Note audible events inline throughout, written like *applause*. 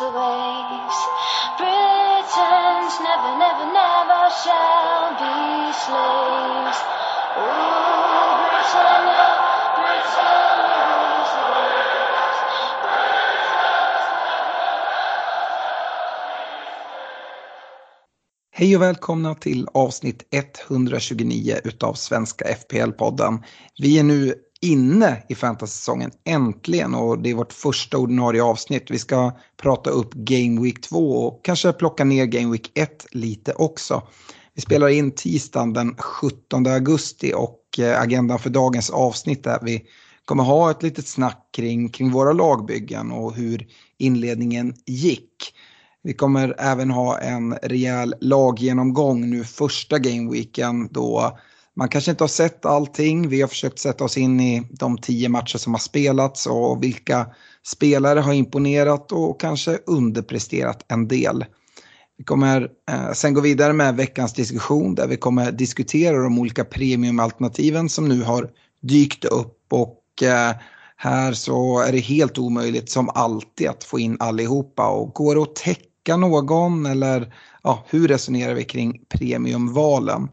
Rules the waves. Britons never, never, never shall be slaves. Rule Britannia, Britannia. Hej och välkomna till avsnitt 129 utav Svenska FPL-podden. Vi är nu inne i fantasysäsongen äntligen och det är vårt första ordinarie avsnitt. Vi ska prata upp Game Week 2 och kanske plocka ner Game Week 1 lite också. Vi spelar in tisdagen den 17 augusti och eh, agendan för dagens avsnitt är att vi kommer ha ett litet snack kring, kring våra lagbyggen och hur inledningen gick. Vi kommer även ha en rejäl laggenomgång nu första gameweeken då man kanske inte har sett allting. Vi har försökt sätta oss in i de tio matcher som har spelats och vilka spelare har imponerat och kanske underpresterat en del. Vi kommer eh, sen gå vidare med veckans diskussion där vi kommer diskutera de olika premiumalternativen som nu har dykt upp och eh, här så är det helt omöjligt som alltid att få in allihopa och går det att täcka någon eller ja, hur resonerar vi kring premiumvalen?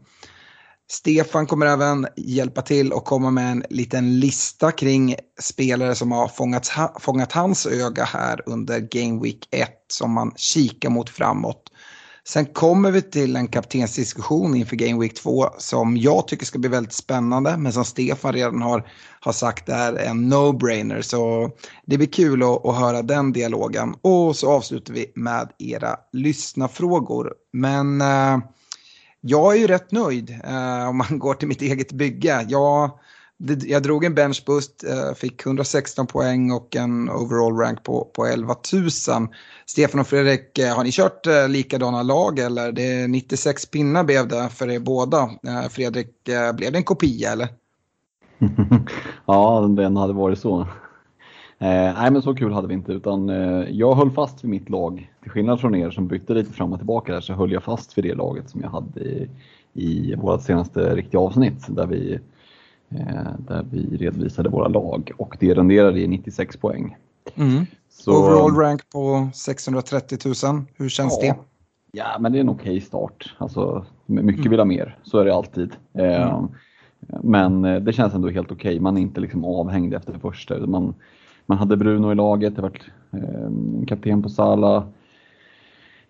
Stefan kommer även hjälpa till och komma med en liten lista kring spelare som har fångat, fångat hans öga här under Game Week 1 som man kikar mot framåt. Sen kommer vi till en kaptensdiskussion inför Game Week 2 som jag tycker ska bli väldigt spännande men som Stefan redan har, har sagt är en no-brainer. Så det blir kul att, att höra den dialogen. Och så avslutar vi med era lyssnafrågor. Men eh, jag är ju rätt nöjd eh, om man går till mitt eget bygge. Jag, det, jag drog en benchboost, eh, fick 116 poäng och en overall rank på, på 11 000. Stefan och Fredrik, eh, har ni kört eh, likadana lag eller? Det är 96 pinnar blev det för er båda. Eh, Fredrik, eh, blev det en kopia eller? *laughs* ja, den hade varit så. Eh, nej men så kul hade vi inte utan eh, jag höll fast vid mitt lag. Till skillnad från er som bytte lite fram och tillbaka där så höll jag fast vid det laget som jag hade i, i vårt senaste riktiga avsnitt där vi, eh, där vi redovisade våra lag och det renderade i 96 poäng. Mm. Så, Overall rank på 630 000, hur känns ja, det? Ja, men det är en okej start. Alltså, mycket vill ha mer, så är det alltid. Eh, Men eh, det känns ändå helt okej. Man är inte liksom avhängd efter det första. Man, man hade Bruno i laget, det varit eh, kapten på Sala.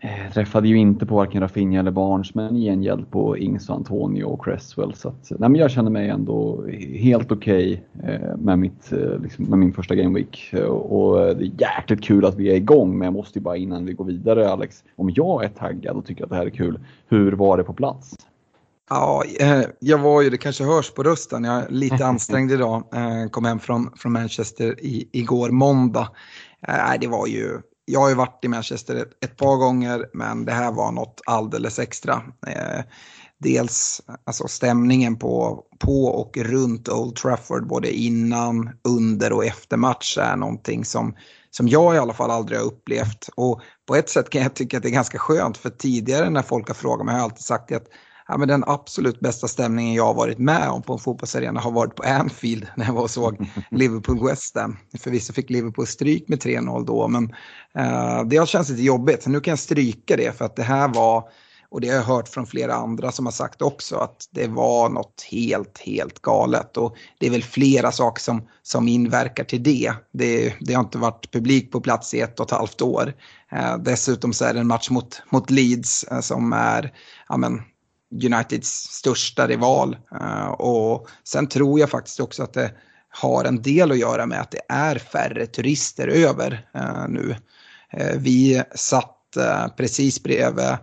Eh, träffade ju inte på varken Rafinha eller Barnes, men i gengäld på Ings och Antonio och Cresswell. Så att, nej, men jag känner mig ändå helt okej eh, med, mitt, eh, liksom, med min första Game Week. Eh, och det är jäkligt kul att vi är igång, men jag måste ju bara innan vi går vidare Alex, om jag är taggad och tycker att det här är kul, hur var det på plats? Ja, eh, jag var ju, det kanske hörs på rösten, jag är lite *laughs* ansträngd idag. Eh, Kom hem från, från Manchester i, igår måndag. Eh, det var ju, jag har ju varit i Manchester ett, ett par gånger, men det här var något alldeles extra. Eh, Dels alltså stämningen på, på och runt Old Trafford, både innan, under och efter match är någonting som, som jag i alla fall aldrig har upplevt. Och på ett sätt kan jag tycka att det är ganska skönt, för tidigare när folk har frågat mig har jag alltid sagt att ja, men den absolut bästa stämningen jag har varit med om på en fotbollsarena har varit på Anfield när jag var och såg *laughs* Liverpool West Ham. Förvisso fick Liverpool stryk med 3-0 då, men eh, det har känts lite jobbigt. Så nu kan jag stryka det för att det här var och det har jag hört från flera andra som har sagt också att det var något helt, helt galet. Och det är väl flera saker som, som inverkar till det. det. Det har inte varit publik på plats i ett och ett halvt år. Eh, dessutom så är det en match mot, mot Leeds eh, som är ja, men, Uniteds största rival. Eh, och sen tror jag faktiskt också att det har en del att göra med att det är färre turister över eh, nu. Eh, vi satt precis bredvid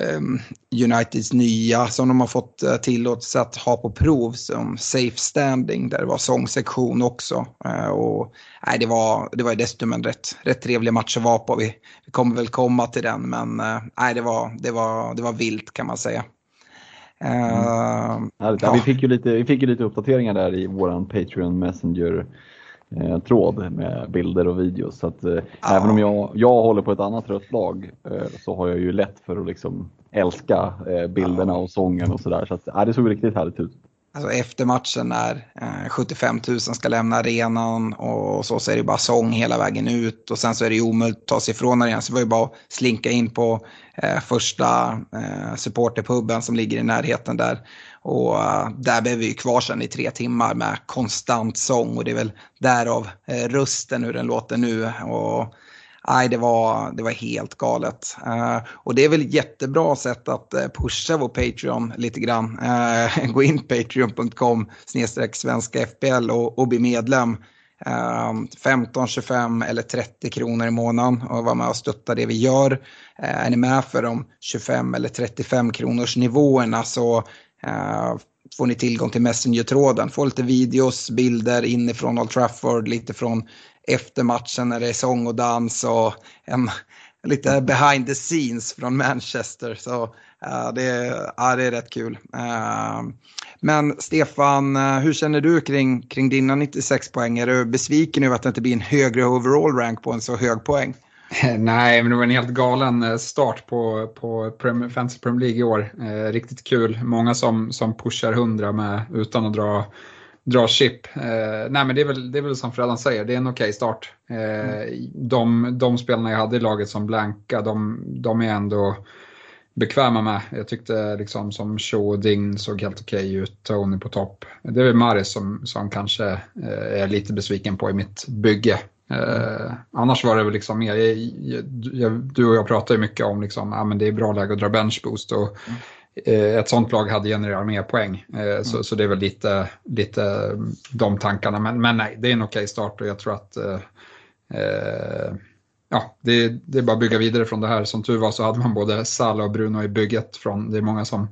ehm, Uniteds nya som de har fått tillåtelse att ha på prov som Safe Standing där det var sångsektion också. Och, nej, det, var, det var dessutom en rätt, rätt trevlig match att vara på. Vi, vi kommer väl komma till den men nej, det, var, det, var, det var vilt kan man säga. Mm. Uh, ja. vi, fick ju lite, vi fick ju lite uppdateringar där i våran Patreon Messenger eh, tråd med bilder och videos. Så att, eh, ja. Även om jag, jag håller på ett annat rött lag eh, så har jag ju lätt för att liksom älska bilderna och sången och sådär. Så att, ja, det såg riktigt härligt ut. Alltså efter matchen när eh, 75 000 ska lämna arenan och så, så är det bara sång hela vägen ut och sen så är det omöjligt att ta sig ifrån arenan. Så det var ju bara att slinka in på eh, första eh, supporterpuben som ligger i närheten där. Och eh, där blev vi ju kvar sen i tre timmar med konstant sång och det är väl därav eh, rösten hur den låter nu. Och, Nej, det var, det var helt galet. Uh, och det är väl ett jättebra sätt att eh, pusha vår Patreon lite grann. Uh, *laughs* gå in patreon.com snedstreck svenska FBL och, och bli medlem. 15, 25 eller 30 kronor i månaden och vara med och stötta det vi gör. Är ni med för de 25 eller 35 kronors nivåerna så Uh, får ni tillgång till Messenger-tråden. Får lite videos, bilder inifrån Old Trafford, lite från efter matchen när det är sång och dans och en, lite behind the scenes från Manchester. Så uh, det, uh, det är rätt kul. Uh, men Stefan, eh, hur känner du kring, kring dina 96 poäng? Är du besviken över att det inte blir en högre overall rank på en så hög poäng? *laughs* Nej, men det var en helt galen start på, på Fantasy Premier League i år. Eh, riktigt kul. Många som, som pushar 100 med, utan att dra, dra chip. Eh, nej, men det är, väl, det är väl som Fredan säger, det är en okej okay start. Eh, mm. de, de spelarna jag hade i laget som blanka, de, de är ändå bekväma med. Jag tyckte liksom som Cho och Ding såg helt okej okay ut, Tony på topp. Det är väl Maris som, som kanske eh, är lite besviken på i mitt bygge. Eh, annars var det väl liksom mer, jag, jag, du och jag pratar ju mycket om liksom, ja, men det är bra läge att dra benchboost och mm ett sånt lag hade genererat mer poäng. Eh, mm. så, så det är väl lite, lite de tankarna. Men, men nej, det är en okej okay start och jag tror att eh, eh, ja, det, det, är bara att bygga vidare från det här. Som tur var så hade man både Sala och Bruno i bygget. Från, det är många som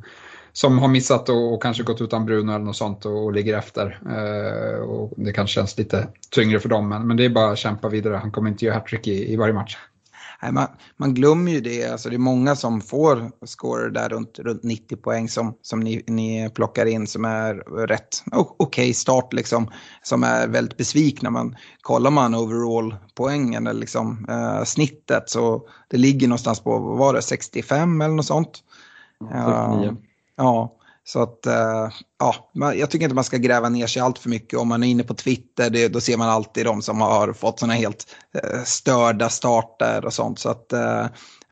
som har missat och, och, kanske gått utan Bruno eller något sånt och, och ligger efter. Eh, och det kanske känns lite tyngre för dem, men, men det är bara att kämpa vidare. Han kommer inte göra hattrick i, i varje match. Nej, man, man glömmer ju det. Alltså, det är många som får scorer där runt, runt 90 poäng som, som ni, ni plockar in som är rätt okej okay start liksom. Som är väldigt besvikna. Men kollar man overall poängen eller liksom, eh, snittet så det ligger någonstans på, vad var det, 65 eller något sånt. 69. Ja, så att uh, ja, jag tycker inte man ska gräva ner sig allt för mycket. Om man är inne på Twitter, det, då ser man alltid de som har fått sådana helt uh, störda starter och sånt. Så att uh,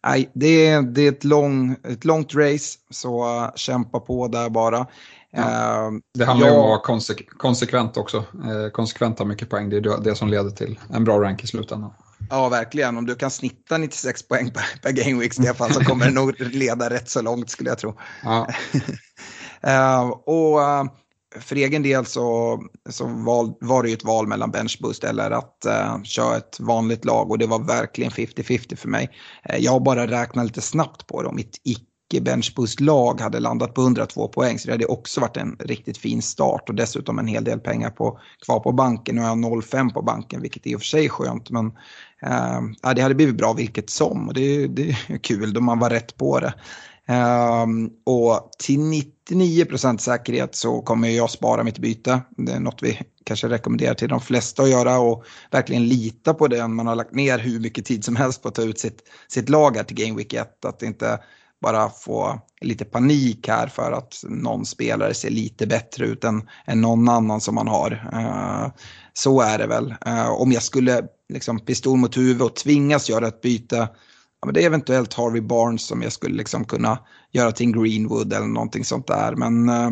nej, det, är, det är ett, lång, ett långt race, så kämpa på där bara. Ja. Det handlar jag... om att vara konsek konsekvent också. konsekvent har mycket poäng, det är det som leder till en bra rank i slutändan. Ja, verkligen. Om du kan snitta 96 poäng per, per game week, Stefan, så kommer det nog leda rätt så långt skulle jag tro. Ja. *laughs* Eh, och eh, för egen del så, så val, var det ju ett val mellan benchboost eller att uh, köra ett vanligt lag och det var verkligen 50-50 för mig. jag har bara räknat lite snabbt på det. och mitt icke-benchboost-lag hade landat på 102 poäng så det hade också varit en riktigt fin start och dessutom en hel del pengar på, kvar på banken. Nu har jag 0,5 på banken vilket i och för sig är skönt men Uh, det hade blivit bra vilket som och det, det är kul då man var rätt på det. Uh, och till 99% säkerhet så kommer jag spara mitt byte. Det är något vi kanske rekommenderar till de flesta att göra och verkligen lita på det. Man har lagt ner hur mycket tid som helst på att ta ut sitt, sitt lag här till Game Week 1. Att inte bara få lite panik här för att någon spelare ser lite bättre ut än, än någon annan som man har. Uh, så är det väl. Uh, om jag skulle liksom pistol mot huvud och tvingas göra ett byte ja, men det är eventuellt Harvey Barnes som jag skulle liksom kunna göra till en Greenwood eller någonting sånt där. Men eh,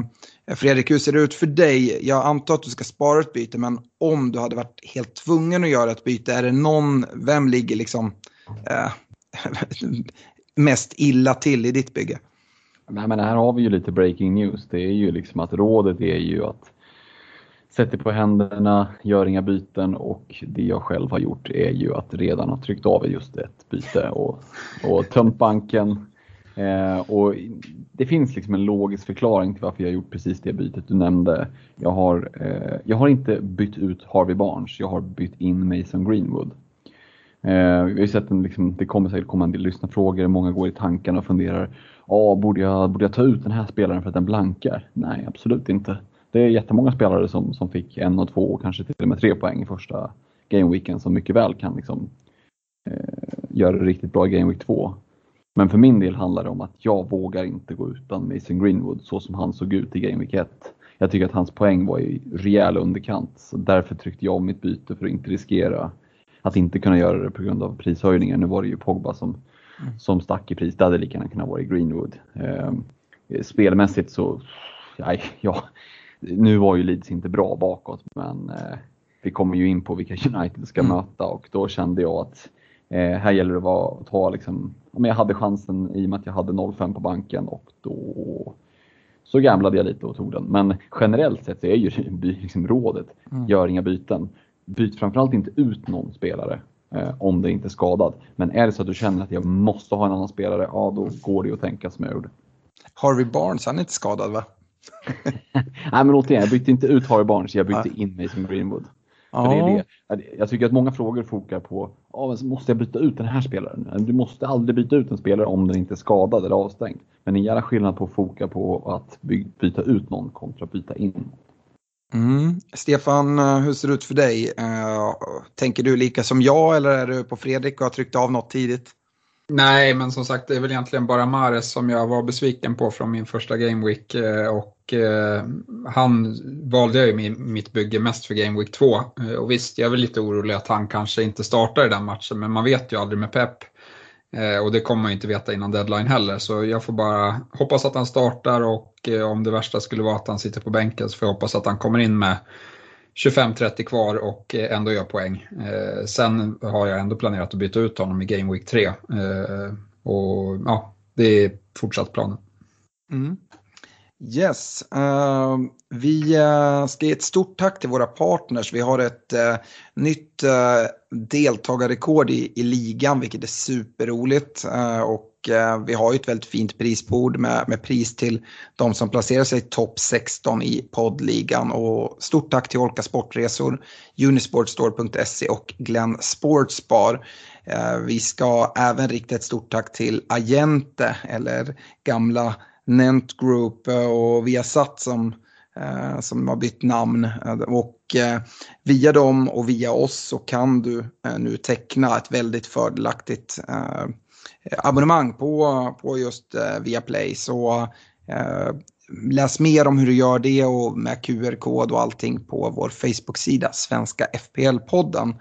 Fredrik, hur ser det ut för dig? Jag antar att du ska spara ett byte, men om du hade varit helt tvungen att göra ett byte, är det någon, vem ligger liksom eh, *laughs* mest illa till i ditt bygge? Nej, men här har vi ju lite breaking news. Det är ju liksom att rådet är ju att sätter på händerna, gör inga byten och det jag själv har gjort är ju att redan ha tryckt av just ett byte och, och tömt banken. Eh, och det finns liksom en logisk förklaring till varför jag har gjort precis det bytet du nämnde. Jag har, eh, jag har inte bytt ut Harvey Barnes, jag har bytt in Mason Greenwood. Eh, jag har sett en, liksom, det kommer säkert komma en del lyssnarfrågor, många går i tankarna och funderar, ah, borde, jag, borde jag ta ut den här spelaren för att den blankar? Nej, absolut inte. Det är jättemånga spelare som, som fick en och två och kanske till och med tre poäng i första gameweeken som mycket väl kan liksom, eh, göra det riktigt bra i Game Week 2. Men för min del handlar det om att jag vågar inte gå utan Mason Greenwood så som han såg ut i Game Week 1. Jag tycker att hans poäng var i rejäl underkant så därför tryckte jag om mitt byte för att inte riskera att inte kunna göra det på grund av prishöjningen. Nu var det ju Pogba som, mm. som stack i pris. Det hade lika gärna kunnat vara i Greenwood. Eh, spelmässigt så, nej, *laughs* ja, nu var ju Leeds inte bra bakåt men eh, vi kommer ju in på vilka *laughs* United ska mm. möta och då kände jag att eh, här gäller det att ta liksom, men jag hade chansen i och med att jag hade 0,5 på banken och då så gamblade jag lite och tog den. Men generellt sett så är ju *laughs* liksom rådet, mm. gör inga byten byt framförallt inte ut någon spelare eh, om det inte är skadad. Men är det så att du känner att jag måste ha en annan spelare, ja då går det ju att tänka som jag gjorde. Harvey Barnes, han är inte skadad va? *laughs* Nej men återigen, jag bytte inte ut Harvey Barnes, jag bytte in mig som Greenwood. För det det. Jag tycker att många frågor fokar på, ja, måste jag byta ut den här spelaren? Du måste aldrig byta ut en spelare om den inte är skadad eller avstängd. Men en jävla skillnad på att foka på att byta ut någon kontra att byta in. Mm. Stefan, eh, hur ser det ut för dig? Uh, tänker du lika som jag eller är du på Fredrik och har tryckt av något tidigt? Nej, men som sagt det är väl egentligen bara Mares som jag var besviken på från min första Game Week eh, och eh, han valde jag ju mitt bygge mest för Game Week 2 eh, och visst, jag är väl lite orolig att han kanske inte startar i den matchen men man vet ju aldrig med Pep. Och det kommer man ju inte veta innan deadline heller så jag får bara hoppas att han startar och om det värsta skulle vara att han sitter på bänken så får jag hoppas att han kommer in med 25-30 kvar och eh, ändå gör poäng. Eh, sen har jag ändå planerat att byta ut honom i Game Week 3. Eh, och ja, det är fortsatt planen. Mm. Yes, uh, vi uh, ska ge ett stort tack till våra partners. Vi har ett uh, nytt deltagarrekord i, i ligan, vilket är superroligt. och Eh, vi har ju ett väldigt fint prisbord med, med pris till de som placerar sig topp 16 i poddligan. Och stort tack till Olka Sportresor, Unisportstore.se och Glenn Sportsbar. Eh, vi ska även rikta ett stort tack till Agente, eller gamla Nent Group eh, och Viasat som, som har bytt namn. Och via dem och via oss så kan du nu teckna ett väldigt fördelaktigt abonnemang på, på just eh, Viaplay. Så eh, läs mer om hur du gör det och med QR-kod och allting på vår Facebook-sida Svenska FPL-podden.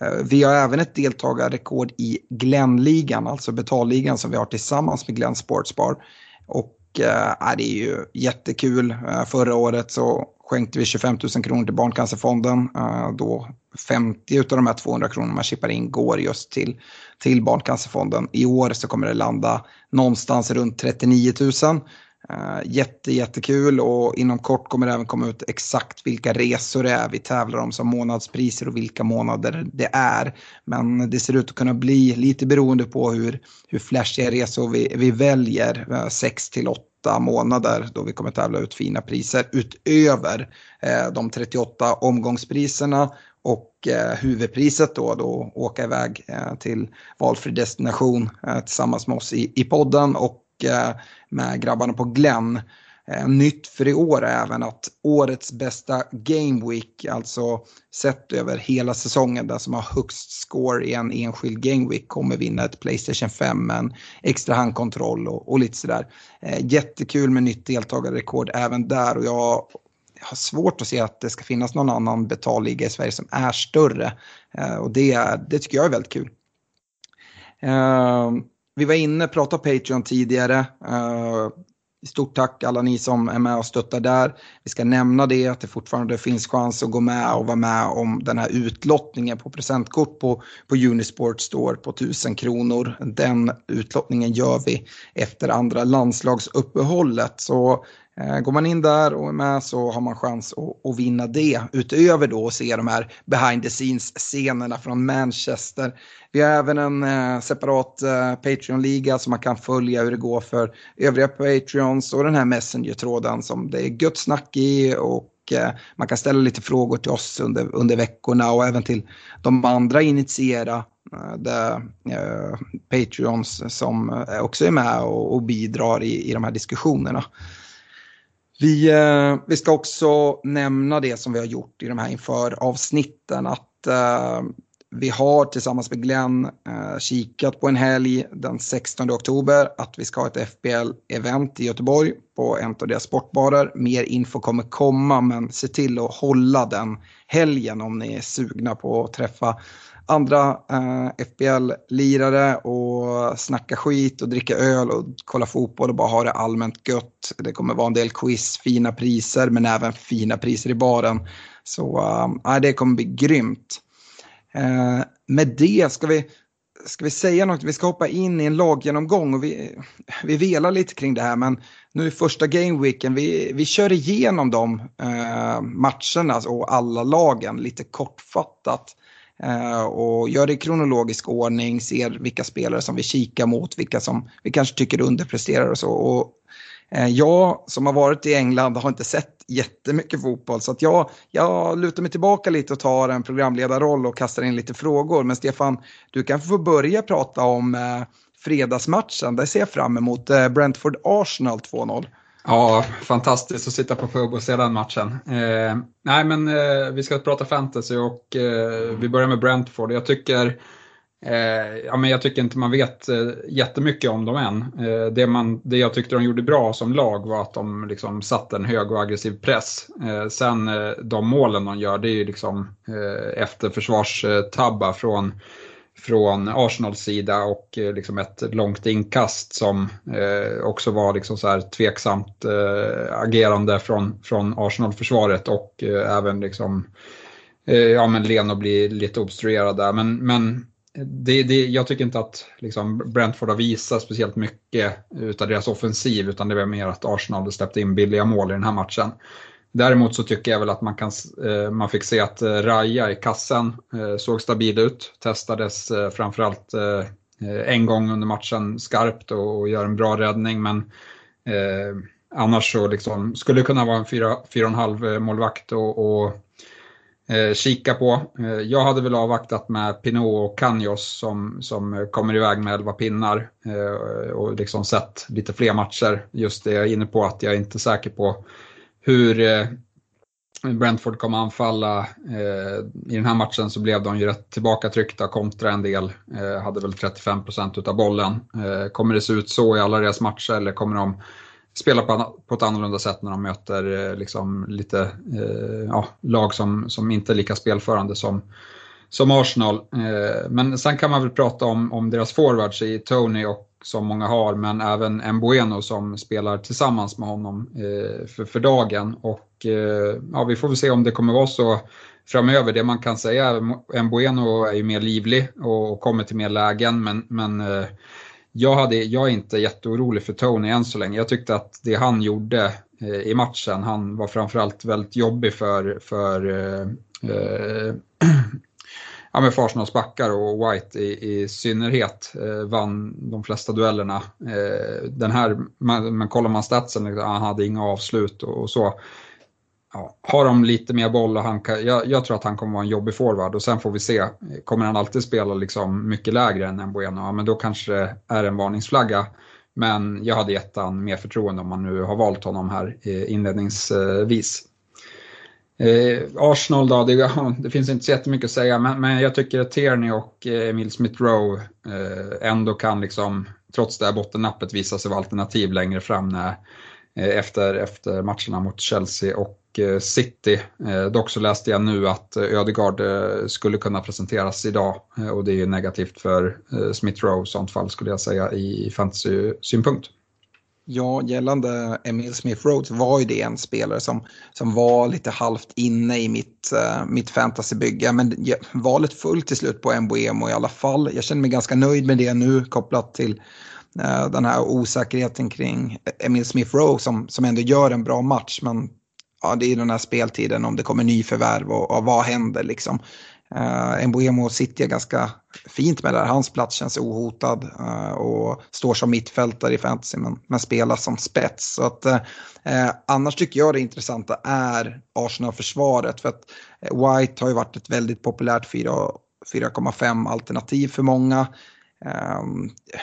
Eh, vi har även ett deltagarrekord i Glenligan, alltså betalligan som vi har tillsammans med Glenn Sportsbar. Och äh, det är ju jättekul. Förra året så skänkte vi 25 000 kronor till Barncancerfonden. Äh, då 50 av de här 200 kronorna man chippar in går just till, till Barncancerfonden. I år så kommer det landa någonstans runt 39 000. Eh, jätte, jättekul och inom kort kommer det även komma ut exakt vilka resor det är vi tävlar om som månadspriser och vilka månader det är. Men det ser ut att kunna bli lite beroende på hur, hur flashiga resor vi, vi väljer, eh, 6 till 8 månader då vi kommer tävla ut fina priser utöver eh, de 38 omgångspriserna och eh, huvudpriset då, då åka iväg eh, till valfri destination eh, tillsammans med oss i, i podden och eh, med grabbarna på Glenn. Eh, nytt för i år är även att årets bästa Game Week, alltså sett över hela säsongen, den som har högst score i en enskild Game Week kommer vinna ett Playstation 5 med en extra handkontroll och, och lite sådär. Eh, jättekul med nytt deltagarrekord även där och jag har svårt att se att det ska finnas någon annan betalliga i Sverige som är större. Eh, och det, det tycker jag är väldigt kul. Eh, vi var inne, och pratade Patreon tidigare. Eh, stort tack alla ni som är med och stöttar där. Vi ska nämna det att det fortfarande finns chans att gå med och vara med om den här utlottningen på presentkort på, på Unisport Store på 1000 kronor. Den utlottningen gör vi efter andra landslagsuppehållet. Så Eh, går man in där och är med så har man chans att, att vinna det. Utöver då att se de här behind the scenes-scenerna från Manchester. Vi har även en eh, separat eh, Patreon-liga som man kan följa hur det går för övriga Patreons och den här Messenger-tråden som det är gött snack i och eh, man kan ställa lite frågor till oss under, under veckorna och även till de andra initiera eh, de, eh, Patreons som eh, också är med och, och bidrar i, i de här diskussionerna. Vi, eh, vi ska också nämna det som vi har gjort i de här inför avsnitten. Att eh, vi har tillsammans med Glenn eh, kikat på en helg den 16 oktober att vi ska ha ett FBL-event i Göteborg på en av deras sportbarer. Mer info kommer komma men se till att hålla den helgen om ni är sugna på att träffa andra eh, FBL-lirare och snacka skit och dricka öl och kolla fotboll och bara ha det allmänt gött. Det kommer vara en del quiz, fina priser men även fina priser i baren. Så eh, det kommer bli grymt. Eh, med det ska vi, ska vi säga något, vi ska hoppa in i en laggenomgång och vi, vi velar lite kring det här men nu är första gameweeken, vi, vi kör igenom de eh, matcherna och alla lagen lite kortfattat. Eh, och gör det i kronologisk ordning, ser vilka spelare som vi kikar mot, vilka som vi kanske tycker underpresterar och så. Och Eh, jag som har varit i England har inte sett jättemycket fotboll så att jag, jag lutar mig tillbaka lite och tar en programledarroll och kastar in lite frågor. Men Stefan, du kan få börja prata om eh, fredagsmatchen. Där ser jag fram emot eh, Brentford-Arsenal 2-0. Ja, fantastiskt att sitta på pub och se den matchen. Eh, nej, men eh, vi ska prata fantasy och eh, vi börjar med Brentford. Jag tycker, eh, Eh, ja, men jag tycker inte man vet eh, jättemycket om dem än. Eh, det, man, det jag tyckte de gjorde bra som lag var att de liksom satte en hög och aggressiv press. Eh, sen eh, de målen de gör, det är ju liksom eh, efter försvarstabbar från från Arsenals sida och eh, liksom ett långt inkast som eh, också var liksom så här tveksamt eh, agerande från, från Arsenal-försvaret och eh, även liksom, ja men Leno blir lite obstruerad där. Men, men det, det, jag tycker inte att liksom Brentford har visat speciellt mycket utav deras offensiv utan det var mer att Arsenal släppte in billiga mål i den här matchen. Däremot så tycker jag väl att man, kan, eh, man fick se att eh, Raja i kassen eh, såg stabil ut. Testades framförallt en gång under matchen skarpt och gör en bra räddning men annars så liksom, skulle det kunna vara en 4,5 målvakt och, och Eh, kika på. Eh, jag hade väl avvaktat med Pinot och Canjos som, som kommer iväg med 11 pinnar eh, och liksom sett lite fler matcher. Just det jag är inne på att jag är inte säker på hur eh, Brentford kommer anfalla. Eh, I den här matchen så blev de ju rätt tillbakatryckta, kontra en del, eh, hade väl 35% av bollen. Kommer det se ut så i alla deras matcher eller kommer de spelar på, ett annorlunda sätt när de möter eh, liksom lite eh, ja, lag som, som inte är lika spelförande som, som Arsenal. Eh, men sen kan man väl prata om, om deras forwards i Tony och som många har, men även Mbueno som spelar tillsammans med honom eh, för, för dagen. Och ja, vi får väl se om det kommer vara så framöver. Det man kan säga är att Mbueno är ju mer livlig och, och kommer till mer lägen, men, men jag, hade, jag är inte jätteorolig för Tony än så länge. Jag tyckte att det han gjorde eh, i matchen, han var framförallt väldigt jobbig för, för eh, eh *clears throat* ja, men Arsenals backar och White i, i synnerhet eh, vann de flesta duellerna. Eh, den här, man, man kollar man statsen, liksom, han hade inga avslut och, och så. Ja, har de lite mer boll och han kan, jag, jag, tror att han kommer vara en jobbig forward och sen får vi se. Kommer han alltid spela liksom mycket lägre än Mbueno, ja, men då kanske det är en varningsflagga. Men jag hade gett han mer förtroende om man nu har valt honom här eh, inledningsvis. Eh, Arsenal då, det, *laughs* det, finns inte så jättemycket att säga, men, men jag tycker att Tierney och eh, Emil Smith Rowe eh, ändå kan, liksom, trots det här bottennappet, visa sig vara alternativ längre fram när, eh, efter, efter matcherna mot Chelsea och Eh, City. Eh, dock så läste jag nu att eh, Ödegaard skulle kunna presenteras idag och det är negativt för Smith Rowe i sånt fall skulle jag säga i fantasy-synpunkt. Ja, gällande Emil Smith Rhodes var ju det en spelare som, som var lite halvt inne i mitt, uh, mitt fantasybygge. Men valet fullt till slut på Mbuemo i alla fall. Jag känner mig ganska nöjd med det nu kopplat till uh, den här osäkerheten kring Emil Smith Rowe som, som ändå gör en bra match. Men ja, det är den här speltiden om det kommer nyförvärv och, och vad händer liksom. Eh, uh, Mbuemo sitter ganska fint med det här. Hans plats känns ohotad uh, och står som mittfältare i fantasy men, men spelar som spets. Så att, uh, annars tycker jag det intressanta är Arsenal-försvaret. För att White har ju varit ett väldigt populärt 4,5 alternativ för många.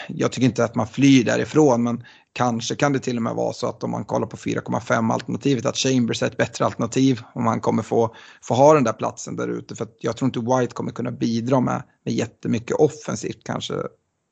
Jag tycker inte att man flyr därifrån men Kanske kan det till och med vara så att om man kollar på 4,5 alternativet att Chambers är ett bättre alternativ om han kommer få, få ha den där platsen där ute. För jag tror inte White kommer kunna bidra med, med jättemycket offensivt kanske.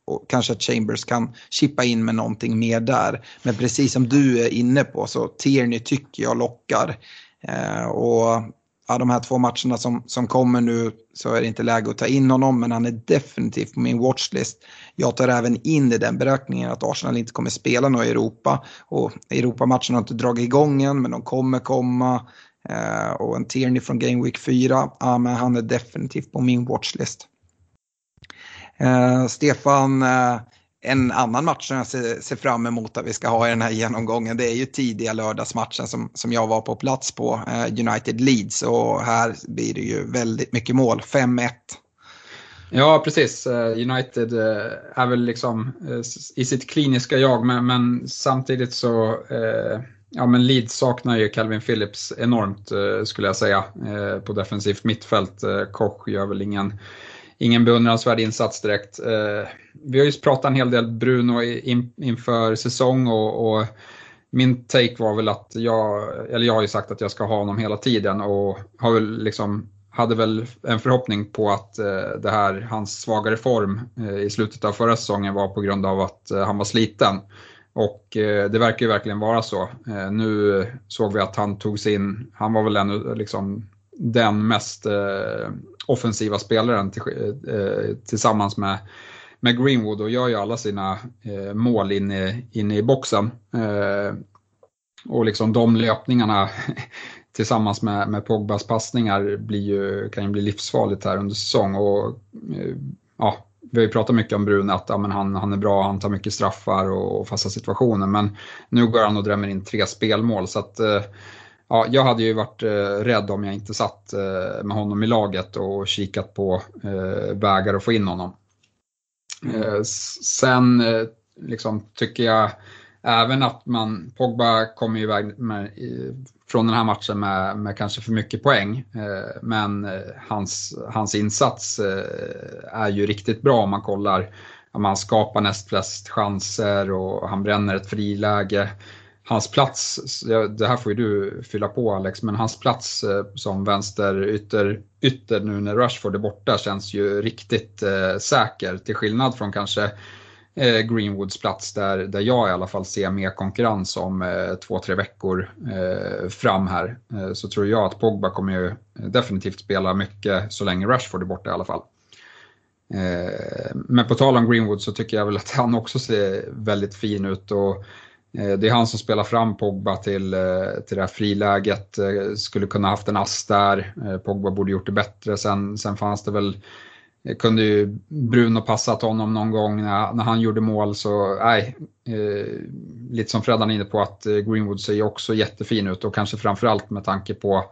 Och kanske att Chambers kan chippa in med någonting mer där. Men precis som du är inne på så Tierney tycker jag lockar. Eh, och ja, de här två matcherna som, som kommer nu så är det inte läge att ta in honom men han är definitivt på min watchlist. Jag tar även in i den beräkningen att Arsenal inte kommer spela något i Europa och Europamatchen har inte dragit igång än men de kommer komma. Eh, och en Tierney från Game Week 4, ja, men han är definitivt på min watchlist. Eh, Stefan, eh, en annan match som jag ser, ser, fram emot att vi ska ha i den här genomgången det är ju tidiga lördagsmatchen som, som jag var på plats på, eh, United Leeds och här blir det ju väldigt mycket mål, 5-1. Ja, precis. Eh, United eh, är väl liksom eh, i sitt kliniska jag, men, men samtidigt så Ja, men Leeds saknar ju Calvin Phillips enormt skulle jag säga på defensivt mittfält. Koch gör väl ingen ingen beundransvärd insats direkt. Eh, vi har ju pratat en hel del Bruno inför säsong och, och min take var väl att jag, eller jag har ju sagt att jag ska ha honom hela tiden och har väl liksom, hade väl en förhoppning på att eh, det här, hans svagare form eh, i slutet av förra säsongen var på grund av att eh, han var sliten. Och eh, det verkar ju verkligen vara så. Eh, nu såg vi att han tog sig in, han var väl ännu liksom den mest eh, offensiva spelaren till, eh, tillsammans med, med Greenwood och gör ju alla sina eh, mål inne, inne i boxen. Eh, och liksom de löpningarna *laughs* tillsammans med, med Pogbas passningar blir ju, kan ju bli livsfarligt här under säsong. Och, eh, ja, vi har ju pratat mycket om Brune, att ja, men han, han är bra, han tar mycket straffar och, och fasta situationer. Men nu går han och drämmer in tre spelmål. så att eh, ja, jag hade ju varit eh, rädd om jag inte satt eh, med honom i laget och kikat på eh, vägar att få in honom. Mm. Eh, sen eh, liksom, tycker jag även att man, Pogba kommer iväg med, från den här matchen med, med kanske för mycket poäng. Eh, men eh, hans, hans insats eh, är ju riktigt bra om man kollar. Han skapar näst flest chanser och han bränner ett friläge hans plats, det här får ju du fylla på Alex, men hans plats eh, som vänster ytter, ytter nu när Rashford är borta känns ju riktigt eh, säker till skillnad från kanske Eh, Greenwoods plats där, där jag i alla fall ser mer konkurrens om eh, två, tre veckor eh, fram här. Eh, så tror jag att Pogba kommer ju definitivt spela mycket så länge Rashford är borta i alla fall. Eh, men på tal om Greenwood så tycker jag väl att han också ser väldigt fin ut. och eh, det är han som spelar fram Pogba till, till det här friläget. Skulle kunna haft en ass där. Pogba borde gjort det bättre. Sen, sen fanns det väl, kunde ju Bruno passat honom någon gång när, när han gjorde mål. Så nej, eh, lite som Freddan är inne på att eh, Greenwood ser ju också jättefin ut och kanske framförallt med tanke på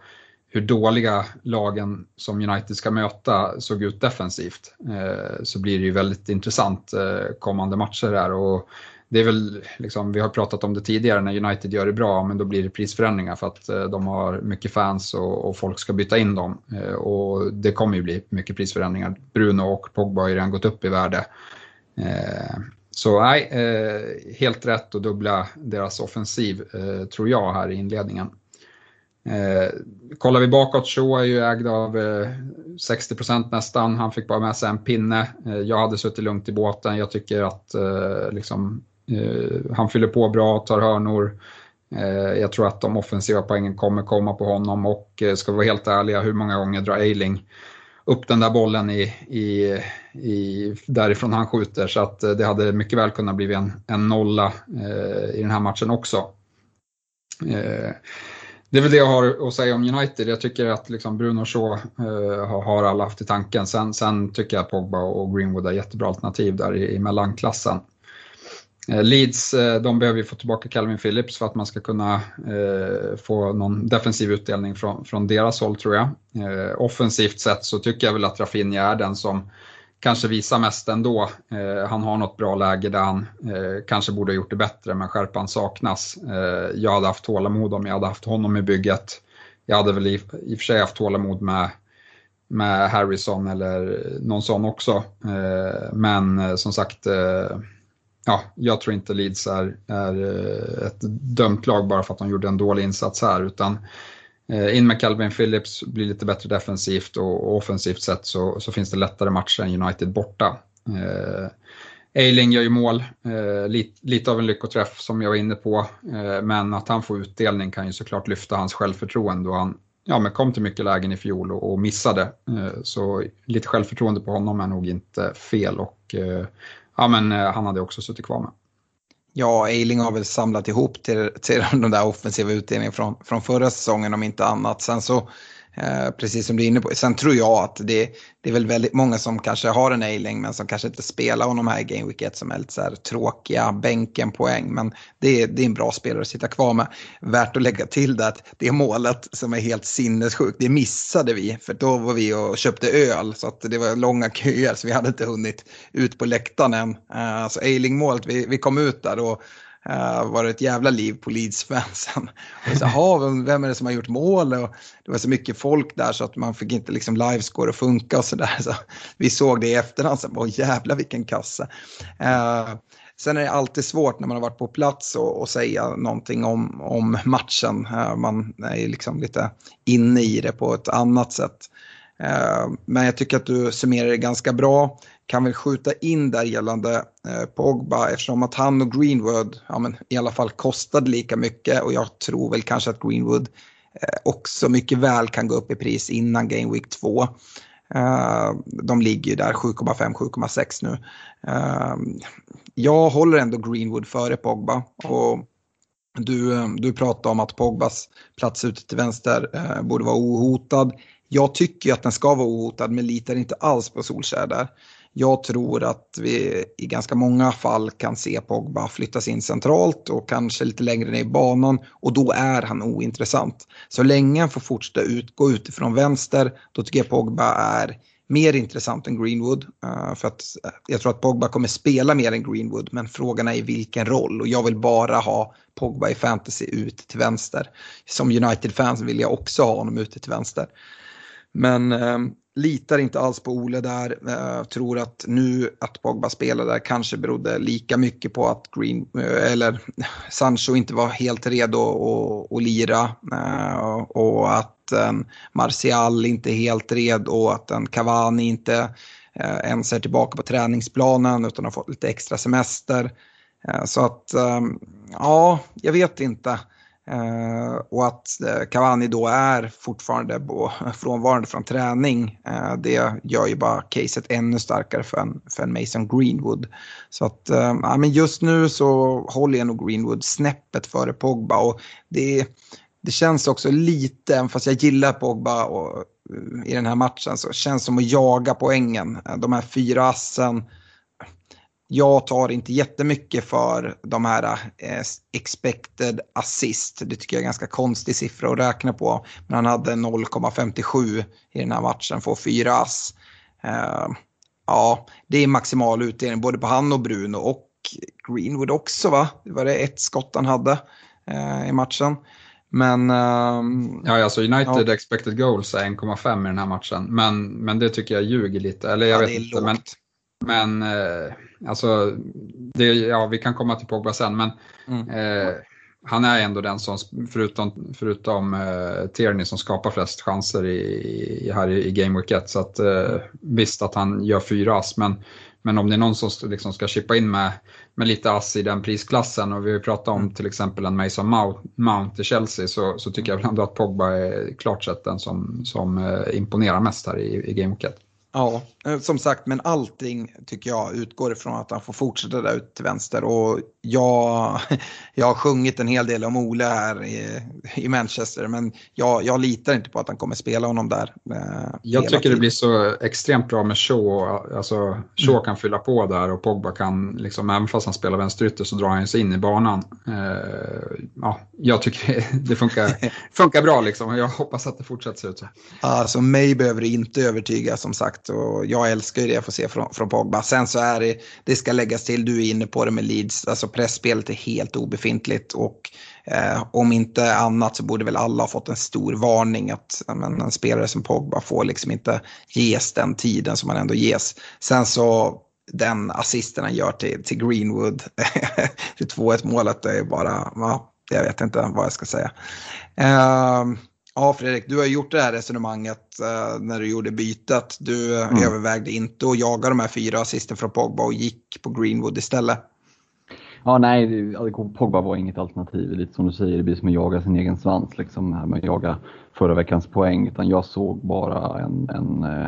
hur dåliga lagen som United ska möta såg ut defensivt. Eh, så blir det ju väldigt intressant eh, kommande matcher här. Och det är väl, liksom, vi har pratat om det tidigare, när United gör det bra, men då blir det prisförändringar för att eh, de har mycket fans och, och, folk ska byta in dem. Eh, och det kommer ju bli mycket prisförändringar. Bruno och Pogba har ju redan gått upp i värde. Eh, så nej, helt rätt att dubbla deras offensiv tror jag här i inledningen. Eh, kollar vi bakåt, Shaw är ju ägd av eh, 60% nästan. Han fick bara med sig en pinne. Eh, jag hade suttit lugnt i båten. Jag tycker att liksom, Eh, han fyller på bra, tar hörnor. Eh, jag tror att de offensiva poängen kommer komma på honom och eh, ska vi vara helt ärliga, hur många gånger drar Eiling upp den där bollen i, i, i, därifrån han skjuter. Så att det hade mycket väl kunnat bli en, en nolla eh, i den här matchen också. Eh, det är väl det jag har att säga om United. Jag tycker att liksom Bruno Shaw eh, har alla haft i tanken. Sen, sen, tycker jag att Pogba och Greenwood är jättebra alternativ där i, i mellanklassen. Eh, Leeds, eh, de behöver ju få tillbaka Calvin Phillips för att man ska kunna eh, få någon defensiv utdelning från, från deras håll tror jag. Eh, offensivt sett så tycker jag väl att Rafinha är den som kanske visar mest ändå. Eh, han har något bra läge där han eh, kanske borde ha gjort det bättre men skärpan saknas. jag hade haft tålamod om jag hade haft honom i bygget. Jag hade väl i, i och för sig haft tålamod med med Harrison eller någon sån också. Men som sagt, ja, jag tror inte Leeds är, är eh, ett dömt lag bara för att de gjorde en dålig insats här. Utan eh, in med Calvin Phillips, blir lite bättre defensivt och, offensivt sett så, så finns det lättare matcher än United borta. Eh, Eiling gör ju mål, eh, lite, lite av en lyckoträff som jag var inne på. Eh, men att han får utdelning kan ju såklart lyfta hans självförtroende och han ja, men kom till mycket lägen i fjol och, och missade. Eh, så lite självförtroende på honom är nog inte fel och eh, ja, men eh, han hade också suttit kvar med. Ja, Eiling har väl samlat ihop till, till de där offensiva utdelningarna från, från förra säsongen om inte annat. Sen så Eh, precis som du är inne på. Sen tror jag att det, det är väl väldigt många som kanske har en ailing men som kanske inte spelar honom här i Game Week 1 som är lite så här tråkiga bänken poäng. Men det är, det är en bra spelare att sitta kvar med. Värt att lägga till det att det målet som är helt sinnessjukt, det missade vi. För då var vi och köpte öl så att det var långa köer så vi hade inte hunnit ut på läktaren än. Uh, så ailing-målet, vi, vi kom ut där och Uh, var det ett jävla liv på Leeds-fansen. *laughs* vem är det som har gjort mål? Och det var så mycket folk där så att man fick inte liksom livescore att funka och sådär. *laughs* Så vi såg det i efterhand, så bara, jävla vilken kasse. Uh, sen är det alltid svårt när man har varit på plats och, och säga någonting om, om matchen. Uh, man är liksom lite inne i det på ett annat sätt. Eh, men jag tycker att du summerar det ganska bra kan väl skjuta in där gällande eh, Pogba eftersom att han och Greenwood ja, men, i alla fall kostade lika mycket och jag tror väl kanske att Greenwood eh, också mycket väl kan gå upp i pris innan Game Week 2. Eh, de ligger ju där 7,5-7,6 nu. Eh, jag håller ändå Greenwood före Pogba och du, eh, du pratade om att Pogbas plats ute till vänster eh, borde vara ohotad. Jag tycker att den ska vara ohotad men litar inte alls på Solskär där. Jag tror att vi i ganska många fall kan se Pogba flyttas in centralt och kanske lite längre ner i banan och då är han ointressant. Så länge han får fortsätta utgå utifrån vänster då tycker jag Pogba är mer intressant än Greenwood. Eh, för att eh, jag tror att Pogba kommer spela mer än Greenwood men frågan är i vilken roll och jag vill bara ha Pogba i fantasy ut till vänster. Som United-fans vill jag också ha honom ute till vänster. Men ehm, litar inte alls på Ole där. Uh, tror att nu att Pogba spelar där kanske berodde lika mycket på att Green, uh, eller *laughs* Sancho inte var helt redo att lira. Uh, och att Martial inte är helt redo och att en Cavani inte ens är tillbaka på träningsplanen utan har fått lite extra semester. så att, ja, jag vet inte. Eh, och att eh, Cavani då är fortfarande *laughs* frånvarande från träning. Eh, det gör ju bara caset ännu starkare för en, för en Mason Greenwood. Så att men just nu så håller jag nog Greenwood snäppet före Pogba. Och det, det känns också lite, även fast jag gillar Pogba och, i den här matchen, så känns det som att jaga poängen. De här fyra assen jag tar inte jättemycket för de här eh, expected assist. Det tycker jag är ganska konstig siffra att räkna på. Men han hade 0,57 i den här matchen, får fyra ass. Eh, ja, det är maximal utdelning både på han och Bruno och Greenwood också va? Det var det ett skott han hade eh, i matchen. Men... Um, ja, alltså United ja. expected goals är 1,5 i den här matchen. Men, men det tycker jag ljuger lite. Eller jag ja, vet inte. Men, men eh, alltså, det, ja, vi kan komma till Pogba sen, men mm. eh, han är ändå den som, förutom, förutom eh, Tierney, som skapar flest chanser i, i här i, i Game Week 1. Så att, eh, visst att han gör fyra ass, men Men om det är någon som liksom ska chippa in med, med lite ass i den prisklassen och vi har pratat om till exempel en Mason Mount, Mount i Chelsea så, så tycker jag väl ändå att Pogba är klart sett den som, som eh, imponerar mest här i, i Game 1. Ja, eh, som sagt, men allting tycker jag utgår ifrån att han får fortsätta där ute till vänster. Och jag, *laughs* jag har sjungit en hel del om Ole här i, i Manchester, men jag, jag litar inte på att han kommer spela honom där. Eh, jag tycker tiden. det blir så extremt bra med Shaw. Alltså, Shaw mm. kan fylla på där och Pogba kan, liksom, även fast han spelar vänsterytter så drar han sig in i banan. Eh, ja, jag tycker *laughs* det funkar, *laughs* funkar bra liksom och jag hoppas att det fortsätter se ut så. Alltså mig behöver det inte övertyga som sagt och jag älskar ju det jag får se från, från Pogba. Sen så är det, det ska läggas till, du är inne på det med Leeds, alltså pressspelet är helt obefintligt och eh, om inte annat så borde väl alla ha fått en stor varning att men, en spelare som Pogba får liksom inte ges den tiden som man ändå ges. Sen så den assisten han gör till, till Greenwood, *laughs* till 2-1 målet, det är bara, ja, jag vet inte vad jag ska säga. Uh, Ja, Fredrik, du har gjort det här resonemanget uh, när du gjorde bytet. Du mm. övervägde inte att jaga de här fyra assisten från Pogba och gick på Greenwood istället. Ja, nej, Pogba var inget alternativ. Lite som du säger, det blir som att jaga sin egen svans, liksom här med att jaga förra veckans poäng. Utan jag såg bara en, en eh,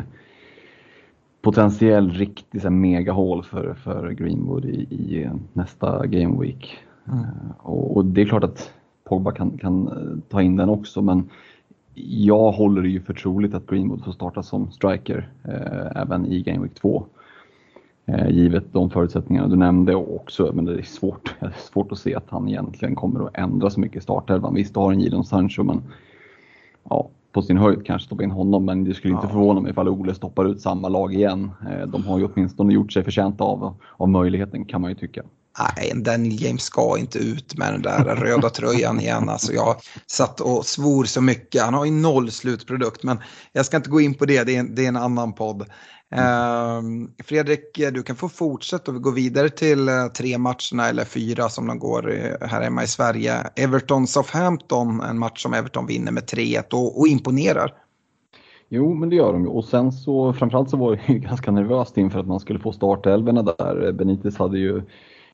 potentiell riktig så megahål för, för Greenwood i, i nästa Game Week. Mm. Uh, och, och, det är klart att Pogba kan, kan ta in den också, men jag håller det ju för troligt att Greenwood får starta som striker eh, även i Game Week 2. Eh, givet de förutsättningarna du nämnde också, men det är svårt, *laughs* det är svårt att se att han egentligen kommer att ändra så mycket i startelvan. Visst, du har en Jadon Sancho, men ja, på sin höjd kanske stoppa in honom, men det skulle inte ja. förvåna mig ifall Ole stoppar ut samma lag igen. Eh, de har ju åtminstone gjort sig förtjänta av, av möjligheten kan man ju tycka nej, Daniel James ska inte ut med den där röda tröjan igen. *laughs* Alltså jag satt och svor så mycket. Han har ju noll slutprodukt, men jag ska inte gå in på det. Det är, det är en annan podd. Mm. Uh, Fredrik, du kan få fortsätta och gå vidare till uh, tre matcherna eller fyra som de går uh, här hemma i Sverige. Everton-Southampton, en match som Everton vinner med 3-1 och, och imponerar. Jo, men det gör de ju. Och sen så framförallt så var det ju *laughs* ganska nervöst inför att man skulle få startelvorna där. Benitez hade ju eh,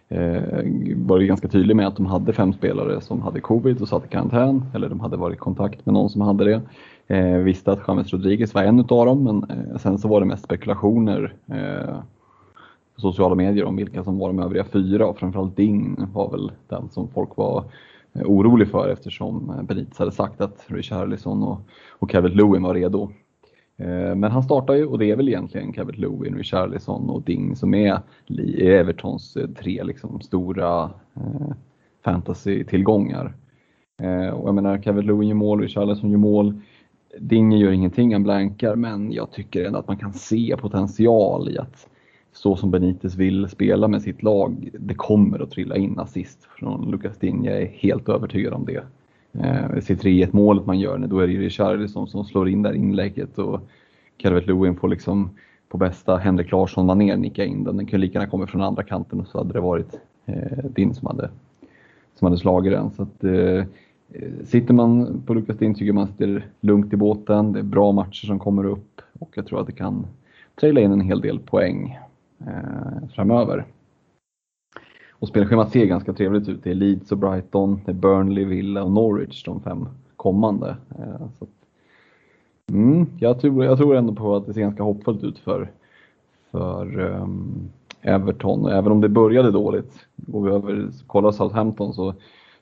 Eh, varit ganska tydlig med att de hade fem spelare som hade covid och satt i karantän, eller de hade varit i kontakt med någon som hade det. Eh, visste att James Rodriguez var en av dem, men eh, sen så var det mest spekulationer eh, på sociala medier om vilka som var de övriga fyra och framförallt Ding var väl den som folk var eh, orolig för eftersom eh, Benitez hade sagt att Richarlison och, och Kevin Lewin var redo. Eh, men han startar ju och det är väl egentligen Kevin Lewin, Richarlison och Ding som är Evertons eh, tre liksom stora eh, fantasy-tillgångar. Och jag menar Kevin Lewin gör mål, Richarlison gör mål. Ding gör ingenting, han blankar, men jag tycker ändå att man kan se potential i att så som Benitez vill spela med sitt lag, det kommer att trilla in assist från Lucas Digne. Jag är helt övertygad om det eh, ser 3-1 målet man gör, då är det ju Richarlison som slår in där inlägget och Calvert Lewin får liksom på bästa Henrik Larsson manér nicka in den. Den kunde lika gärna kommit från andra kanten och så hade det varit eh, Din som hade, som hade slagit den. Så att, eh, eh sitter man på Lukas Din tycker man sitter lugnt i båten. Det är bra matcher som kommer upp och jag tror att det kan traila in en hel del poäng eh, framöver. Och spelschemat ser ganska trevligt ut. Det är Leeds och Brighton, det är Burnley, Villa och Norwich de fem kommande. Eh, så mm, jag, tror, jag tror ändå på att det ser ganska hoppfullt ut för, för um, Everton. Även om det började dåligt, går vi över kollar Southampton så,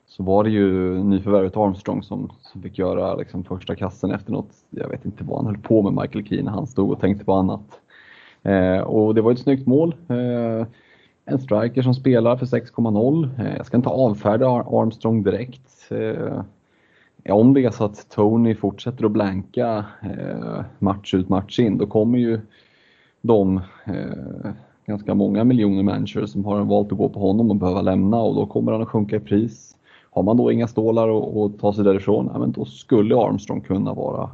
så var det ju nyförvärvet Armstrong som, som fick göra liksom första kassen efter något, jag vet inte vad han höll på med Michael Keane, han stod och tänkte på annat. Eh, och det var ett snyggt mål. Eh, en striker som spelar för 6,0. Eh, jag ska inte avfärda Armstrong direkt. Eh, om det är så att Tony fortsätter att blanka eh, match ut match in, då kommer ju de ganska många miljoner människor som har valt att gå på honom och behöva lämna och då kommer han att sjunka i pris. Har man då inga stålar att ta sig därifrån, ja, men då skulle Armstrong kunna vara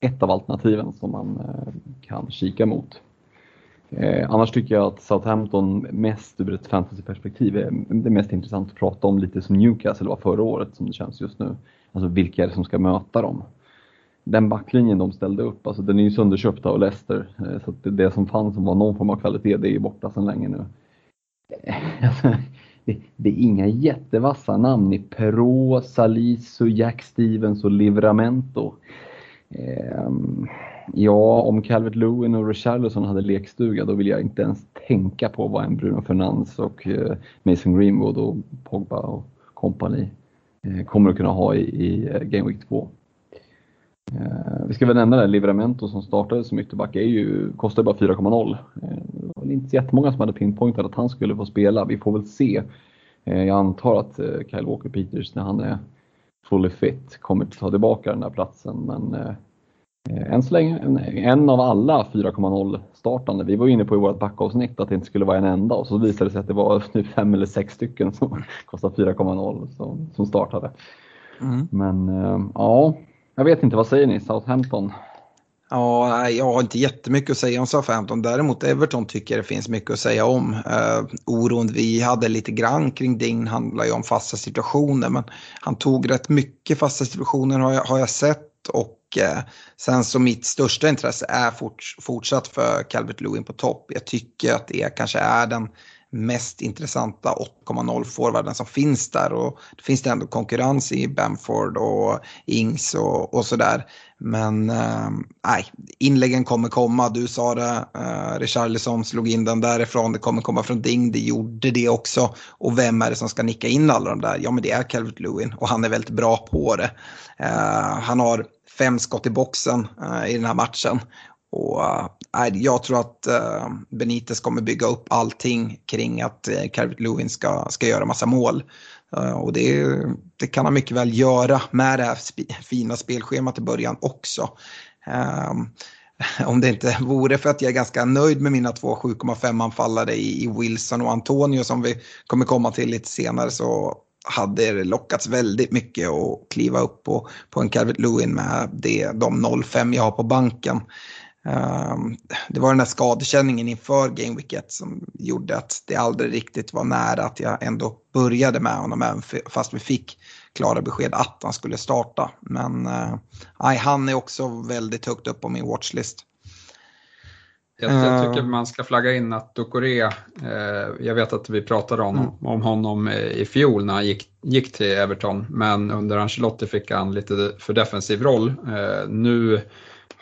ett av alternativen som man kan kika mot. Eh, annars tycker jag att Southampton mest ur ett fantasyperspektiv är det mest intressant att prata om lite som Newcastle var förra året som det känns just nu. Alltså vilka är det som ska möta dem? den backlinjen de ställde upp, alltså den är ju sönderköpt av Leicester. Eh, så det, det, som fanns som var någon form av kvalitet, det är ju borta sedan länge nu. *laughs* Alltså, det, det, är inga jättevassa namn i Perrault, Salisu, Jack Stevens och Livramento. Eh, ja, om Calvert Lewin och Richarlison hade lekstuga då vill jag inte ens tänka på vad en Bruno Fernandes och eh, Mason Greenwood och Pogba och kompani eh, kommer att kunna ha i, i eh, Game Week 2. Vi ska väl nämna det, Livramento som startade som ytterback är ju, kostar bara 4,0. Det var inte så jättemånga som hade pinpointat att han skulle få spela. Vi får väl se. Jag antar att Kyle Walker Peters när han är fully fit kommer att ta tillbaka den där platsen men än så länge en, en av alla 4,0 startande. Vi var inne på i vårt backavsnitt att det inte skulle vara en enda och så visade det sig att det var *laughs* typ fem eller sex stycken som *laughs* kostar 4,0 som, som startade. Mm. Men ja, jag vet inte, vad säger ni? Southampton? Ja, jag har inte jättemycket att säga om Southampton. Däremot Everton tycker jag det finns mycket att säga om. Uh, oron vi hade lite grann kring Ding handlar ju om fasta situationer. Men han tog rätt mycket fasta situationer har jag, har jag sett. Och uh, sen så mitt största intresse är fort, fortsatt för Calvert Lewin på topp. Jag tycker att det kanske är den mest intressanta 8,0 forwarden som finns där. Och det finns det ändå konkurrens i Bamford och Ings och, och sådär. Men eh, nej, inläggen kommer komma. Du sa det, eh, Richarlison slog in den därifrån. Det kommer komma från Ding, det gjorde det också. Och vem är det som ska nicka in alla de där? Ja men det är Calvert Lewin och han är väldigt bra på det. Eh, han har fem skott i boxen eh, i den här matchen. Och, äh, jag tror att äh, Benitez kommer bygga upp allting kring att äh, Calvert Lewin ska, ska göra massa mål. Äh, och det, det, kan han mycket väl göra med det här sp fina spelschemat i början också. Om det inte vore för att jag är ganska nöjd med mina två 7,5 anfallare i, i Wilson och Antonio som vi kommer komma till lite senare så hade det lockats väldigt mycket att kliva upp på, på en Calvert Lewin med det, de 0,5 jag har på banken. Ehm, det var den där skadekänningen inför Game Week 1 som gjorde att det aldrig riktigt var nära att jag ändå började med honom även fast vi fick klara besked att han skulle starta. Men uh, han är också väldigt högt upp på min watchlist. Jag, jag tycker ehm. man ska flagga in att Ducoré, eh, jag vet att vi pratade om, mm. om honom i fjol när han gick, gick till Everton, men under Ancelotti fick han lite för defensiv roll. Eh, nu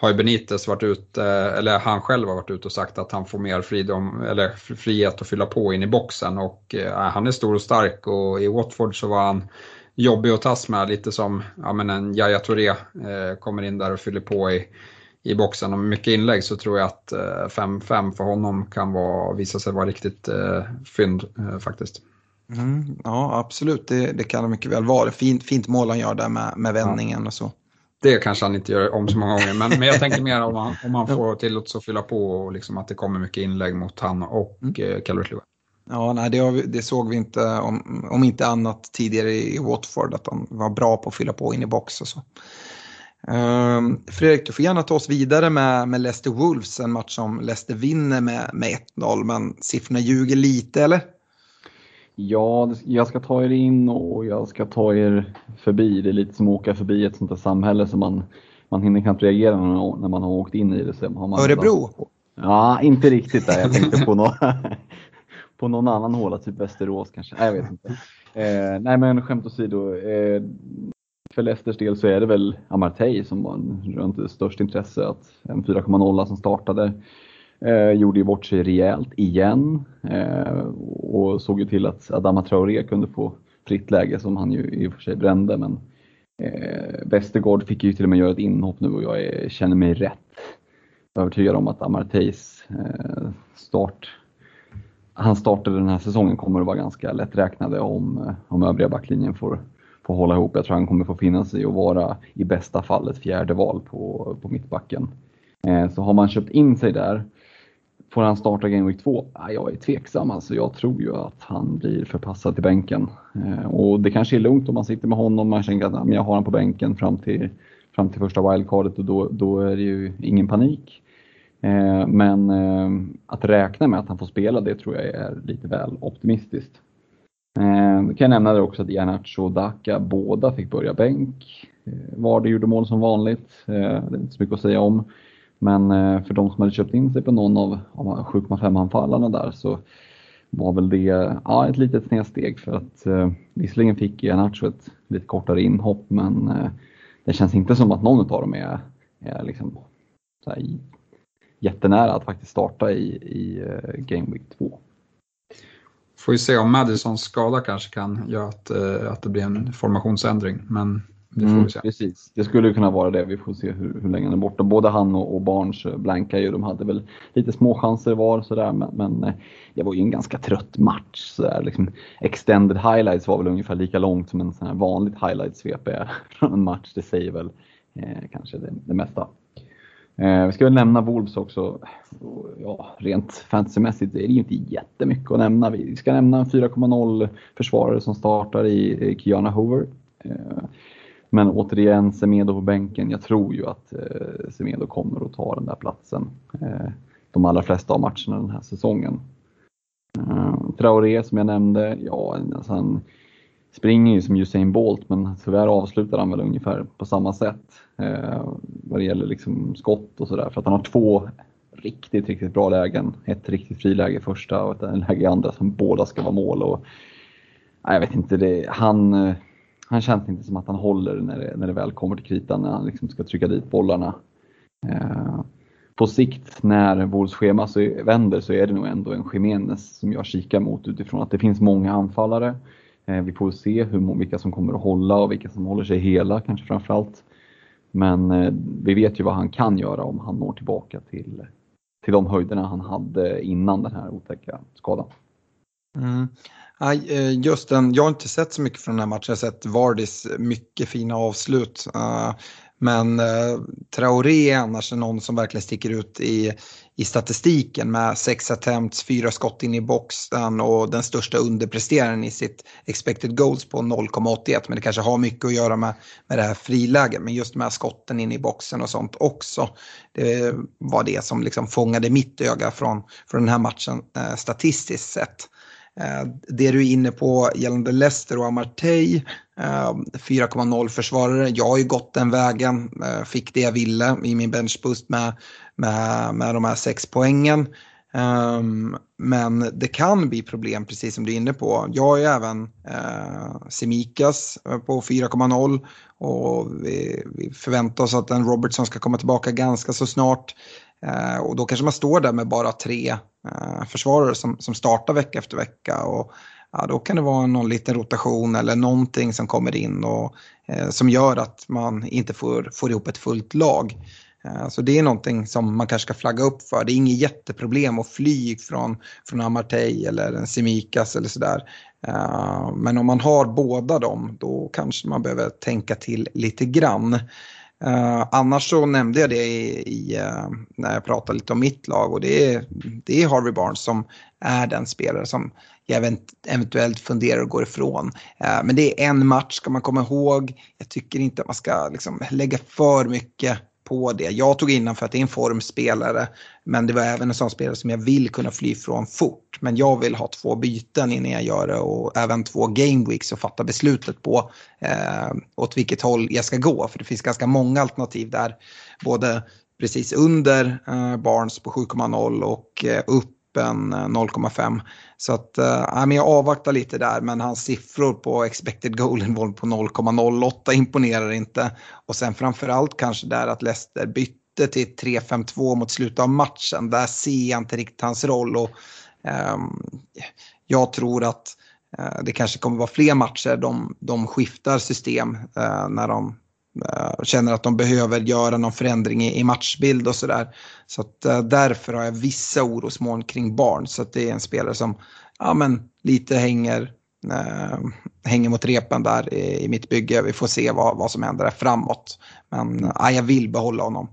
har ju Benitez varit ute, eller han själv har varit ute och sagt att han får mer fridom, eller frihet att fylla på in i boxen och eh, han är stor och stark och i Watford så var han jobbig att tas med, lite som ja, men en Yahya Touré eh, kommer in där och fyller på i, i boxen och mycket inlägg så tror jag att 5-5 eh, för honom kan vara, visa sig vara riktigt eh, fynd eh, faktiskt. Mm, ja absolut, det, det kan det mycket väl vara. Fint, fint mål han gör där med, med vändningen ja. och så. Det kanske han inte gör om så många gånger, men, men jag tänker mer om han, om han får tillåtelse att fylla på och liksom att det kommer mycket inlägg mot han och mm. eh, Calvert Lewin. Ja, nej, det, det, såg vi inte, om, om inte annat tidigare i Watford, att han var bra på att fylla på in i box och så. Um, Fredrik, du får gärna ta oss vidare med, med Leicester Wolves, en match som Leicester vinner med, med 1-0, men siffrorna ljuger lite, eller? Ja, jag ska ta er in och jag ska ta er förbi. Det är lite som att åka förbi ett sånt där samhälle som man, man hinner knappt reagera när man har åkt in i det. Så har man Örebro? Ja, inte riktigt där. Jag tänkte på, någon, *laughs* på någon annan håla, typ Västerås kanske. Nej, jag vet inte. Eh, nej, men skämt åsido. Eh, för Leicesters del så är det väl Amartey som var runt störst intresse. Att en 4,0 som startade. Eh, gjorde ju bort sig rejält igen eh, och såg ju till att Adama Traoré kunde få fritt läge som han ju i och för sig brände. Men eh, Westergaard fick ju till och med göra ett inhopp nu och jag är, känner mig rätt övertygad om att Amarteys eh, start han startade den här säsongen kommer att vara ganska lätträknade om, eh, om övriga backlinjen får, får hålla ihop. Jag tror han kommer få finna sig och vara i bästa fall ett fjärde val på, på mittbacken. Eh, så har man köpt in sig där Får han starta Game Week 2? Ah, jag är tveksam. Alltså, jag tror ju att han blir förpassad till bänken. Eh, och det kanske är lugnt om man sitter med honom. Man känner att ah, jag har honom på bänken fram till, fram till första wildcardet och då, då är det ju ingen panik. Eh, men att räkna med att han får spela, det tror jag är lite väl optimistiskt. Eh, kan jag nämna det också att Ianacho och Daka båda fick börja bänk. Eh, Vardy gjorde mål som vanligt, eh, det är inte så mycket att säga om. Men eh, för de som hade köpt in sig på någon av, av 7,5 anfallarna där så var väl det ja, ett litet snedsteg för att eh, visserligen fick Ianacho ett lite kortare inhopp men eh, det känns inte som att någon av dem är, är liksom, så här, jättenära att faktiskt starta i, i eh, Game Week 2. Får vi se om Madisons skada kanske kan göra att, uh, att det blir en formationsändring. Men det får mm, vi se. Precis, det skulle kunna vara det. Vi får se hur, hur länge han är borta. Både han och, och Barnes blankar ju. De hade väl lite små chanser var sådär, men, men det var ju en ganska trött match. Sådär. Liksom, extended highlights var väl ungefär lika långt som en sån här vanligt highlights-svep är *laughs* från en match. Det säger väl eh, kanske det, det mesta. Eh, vi ska väl nämna Wolves också. Ja, rent fantasymässigt är det inte jättemycket att nämna. Vi ska nämna en 4,0 försvarare som startar i Kiana Hoover. Eh, men återigen, Semedo på bänken. Jag tror ju att eh, Semedo kommer att ta den där platsen eh, de allra flesta av matcherna den här säsongen. Eh, Traoré som jag nämnde, ja, alltså han springer ju som Usain Bolt men tyvärr avslutar han väl ungefär på samma sätt eh, vad det gäller liksom skott och sådär. För att han har två riktigt, riktigt bra lägen. Ett riktigt friläge första och ett läge i andra som båda ska vara mål. Och, nej, jag vet inte, det, han, eh, han känns inte som att han håller när det, när det väl kommer till kritan när han liksom ska trycka dit bollarna. Eh, på sikt när Wolfs schema så vänder så är det nog ändå en Jiménez som jag kikar mot utifrån att det finns många anfallare. Eh, vi får se hur, vilka som kommer att hålla och vilka som håller sig hela kanske framförallt. Men eh, vi vet ju vad han kan göra om han når tillbaka till, till de höjderna han hade innan den här otäcka skadan. Mm. Eh, Just den, jag har inte sett så mycket från den här matchen, jag har sett Vardis mycket fina avslut. Eh, men eh, Traoré är annars någon som verkligen sticker ut i, i statistiken med sex attempts, fyra skott in i boxen och den största underpresteraren i sitt expected goals på 0,81. Men det kanske har mycket att göra med, med det här friläget. Men just med skotten in i boxen och sånt också. Det var det som liksom fångade mitt öga från, från den här matchen eh, statistiskt sett. Eh, det du är inne på gällande Leicester och Amartey, Ehm, 4,0 försvarare. Jag har ju gått den vägen, eh, fick det jag ville i min benchboost med, med, med de här sex poängen. Um, men det kan bli problem precis som du är inne på. Jag har ju även eh, uh, Semikas eh, på 4,0 och vi, vi, förväntar oss att en Robertson ska komma tillbaka ganska så snart. Uh, och då kanske man står där med bara tre uh, försvarare som, som startar vecka efter vecka. Och, ja, då kan det vara någon liten rotation eller någonting som kommer in och eh, som gör att man inte får, får ihop ett fullt lag. Eh, så det är någonting som man kanske ska flagga upp för. Det är inget jätteproblem att fly från, från Amartey eller en Semikas eller sådär. Eh, men om man har båda dem då kanske man behöver tänka till lite grann. Uh, annars så nämnde jag det i, i uh, när jag pratade lite om mitt lag och det är, det är Harvey Barnes som är den spelare som jag eventuellt funderar och går ifrån. Eh, men det är en match ska man komma ihåg. Jag tycker inte att man ska liksom, lägga för mycket på det. Jag tog innan för att det är en formspelare men det var även en sån spelare som jag vill kunna fly från fort. Men jag vill ha två byten innan jag gör det och även två game weeks och fatta beslutet på eh, åt vilket håll jag ska gå. För det finns ganska många alternativ där. Både precis under eh, Barnes på 7,0 och eh, upp öppen 0,5. Eh, Så att, äh, jag avvaktar lite där men hans siffror på expected goal involved på 0,08 imponerar inte. Och sen framförallt kanske där att Leicester bytte till 3-5-2 mot slutet av matchen. Där ser jag inte riktigt hans roll och äh, jag tror att äh, det kanske kommer vara fler matcher de, de skiftar system när de Eh, känner att de behöver göra någon förändring i, matchbild och sådär. Så att uh, därför har jag vissa orosmoln kring barn. Så att det är en spelare som ja, men, lite hänger, uh, hänger mot repen där i, i, mitt bygge. Vi får se vad, vad som händer där framåt. Men uh, jag vill behålla honom.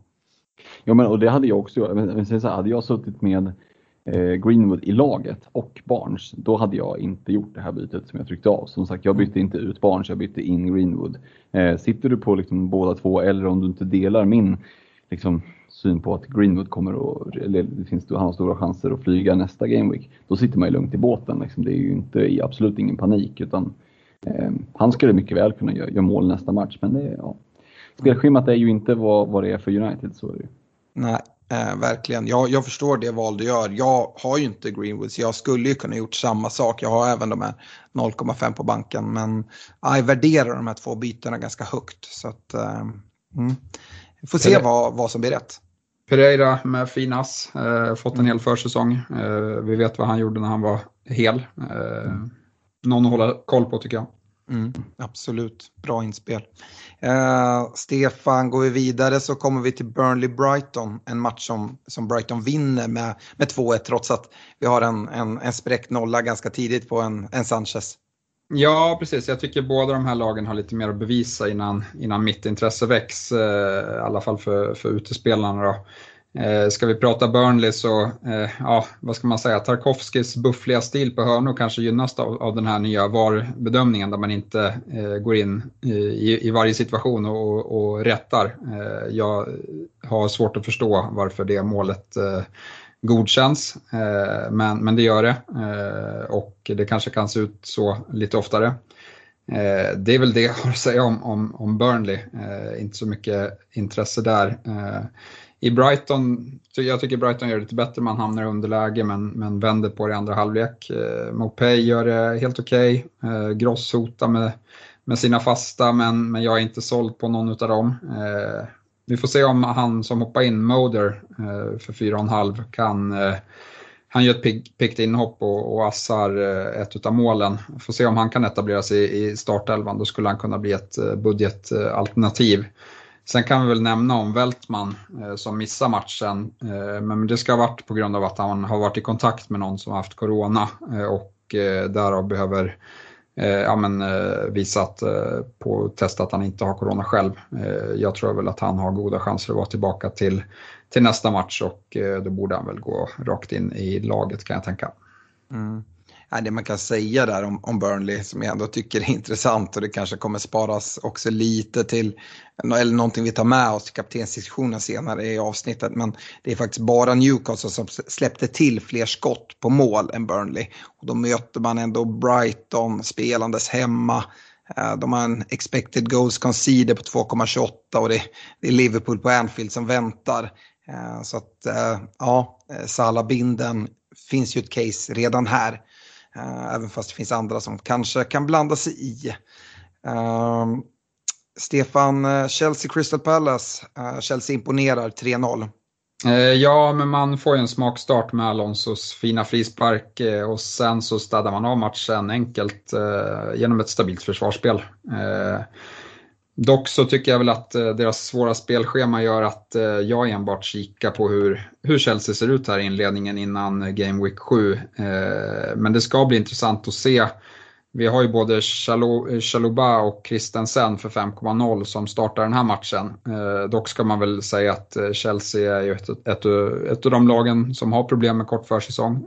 Ja, men och det hade jag också Men, Men, så hade jag suttit med Eh, Greenwood i laget och Barnes, då hade jag inte gjort det här bytet som jag tryckte av. Som sagt, jag bytte inte ut Barnes, jag bytte in Greenwood. Eh, sitter du på liksom båda två eller om du inte delar min liksom, syn på att Greenwood kommer att, eller det finns, han har stora chanser att flyga nästa Gameweek, då sitter man ju lugnt i båten. Liksom. Det är ju inte, absolut ingen panik utan eh, han skulle mycket väl kunna göra, göra mål nästa match. Men det, ja. Spelschemat är ju inte vad, vad det är för United, så är det Nej, eh, verkligen. Jag, jag förstår det val du gör. Jag har ju inte Greenwood så jag skulle ju kunna gjort samma sak. Jag har även de här 0,5 på banken men jag värderar de här två bytena ganska högt. Så att, eh, mm. Vi får se vad, vad som blir rätt. Pereira med finas, eh, fått en hel försäsong. Eh, vi vet vad han gjorde när han var hel. Eh, någon att hålla koll på tycker jag. Mm, absolut, bra inspel. Eh, Stefan, går vi vidare så kommer vi till Burnley-Brighton. En match som, som Brighton vinner med, med 2-1 trots att vi har en, en, en spräckt nolla ganska tidigt på en, en Sanchez. Ja, precis. Jag tycker båda de här lagen har lite mer att bevisa innan, innan mitt intresse väcks. Eh, I alla fall för, för utespelarna. Då. Eh, ska vi prata Burnley så, eh, ja, vad ska man säga, Tarkovskis buffliga stil på hörnor kanske gynnas av, av den här nya VAR-bedömningen där man inte eh, går in i, i varje situation och, och rättar. Eh, jag har svårt att förstå varför det målet eh, godkänns, eh, men, men det gör det eh, och det kanske kan se ut så lite oftare. Eh, det är väl det jag har att säga om, om, om Burnley, eh, inte så mycket intresse där i Brighton, jag tycker Brighton gör det lite bättre, man hamnar i underläge men, men vänder på det i andra halvlek. Eh, Mopay gör det helt okej, okay. eh, Gross hotar med, med sina fasta men, men jag är inte såld på någon av dem. Eh, vi får se om han som hoppar in, Moder, eh, för 4,5 kan eh, han gör ett piggt inhopp och, och assar eh, ett av målen. Får se om han kan etablera sig i startelvan, då skulle han kunna bli ett eh, budgetalternativ. Sen kan vi väl nämna om Weltman eh, som missar matchen, eh, men det ska ha varit på grund av att han har varit i kontakt med någon som har haft corona eh, och eh, därav behöver eh, ja, men, eh, visat eh, på test att han inte har corona själv. Eh, jag tror väl att han har goda chanser att vara tillbaka till, till nästa match och eh, då borde han väl gå rakt in i laget kan jag tänka. Mm det man kan säga där om, om Burnley som jag ändå tycker är *laughs* intressant och det kanske kommer sparas också lite till, eller någonting vi tar med oss till kaptensdiskussionen senare i avsnittet. Men det är faktiskt bara Newcastle som släppte till fler skott på mål än Burnley. Och då möter man ändå Brighton spelandes hemma. Eh, de har en expected goals conceded på 2,28 och det, det är Liverpool på Anfield som väntar. Eh, så att eh, ja, Salah-binden finns ju ett case redan här. Eh, även fast det finns andra som kanske kan blanda sig i. Ehm, Stefan, eh, Chelsea Crystal Palace. Uh, Chelsea imponerar 3-0. Ja, men man får ju en smakstart med Alonsos fina frispark och sen så städar man av matchen enkelt genom ett stabilt försvarsspel. Dock så tycker jag väl att eh, deras svåra spelschema gör att eh, jag enbart kikar på hur, hur Chelsea ser ut här i inledningen innan eh, Game Week 7. Men det ska bli intressant att se. Vi har ju både Chaluba och Christensen för 5,0 som startar den här matchen. Dock ska man väl säga att Chelsea är ju ett, ett, ett av de lagen som har problem med kort försäsong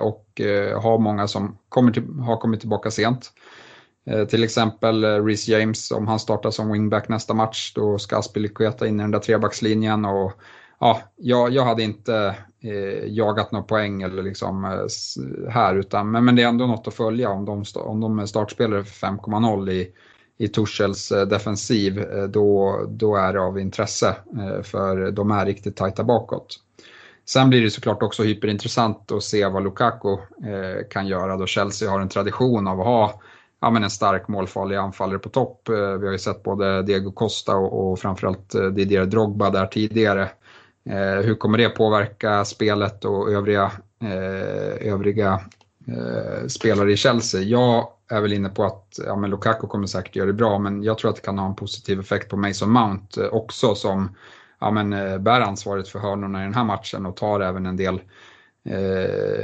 och har många som kommer till, har kommit tillbaka sent. Eh, till exempel eh, Reece James, om han startar som wingback nästa match, då ska Aspilicueta in i den där trebackslinjen. Och, ja, jag, jag hade inte eh, jagat några poäng eller liksom, eh, här, utan, men, men det är ändå något att följa om de, om de är startspelare för 5,0 i, i Torshälls eh, defensiv, eh, då, då är det av intresse, eh, för de är riktigt tajta bakåt. Sen blir det såklart också hyperintressant att se vad Lukaku kan göra då Chelsea har en tradition av att ha ja, men en stark målfarlig anfallare på topp. Eh, vi har ju sett både Diego Costa och, och framförallt eh, Didier Drogba där tidigare. Eh, hur kommer det påverka spelet och övriga, eh, övriga eh, spelare i Chelsea? Jag är väl inne på att ja, men Lukaku kommer säkert göra det bra men jag tror att det kan ha en positiv effekt på Mason Mount eh, också som ja, men, bär ansvaret för hörnorna i den här matchen och tar även en del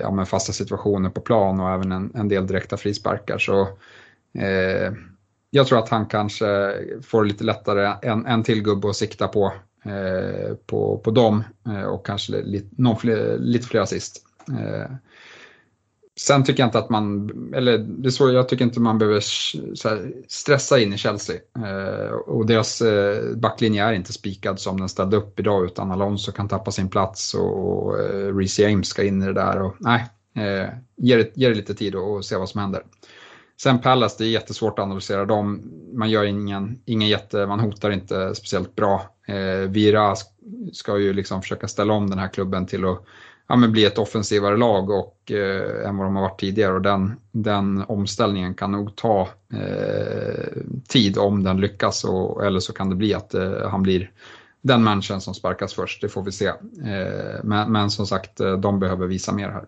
ja, men fasta situationer på plan och även en, en del direkta frisparkar. Så Eh, jag tror att han kanske får lite lättare en, en till gubbe att sikta på, eh, på, på dem eh, och kanske lite, någon fler, lite fler assist. Eh, Sen tycker jag inte att man, eller det är så, jag tycker inte man behöver här, stressa in i Chelsea. Eh, och deras eh, backlinje är inte spikad som den ställde upp idag utan Alonso kan tappa sin plats och, och eh, Reece James ska in i det där. Och, nej, eh, ge, det, ge det lite tid och, och se vad som händer. Sen Pallas, det är jättesvårt att analysera dem. Man gör ingen, ingen jätte, man hotar inte speciellt bra. Eh, Vira ska ju liksom försöka ställa om den här klubben till att ja, men bli ett offensivare lag och, eh, än vad de har varit tidigare och den, den omställningen kan nog ta eh, tid om den lyckas och, eller så kan det bli att eh, han blir den människan som sparkas först, det får vi se. Eh, men, men, som sagt, eh, de behöver visa mer här.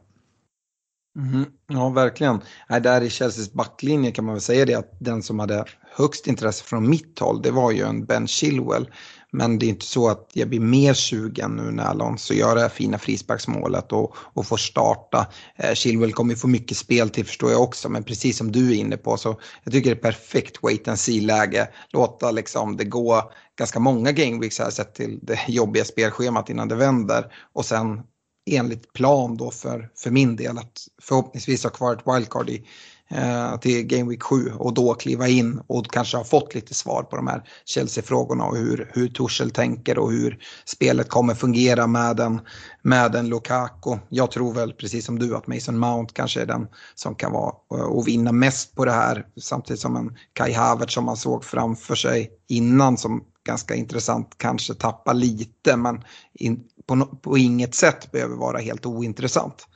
Mm, ja, verkligen. Nej, där i Chelseas backlinje kan man väl säga det att den som hade högst intresse från mitt håll, det var ju en Ben Chilwell. Men det är inte så att jag blir mer sugen nu när Alonso gör det här fina frisparksmålet och, och får starta. Eh, Chilwell kommer ju få mycket spel till förstår jag också, men precis som du är inne på så jag tycker det är perfekt wait and see-läge. Låta liksom det gå ganska många gameweeks här sett till det *laughs* jobbiga spelschemat innan det vänder och sen enligt plan då för, för min del att förhoppningsvis ha kvar ett wildcard i, eh, till Game Week 7 och då kliva in och kanske ha fått lite svar på de här Chelsea-frågorna och hur, hur Torshäll tänker och hur spelet kommer fungera med en, med en Lukaku. Jag tror väl precis som du att Mason Mount kanske är den som kan vara eh, och vinna mest på det här samtidigt som en Kai Havertz som man såg framför sig innan som ganska intressant kanske tappa lite men in, på, på inget sätt behöver vara helt ointressant.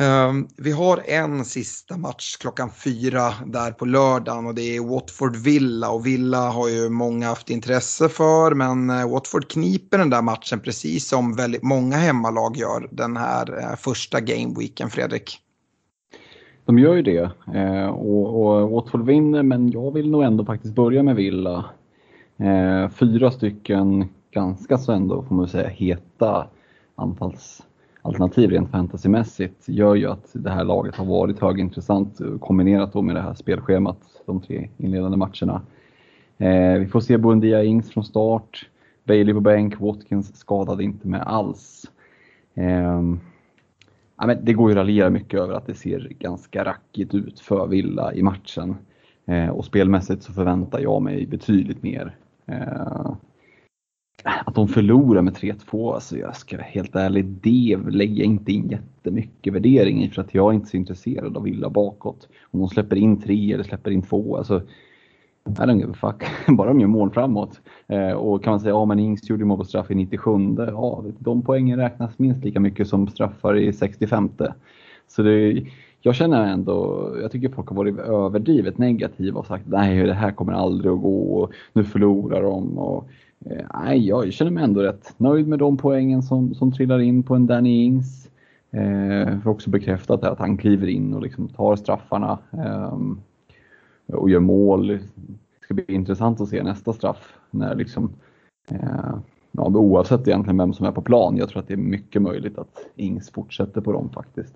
Um, vi har en sista match klockan fyra där på lördagen och det är Watford Villa och Villa har ju många haft intresse för men eh, Watford kniper den där matchen precis som väldigt många hemmalag gör den här uh, första gameweeken Fredrik. De gör ju det eh, och, och, Watford vinner men jag vill nog ändå faktiskt börja med Villa. Eh, fyra stycken ganska så ändå får man säga heta anfallsalternativ rent fantasymässigt gör ju att det här laget har varit högintressant kombinerat då med det här spelschemat de tre inledande matcherna. Eh, vi får se Buendia Ings från start, Bailey på bänk, Watkins skadade inte med alls. Eh, ja, men det går ju att raljera mycket över att det ser ganska rackigt ut för Villa i matchen. Eh, och spelmässigt så förväntar jag mig betydligt mer. Eh, att de förlorar med 3-2, alltså jag ska vara helt ärlig, det lägger jag inte in jättemycket värdering i för att jag är inte så intresserad av Villa bakåt. Om de släpper in tre eller släpper in två, alltså I don't give a fuck. *laughs* Bara de gör mål framåt. Eh, och kan man säga, ja men Ings gjorde mål på straff i 97, ja de poängen räknas minst lika mycket som straffar i 65. Så det, jag känner ändå, jag tycker folk har varit överdrivet negativa och sagt nej det här kommer aldrig att gå och nu förlorar de. Och, Eh, nej, jag känner mig ändå rätt nöjd med de poängen som, som trillar in på en Danny Ings. Eh, för också bekräftat att han kliver in och liksom tar straffarna eh, och gör mål. Det ska bli intressant att se nästa straff när liksom, eh, ja, oavsett egentligen vem som är på plan. Jag tror att det är mycket möjligt att Ings fortsätter på dem faktiskt.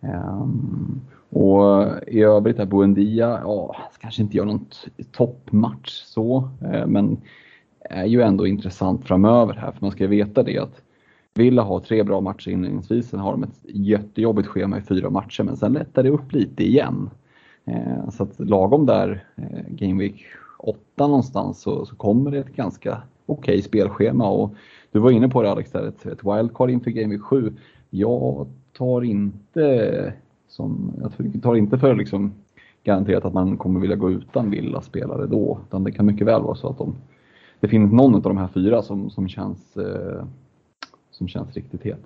Um, och i övrigt är Buendia, ja, kanske inte gör någon toppmatch så, eh, men är ju ändå intressant framöver här, för man ska veta det att Villa har tre bra matcher inledningsvis, sen har de ett jättejobbigt schema i fyra matcher, men sen lättar det upp lite igen. Eh, så att lagom där, eh, Game Week 8 någonstans, så, så kommer det ett ganska okej okay spelschema. Och du var inne på det Alex, där, ett, ett wildcard inför Game Week 7. Jag tar inte, som, jag tar inte för liksom garanterat att man kommer vilja gå utan Villa-spelare då, utan det kan mycket väl vara så att de det finns någon av de här fyra som, som, känns, eh, som känns riktigt het.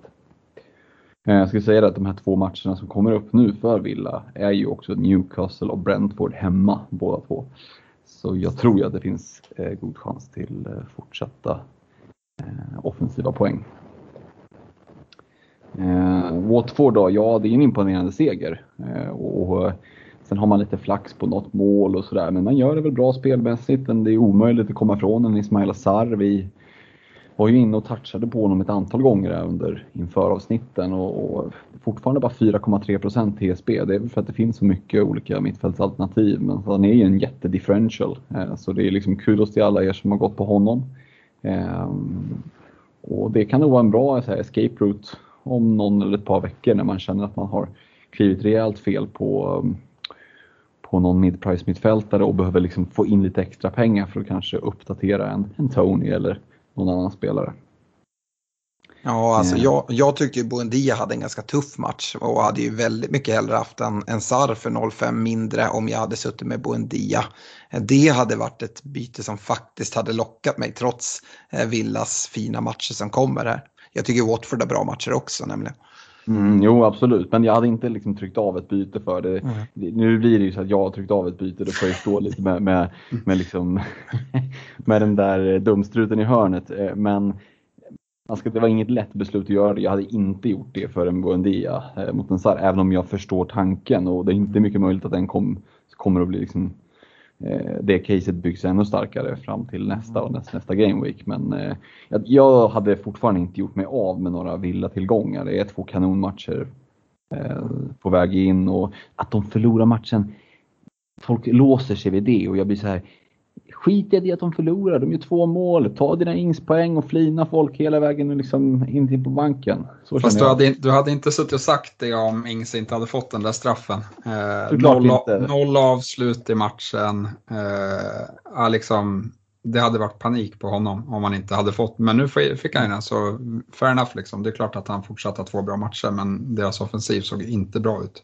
Eh, jag skulle säga att de här två matcherna som kommer upp nu för Villa är ju också Newcastle och Brentford hemma båda två. Så jag tror ju att det finns eh, god chans till eh, fortsatta eh, offensiva poäng. Eh, Watford då, ja det är en imponerande seger. Eh, och Sen har man lite flax på något mål och sådär, men man gör det väl bra spelmässigt. Det är omöjligt att komma ifrån en Ismail Azar. Vi var ju inne och touchade på honom ett antal gånger under inför avsnitten och, och fortfarande bara 4,3% TSB. Det är väl för att det finns så mycket olika mittfältsalternativ, men han är ju en jättedifferential. Eh, så det är liksom kudos till alla er som har gått på honom. Ehm, och det kan nog vara en bra så här, escape route om någon eller ett par veckor när man känner att man har klivit rejält fel på, på någon mid-price mittfältare och behöver liksom få in lite extra pengar för att kanske uppdatera en, en Tony eller någon annan spelare. Ja, alltså jag, jag tyckte ju Buendia hade en ganska tuff match och hade ju väldigt mycket hellre haft en, en SAR för 0,5 mindre om jag hade suttit med Buendia. Det hade varit ett byte som faktiskt hade lockat mig trots eh, Villas fina matcher som kommer här. Jag tycker Watford har bra matcher också nämligen. Mm, jo, absolut. Men jag hade inte liksom tryckt av ett byte för det. Mm. Nu blir det ju så att jag har tryckt av ett byte. Då får jag stå lite med, med, med, liksom, *laughs* med den där dumstruten i hörnet. Eh, men Alltså, det var inget lätt beslut att göra det. Jag hade inte gjort det för en Buendia eh, mot en SAR, även om jag förstår tanken och det är inte mycket möjligt att den kom, kommer att bli liksom, Eh, det caset byggs ännu starkare fram till nästa och nästa, nästa Game Week. Men eh, jag hade fortfarande inte gjort mig av med några villa-tillgångar. Det är två kanonmatcher eh, på väg in och att de förlorar matchen folk låser sig vid det och jag blir så här, skit i att de förlorar, de gör två mål. Ta dina ingspoäng och flina folk hela vägen liksom in till på banken. Så Fast du hade, du hade, inte suttit och sagt det om Ings inte hade fått den där straffen. Eh, noll, noll, avslut i matchen. Eh, liksom, det hade varit panik på honom om han inte hade fått, men nu fick han den så fair enough liksom. Det är klart att han fortsatte två bra matcher men deras offensiv såg inte bra ut.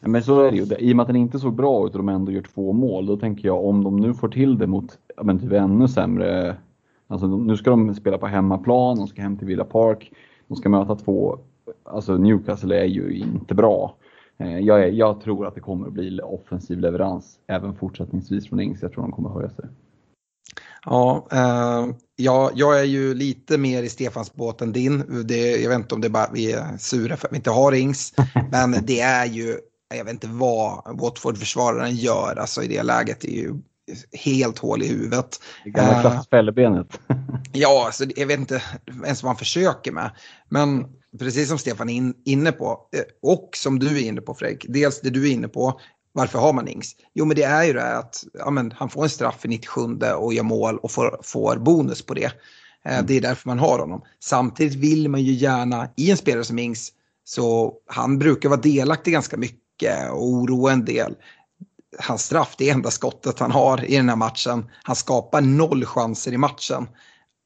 Men så är det ju. I och med att den inte såg bra ut och de ändå gör två mål, då tänker jag om de nu får till det mot men typ ännu sämre... Alltså nu ska de spela på hemmaplan, de ska hem till Villa Park, de ska möta två... Alltså Newcastle är ju inte bra. Eh, jag, är, jag tror att det kommer att bli offensiv leverans även fortsättningsvis från Ings. Jag tror de kommer att höja sig. Ja, eh, ja, jag är ju lite mer i Stefans båt än din. Det, jag vet inte om det är bara vi är sura för att vi inte har Ings. *laughs* men det är ju jag vet inte vad Watford-försvararen gör alltså i det läget. Det är ju helt hål i huvudet. Det gamla klassfällebenet. Uh, *laughs* ja, alltså, jag vet inte ens vad han försöker med. Men precis som Stefan är inne på, eh, och som du är inne på Fredrik, dels det du är inne på, varför har man Ings? Jo, men det är ju det att ja, men, han får en straff i 97 och gör mål och får, får bonus på det. Eh, mm. Det är därför man har honom. Samtidigt vill man ju gärna, i en spelare som Ings, så han brukar vara delaktig ganska mycket mycket och oroa en del. Hans straff, det är enda skottet han har i den här matchen. Han skapar noll chanser i matchen.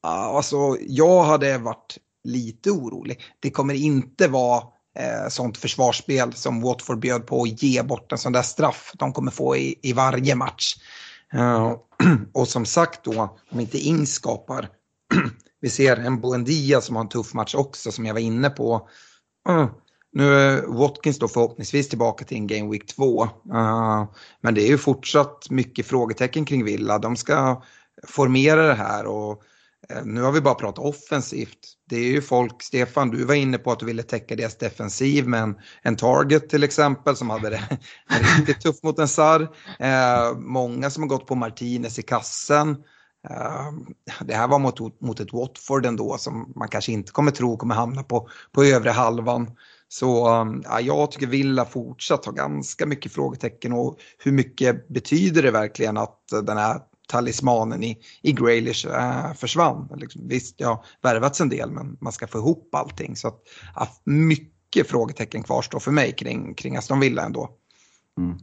Ah, alltså, jag hade varit lite orolig. Det kommer inte vara eh, sånt försvarsspel som Watford bjöd på att ge bort en sån där straff de kommer få i, i varje match. Uh, *clears throat* och som sagt då, om inte Ings skapar, *clears throat* vi ser en Buendia som har en tuff match också som jag var inne på. Uh, nu är Watkins då förhoppningsvis tillbaka till en Game Week 2. Uh, eh, men det är ju fortsatt mycket frågetecken kring Villa. De ska formera det här och uh, nu har vi bara pratat offensivt. Det är ju folk, Stefan, du var inne på att du ville täcka deras defensiv med en, en target till exempel som hade det *laughs* riktigt tufft mot en SAR. Uh, eh, många som har gått på Martinez i kassen. det här var mot, mot ett Watford ändå som man kanske inte kommer tro kommer hamna på, på övre halvan. Så ja, jag tycker Villa fortsatt har ganska mycket frågetecken och hur mycket betyder det verkligen att den här talismanen i, i Graylish äh, försvann. Liksom, visst, det har värvats en del men man ska få ihop allting. Så att, ja, mycket frågetecken kvarstår för mig kring, kring Aston Villa ändå. Mm.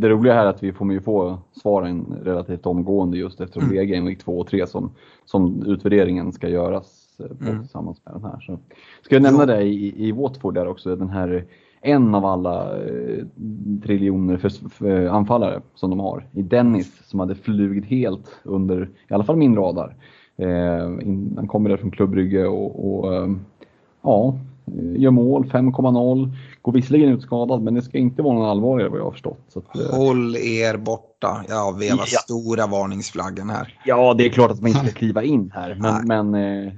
Det roliga här är att vi kommer ju få svaren relativt omgående just eftersom mm. det är Game Week 2 och 3 som, som utvärderingen ska göras på mm. tillsammans med den här. Så ska jag nämna det i, i Watford där också, den här en av alla eh, triljoner för, för anfallare som de har. I Dennis som hade flugit helt under, i alla fall min radar. Eh, in, han kommer där från Klubbrygge och, och eh, ja, gör mål 5,0. Går visserligen ut skadad men det ska inte vara någon allvarligare vad jag har förstått. Så att, eh, Håll er borta. Jag vevar ja. stora varningsflaggan här. Ja, det är klart att man inte ska kliva in här. Men, men eh,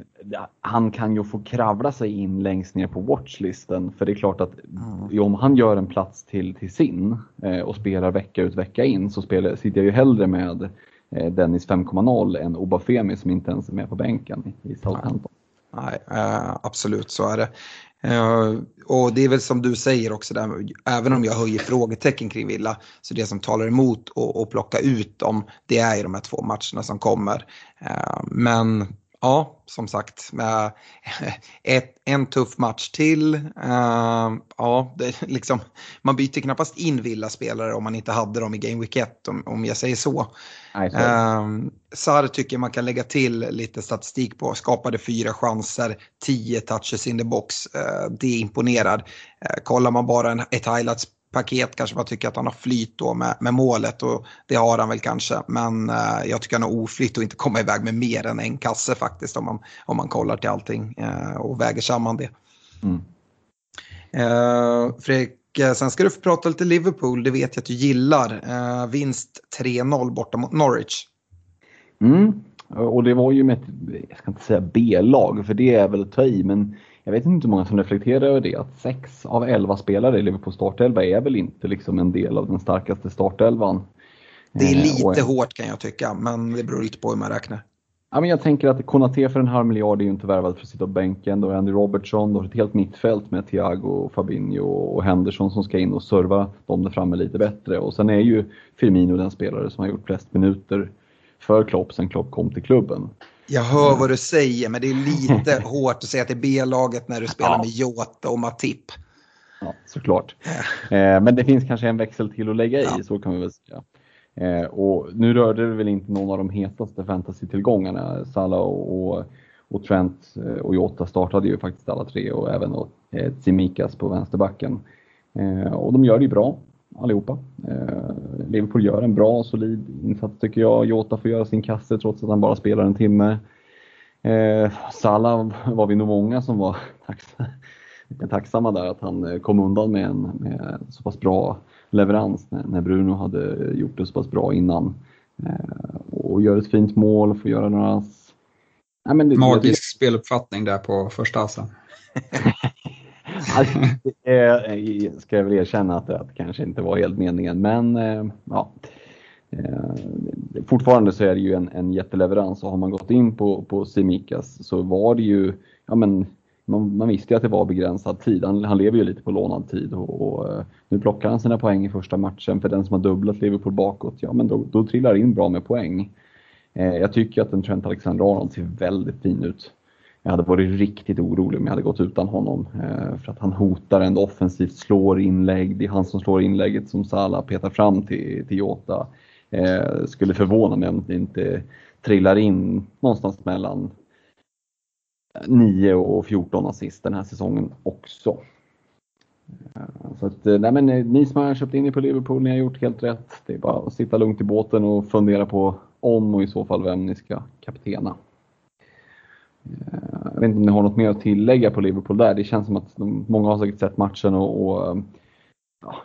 han kan ju få kravla sig in längst ner på watchlisten. För det är klart att mm. om han gör en plats till, till sin eh, och spelar vecka ut vecka in så spelar, sitter jag ju hellre med eh, Dennis 5.0 än Obafemi som inte ens är med på bänken i Southampton. Nej, äh, absolut så är det. Uh, och det är väl som du säger också, där, även om jag höjer frågetecken kring Villa, så det som talar emot att plocka ut dem, det är ju de här två matcherna som kommer. Uh, men Ja, som sagt. Med *laughs* ett, en tuff match till. Uh, ja, det, liksom, man byter knappast in Villa-spelare om man inte hade dem i Game Week 1, om, om jag säger så. Uh, Sar tycker man kan lägga till lite statistik på. Skapade fyra chanser, tio touches in the box. Uh, det imponerar. Kollar man bara en, ett highlights paket kanske man tycker att han har flyt då med, med målet och det har han väl kanske. Men eh, jag tycker han har oflyt och inte komma iväg med mer än en kasse faktiskt om man, om man kollar till allting eh, och väger samman det. Mm. Eh, Fredrik, eh, sen ska du få prata lite Liverpool, det vet jag att du gillar. Eh, vinst 3-0 borta mot Norwich. Mm. Och det var ju med ett, jag ska inte säga B-lag, för det är väl att ta i, men jag vet inte hur många som reflekterar över det, att 6 av 11 spelare i Liverpools startelva är väl inte liksom en del av den starkaste startelvan. Det är eh, lite eh, hårt kan jag tycka, men det beror lite på hur man räknar. Ja, men jag tänker att Konate för en halv miljard är ju inte värvad för att sitta på bänken. Då är Andy Robertson, då har ett helt mittfält med Thiago, Fabinho och Henderson som ska in och serva dem där framme lite bättre. Och sen är ju Firmino den spelare som har gjort flest minuter för Klopp sen Klopp kom till klubben. Jag hör vad du säger, men det är lite *laughs* hårt att säga till B-laget när du spelar ja. med Jota och Matip. Ja, såklart. Eh, men det finns kanske en växel till att lägga i, ja. så kan vi väl säga. Eh, och nu rörde det väl inte någon av de hetaste fantasy-tillgångarna. Salah och, och, och, Trent eh, och Jota startade ju faktiskt alla tre och även eh, Tsimikas på vänsterbacken. Eh, och de gör det ju bra allihopa. Eh, Liverpool gör en bra, solid insats tycker jag. Jota får göra sin kasse trots att han bara spelar en timme. Eh, Salah var vi nog många som var *laughs* tacksamma där att han eh, kom undan med en med så pass bra leverans när, när Bruno hade gjort det så pass bra innan. Eh, och gör ett fint mål, får göra några... Nej, Magisk speluppfattning där på första assen. *laughs* det *laughs* eh, eh, ska jag väl erkänna att det, kanske inte var helt meningen, men eh, ja. Fortfarande så är det ju en, en jätteleverans och har man gått in på, på Simikas så var det ju, ja men man, man visste ju att det var begränsad tid. Han, han lever ju lite på lånad tid och, och, nu plockar han sina poäng i första matchen. För den som har dubblat Liverpool bakåt, ja men då, då trillar det in bra med poäng. Eh, jag tycker att en Trent Alexander-Arnold ser väldigt fin ut. Jag hade varit riktigt orolig om jag hade gått utan honom. Eh, för att han hotar ändå offensivt, slår inlägg. Det är han som slår inlägget som Salah petar fram till, till Jota. Eh, skulle förvåna mig om det inte trillar in någonstans mellan 9 och 14 assist den här säsongen också. Eh, så att, eh, nej men, eh, ni som har köpt in er på Liverpool, ni har gjort helt rätt. Det är bara att sitta lugnt i båten och fundera på om och i så fall vem ni ska kaptena. Jag vet inte om ni har något mer att tillägga på Liverpool där. Det känns som att de, många har säkert sett matchen och, och um, ja,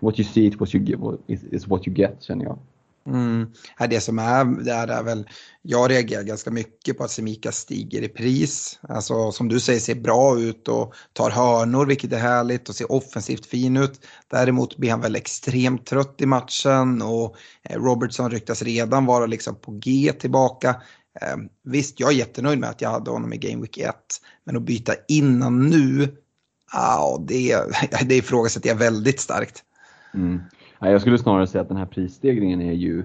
what you see it what you give, is what you get känner jag. Mm. Det som är där är väl, jag reagerar ganska mycket på att Semika stiger i pris. Alltså som du säger ser bra ut och tar hörnor vilket är härligt och ser offensivt fin ut. Däremot blir han väl extremt trött i matchen och eh, Robertson ryktas redan vara liksom på G tillbaka. Eh, visst, jag är jättenöjd med att jag hade honom i Game Week 1. Men att byta innan nu, ah, det, *laughs* det ifrågasätter jag väldigt starkt. Mm. Jag skulle snarare säga att den här prisstegringen är ju,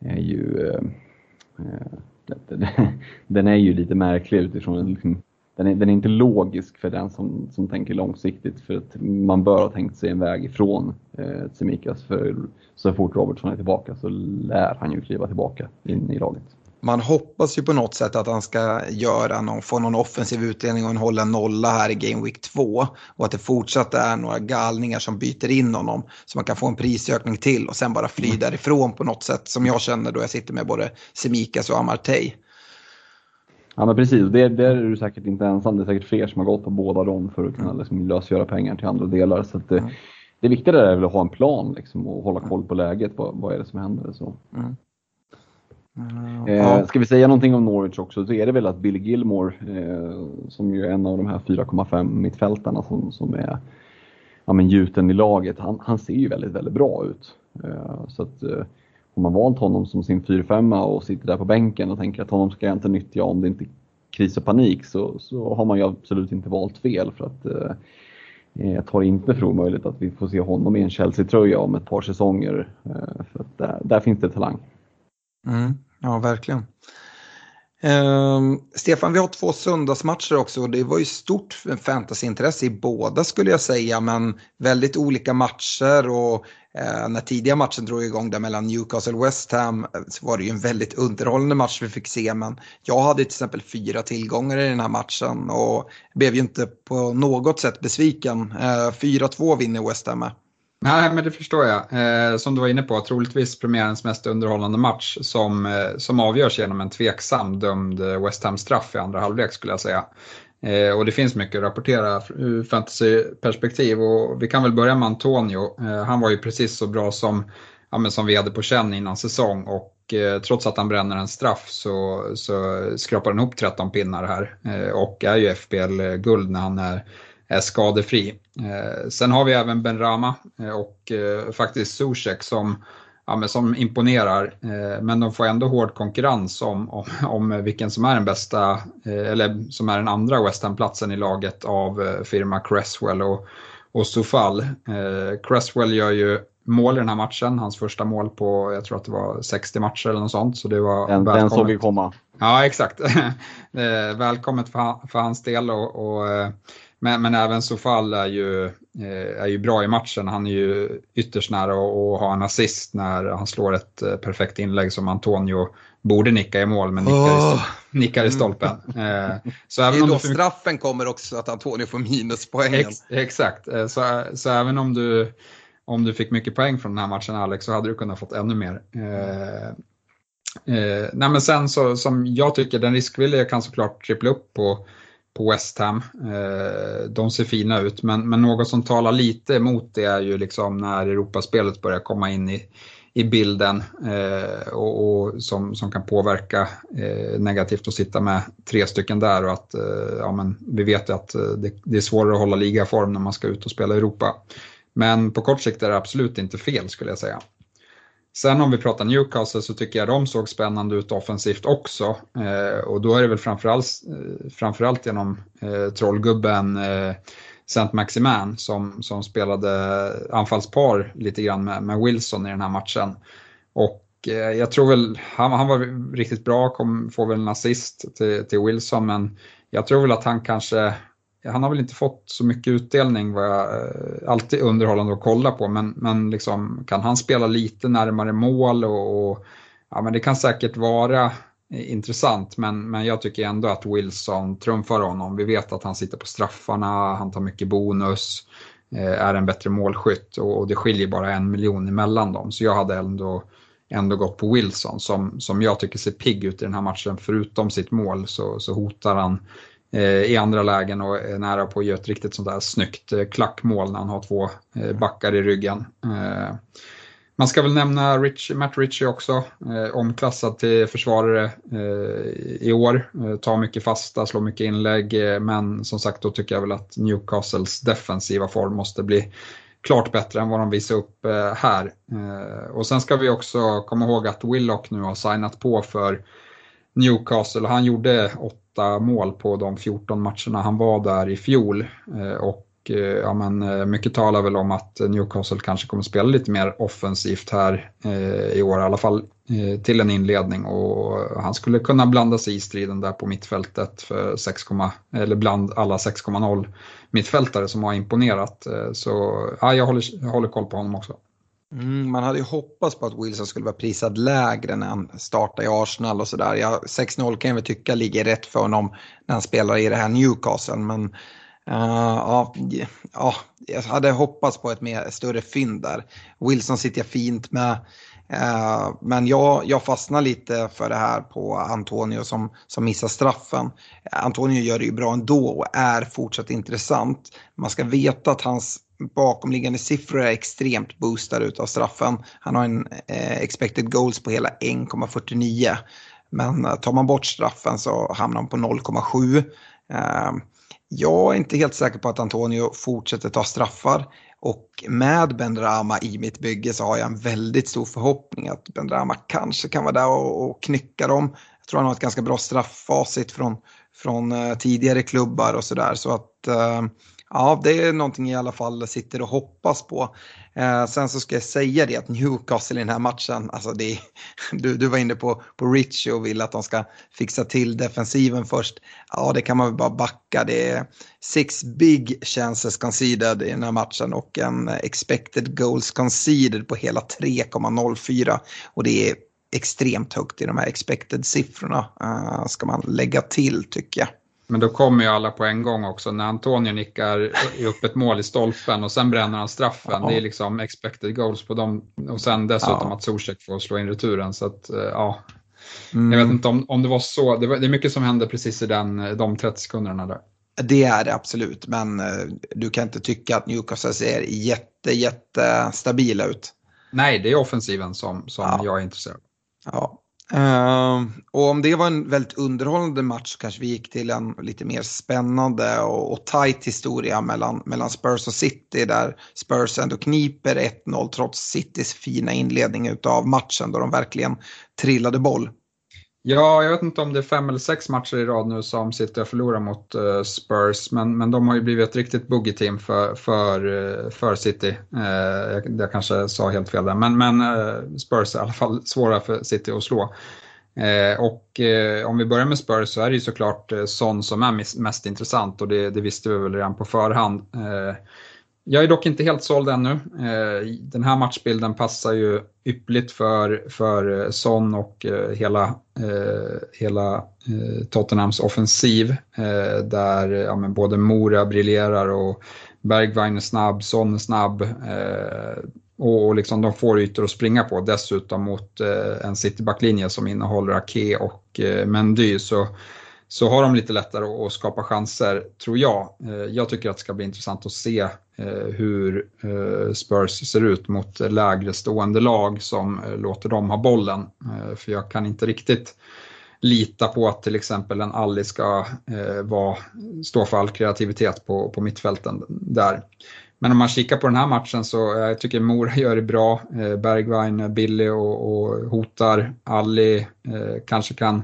är ju eh, eh *laughs* den är ju lite märklig utifrån liksom, den är, den är inte logisk för den som, som tänker långsiktigt för att man bör ha tänkt sig en väg ifrån eh, Tsimikas för så fort Robertson är tillbaka så lär han ju kliva tillbaka in i laget man hoppas ju på något sätt att han ska göra någon, få någon offensiv utdelning och hålla nolla här i Game Week 2. Och att det fortsatt är några galningar som byter in honom. Så man kan få en prisökning till och sen bara fly mm. därifrån på något sätt. Som jag känner då jag sitter med både Semikas och Amartey. Ja men precis, det, där är du säkert inte ensam. Det är säkert fler som har gått på båda dem för att kunna mm. liksom, lösgöra pengar till andra delar. Så att, mm. Det viktiga är väl att ha en plan liksom, och hålla koll på läget. Vad, vad är det som händer? Så. Mm. Eh, ska vi säga någonting om Norwich också så är det väl att Billy Gilmore, eh, som ju är en av de här 4,5 mittfältarna som, som är ja, men gjuten i laget, han, han ser ju väldigt, väldigt bra ut. Eh, så att eh, om man valt honom som sin 4-5 och sitter där på bänken och tänker att honom ska jag inte nyttja om det inte är kris och panik så, så har man ju absolut inte valt fel för att eh, jag tar inte för omöjligt att vi får se honom i en Chelsea-tröja om ett par säsonger. Eh, för där, där finns det talang. Mm. Ja, verkligen. Um, Stefan, vi har två söndagsmatcher också och det var ju stort fantasyintresse i båda skulle jag säga, men väldigt olika matcher och uh, när tidiga matchen drog igång där mellan Newcastle och West Ham eh, så var det ju en väldigt underhållande match vi fick se, men jag hade till exempel fyra tillgångar i den här matchen och blev ju inte på något sätt besviken. Eh, uh, 4-2 vinner West Ham med. Nej, men det förstår jag. Eh, som du var inne på, troligtvis premiärens mest underhållande match som, eh, som avgörs genom en tveksam dömd eh, West Ham-straff i andra halvlek skulle jag säga. Eh, och det finns mycket att rapportera ur fantasyperspektiv och vi kan väl börja med Antonio. Eh, han var ju precis så bra som, ja, men som vi hade på känn innan säsong och eh, trots att han bränner en straff så, så skrapar han ihop 13 pinnar här eh, och är ju FBL-guld när han är är skadefri. Eh, sen har vi även Ben Rama eh, och eh, faktiskt Zuzek som, ja, som imponerar. Men de får ändå hård konkurrens om, om, om vilken som är den bästa, eller som är den andra West Ham-platsen i laget av firma Cresswell och, och Sofall. Cresswell gör ju mål i den här matchen, hans första mål på, jag tror att det var 60 matcher eller något sånt. Så det var den, den såg vi komma. Ja, exakt. *laughs* välkommet för, för hans del och, och men, men även Sofall är ju, eh, är ju bra i matchen. Han är ju ytterst nära att ha en assist när han slår ett eh, perfekt inlägg som Antonio borde nicka i mål men nickar, oh. i, nickar i stolpen. *laughs* Eh, så även det är om då får... straffen kommer också att Antonio får minuspoäng. Ex, exakt, så, så även om du, om du fick mycket poäng från den här matchen Alex så hade du kunnat fått ännu mer. Eh, nej men sen så som jag tycker den riskvilliga kan såklart trippla upp på på West Ham. Eh, de ser fina ut, men, men något som talar lite emot det är ju liksom när Europaspelet börjar komma in i, i bilden eh, och, och, som, som kan påverka eh, negativt att sitta med tre stycken där och att eh, ja, men vi vet ju att eh, det, det är svårare att hålla ligaform när man ska ut och spela i Europa. Men på kort sikt är det absolut inte fel skulle jag säga. Sen om vi pratar Newcastle så tycker jag de såg spännande ut offensivt också. Eh, och då är det väl framförallt, eh, framförallt genom eh, trollgubben eh, Saint Maximan som, som spelade anfallspar lite grann med, med Wilson i den här matchen. Och eh, jag tror väl, han, han var riktigt bra, kom, får väl en assist till, till Wilson, men jag tror väl att han kanske han har väl inte fått så mycket utdelning, vad jag eh, alltid underhållande att kolla på, men, men liksom, kan han spela lite närmare mål och, och ja, men det kan säkert vara eh, intressant, men, men jag tycker ändå att Wilson trumfar honom. Vi vet att han sitter på straffarna, han tar mycket bonus, eh, är en bättre målskytt och, och det skiljer bara en miljon emellan dem. Så jag hade ändå, ändå gått på Wilson som, som jag tycker ser pigg ut i den här matchen. Förutom sitt mål så, så hotar han Eh, i andra lägen och är nära på att göra ett riktigt sånt där snyggt eh, klackmål när han har två eh, backar i ryggen. Man ska väl nämna Rich, Matt Ritchie också, omklassad till försvarare i år. tar mycket fasta, slår mycket inlägg, men som sagt då tycker jag väl att Newcastles defensiva form måste bli klart bättre än vad de visar upp här. Och sen ska vi också komma ihåg att Willock nu har signat på för Newcastle. och Han gjorde åtta mål på de 14 matcherna han var där i fjol. Eh, och eh, ja, men, eh, mycket talar väl om att Newcastle kanske kommer spela lite mer offensivt här i år, i alla fall till en inledning. Och han skulle kunna blanda sig i striden där på mittfältet för 6, eller bland alla 6,0 mittfältare som har imponerat. Så ja, jag håller, jag håller koll på honom också. Mm, man hade ju hoppats på att Wilson skulle vara prisad lägre när han startade i Arsenal och sådär. Ja, 6-0 kan jag väl tycka ligger rätt för honom när han spelar i det här Newcastle. Men uh, ja, ja, jag hade hoppats på ett mer, större fynd där. Wilson sitter jag fint med. Uh, men jag, jag fastnar lite för det här på Antonio som, som missar straffen. Antonio gör det ju bra ändå och är fortsatt intressant. Man ska veta att hans bakomliggande siffror är extremt boostade utav straffen. Han har en eh, expected goals på hela 1,49. Men eh, tar man bort straffen så hamnar han på 0,7. Eh, jag är inte helt säker på att Antonio fortsätter ta straffar. Och med Benrama i mitt bygge så har jag en väldigt stor förhoppning att Benrama kanske kan vara där och, och knycka dem. Jag tror han har ett ganska bra strafffacit från, från eh, tidigare klubbar och sådär. Så att eh, ja, det är någonting i alla fall sitter och hoppas på. Eh, sen så ska jag säga det att Newcastle i den här matchen, alltså det, *laughs* du, du var inne på, på Richie och vill att de ska fixa till defensiven först. Ja, det kan man väl bara backa. Det är six big chances conceded i den här matchen och en expected goals conceded på hela 3,04. Och det är extremt högt i de här expected-siffrorna, uh, eh, ska man lägga till tycker jag. Men då kommer ju alla på en gång också. När Antonio nickar upp ett mål i stolpen och sen bränner han straffen. Ja. Det är liksom expected goals på dem. Och sen dessutom ja. att Zuzek får slå in returen. Så att, eh, ja. Mm. Jag vet inte om, om det var så. Det, var, det är mycket som hände precis i den, de 30 sekunderna där. Det är det absolut, men uh, du kan inte tycka att Newcastle ser jätte, jätte stabila ut. Nej, det är offensiven som, som ja. jag är intresserad av. Ja. Uh, och om det var en väldigt underhållande match så kanske vi gick till en lite mer spännande och, och tight historia mellan, mellan Spurs och City där Spurs ändå kniper 1-0 trots Citys fina inledning av matchen då de verkligen trillade boll. Ja, jag vet inte om det är fem eller sex matcher i rad nu som City har förlorat mot uh, Spurs, men, men de har ju blivit ett riktigt boogie-team för, för, uh, för City. Uh, jag, jag, kanske sa helt fel där, men, men Spurs är i alla fall svåra för City att slå. och om vi börjar med Spurs så är det ju såklart Son som är mest intressant och det, det visste vi väl redan på förhand. Jag är dock inte helt såld ännu. Eh, den här matchbilden passar ju yppligt för, för eh, Son och eh, hela, hela Tottenhams offensiv där ja, men både Mora briljerar och Bergwijn är snabb, Son är snabb och, liksom de får ytor att springa på. Dessutom mot en citybacklinje som innehåller Ake och Mendy så så har de lite lättare att skapa chanser, tror jag. Jag tycker att det ska bli intressant att se Eh, hur eh, Spurs ser ut mot lägre stående lag som eh, låter dem ha bollen. Eh, för jag kan inte riktigt lita på att till exempel en Alli ska eh, vara, stå för all kreativitet på, på mittfälten där. Men om man kikar på den här matchen så jag tycker Mora gör det bra. Bergwijn är billig och, och hotar. Alli kanske kan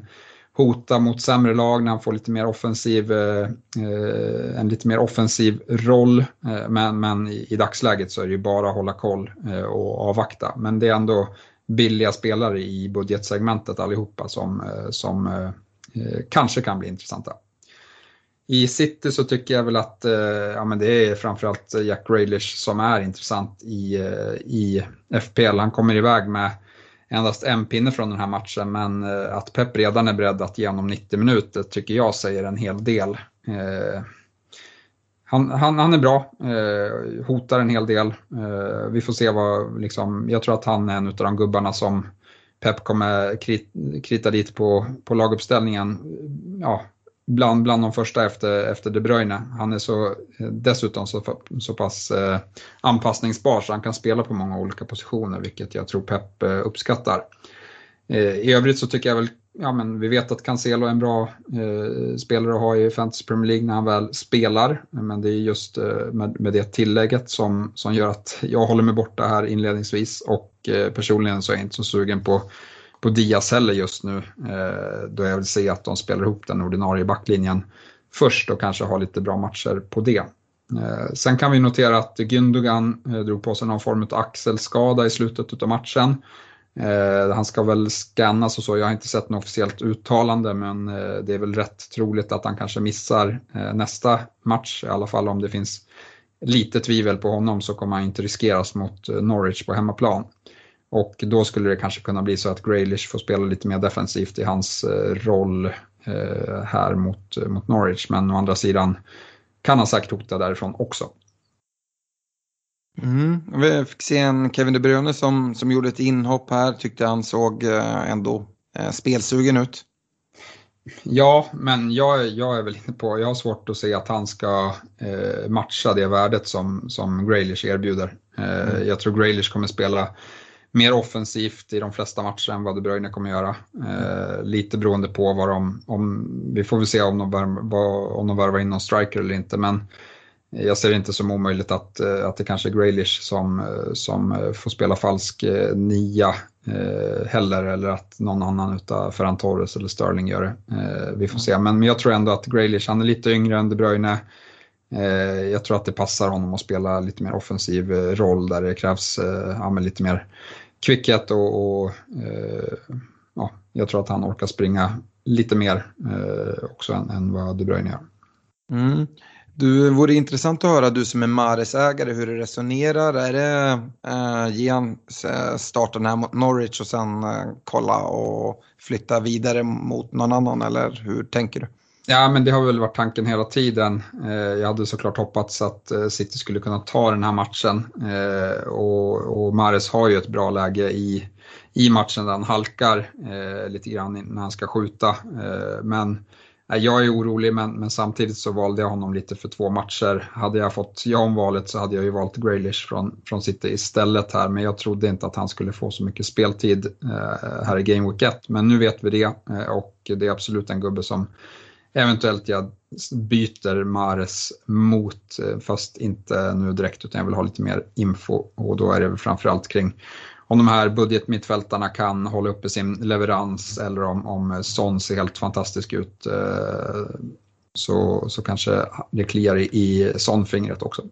hota mot sämre lag när han får lite mer offensiv, eh, eh, en lite mer offensiv roll. Eh, men, men i, i, dagsläget så är det ju bara att hålla koll eh, och avvakta. Men det är ändå billiga spelare i budgetsegmentet allihopa som, eh, som kanske kan bli intressanta. I City så tycker jag väl att ja, men det är framförallt Jack Grealish som är intressant i, i FPL. Han kommer iväg med endast en pinne från den här matchen men eh, att Pep redan är beredd att ge honom 90 minuter tycker jag säger en hel del. Eh, han, han, han är bra, eh, hotar en hel del. vi får se vad, liksom, jag tror att han är en av de gubbarna som Pep kommer krita dit på, på laguppställningen. Ja, bland, bland de första efter, efter De Bruyne. Han är så, eh, dessutom så, så pass eh, anpassningsbar så han kan spela på många olika positioner vilket jag tror Pep eh, uppskattar. Eh, I övrigt så tycker jag väl, ja men vi vet att Cancelo är en bra eh, spelare att ha i Fantasy Premier League när han väl spelar. Men det är just eh, med, med det tillägget som, som gör att jag håller mig borta här inledningsvis och eh, personligen så är jag inte så sugen på på Diaz heller just nu. Eh, då jag vill se att de spelar ihop den ordinarie backlinjen först och kanske har lite bra matcher på det. Eh, sen kan vi notera att Gündogan eh, drog på sig någon form av axelskada i slutet av matchen. Eh, han ska väl scannas och så, jag har inte sett något officiellt uttalande men eh, det är väl rätt troligt att han kanske missar eh, nästa match, i alla fall om det finns lite tvivel på honom så kommer han inte riskeras mot Norwich på hemmaplan. Och då skulle det kanske kunna bli så att Graylish får spela lite mer defensivt i hans eh, roll eh, här mot, mot Norwich. Men å andra sidan kan han säkert hota därifrån också. Mm. Vi fick se en Kevin De Bruyne som, som gjorde ett inhopp här. Tyckte han såg eh, ändå spelsugen ut. Ja, men jag, jag är väl inne på, jag har svårt att se att han ska eh, matcha det värdet som, som Graylish erbjuder. Eh, mm. Jag tror Graylish kommer spela mer offensivt i de flesta matcher än vad De Bruyne kommer göra. Eh, lite beroende på vad de, om, vi får väl se om de, värvar, om de värvar in någon striker eller inte men jag ser det inte som omöjligt att, eh, att det kanske är Graylish som, eh, som eh, får spela falsk nia eh, heller eller att någon annan utav Ferran Torres eller Sterling gör det. Eh, vi får se, men, men jag tror ändå att Graylish, han är lite yngre än De Bruyne. jag tror att det passar honom att spela lite mer offensiv roll där det krävs ja, lite mer kvickhet och, och eh, ja, jag tror att han orkar springa lite mer eh, också än, än vad De Bruyne gör. Mm. Du, vore intressant att höra, du som är Mares-ägare, hur du resonerar. Är det eh, ge han eh, starten här mot Norwich och sen eh, kolla och flytta vidare mot någon annan, eller hur tänker du? Ja, men det har väl varit tanken hela tiden. Eh, jag hade såklart hoppats att eh, City skulle kunna ta den här matchen eh, och, och Mares har ju ett bra läge i, i matchen där han halkar lite grann när han ska skjuta. Men jag är orolig men, men, samtidigt så valde jag honom lite för två matcher. Hade jag fått ja om valet så hade jag ju valt Graylish från, från City istället här men jag trodde inte att han skulle få så mycket speltid eh, här i Game Week 1. Men nu vet vi det eh, och det är absolut en gubbe som eventuellt jag byter Mares mot, eh, fast inte nu direkt utan jag vill ha lite mer info och då är det framförallt kring om de här budgetmittfältarna kan hålla uppe sin leverans eller om, om eh, Son ser helt fantastisk ut eh, så, så kanske det kliar i, i Son-fingret också.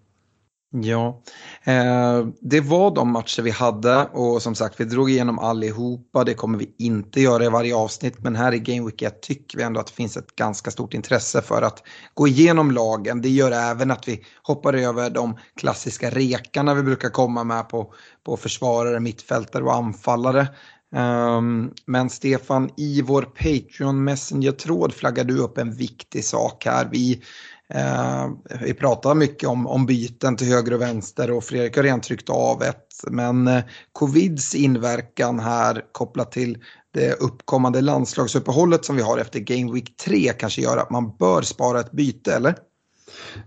Ja, eh, det var de matcher vi hade och som sagt vi drog igenom allihopa. Det kommer vi inte göra i varje avsnitt men här i Game Week 1 tycker vi ändå att det finns ett ganska stort intresse för att gå igenom lagen. Det gör även att vi hoppar över de klassiska rekarna vi brukar komma med på, på försvarare, mittfältare och anfallare. Um, men Stefan, i vår Patreon Messenger-tråd flaggar du upp en viktig sak här. Vi Eh, vi pratar mycket om, om byten till höger och vänster och Fredrik har redan tryckt av ett. Men eh, covids inverkan här kopplat till det uppkommande landslagsuppehållet som vi har efter Game Week 3 kanske gör att man bör spara ett byte, eller?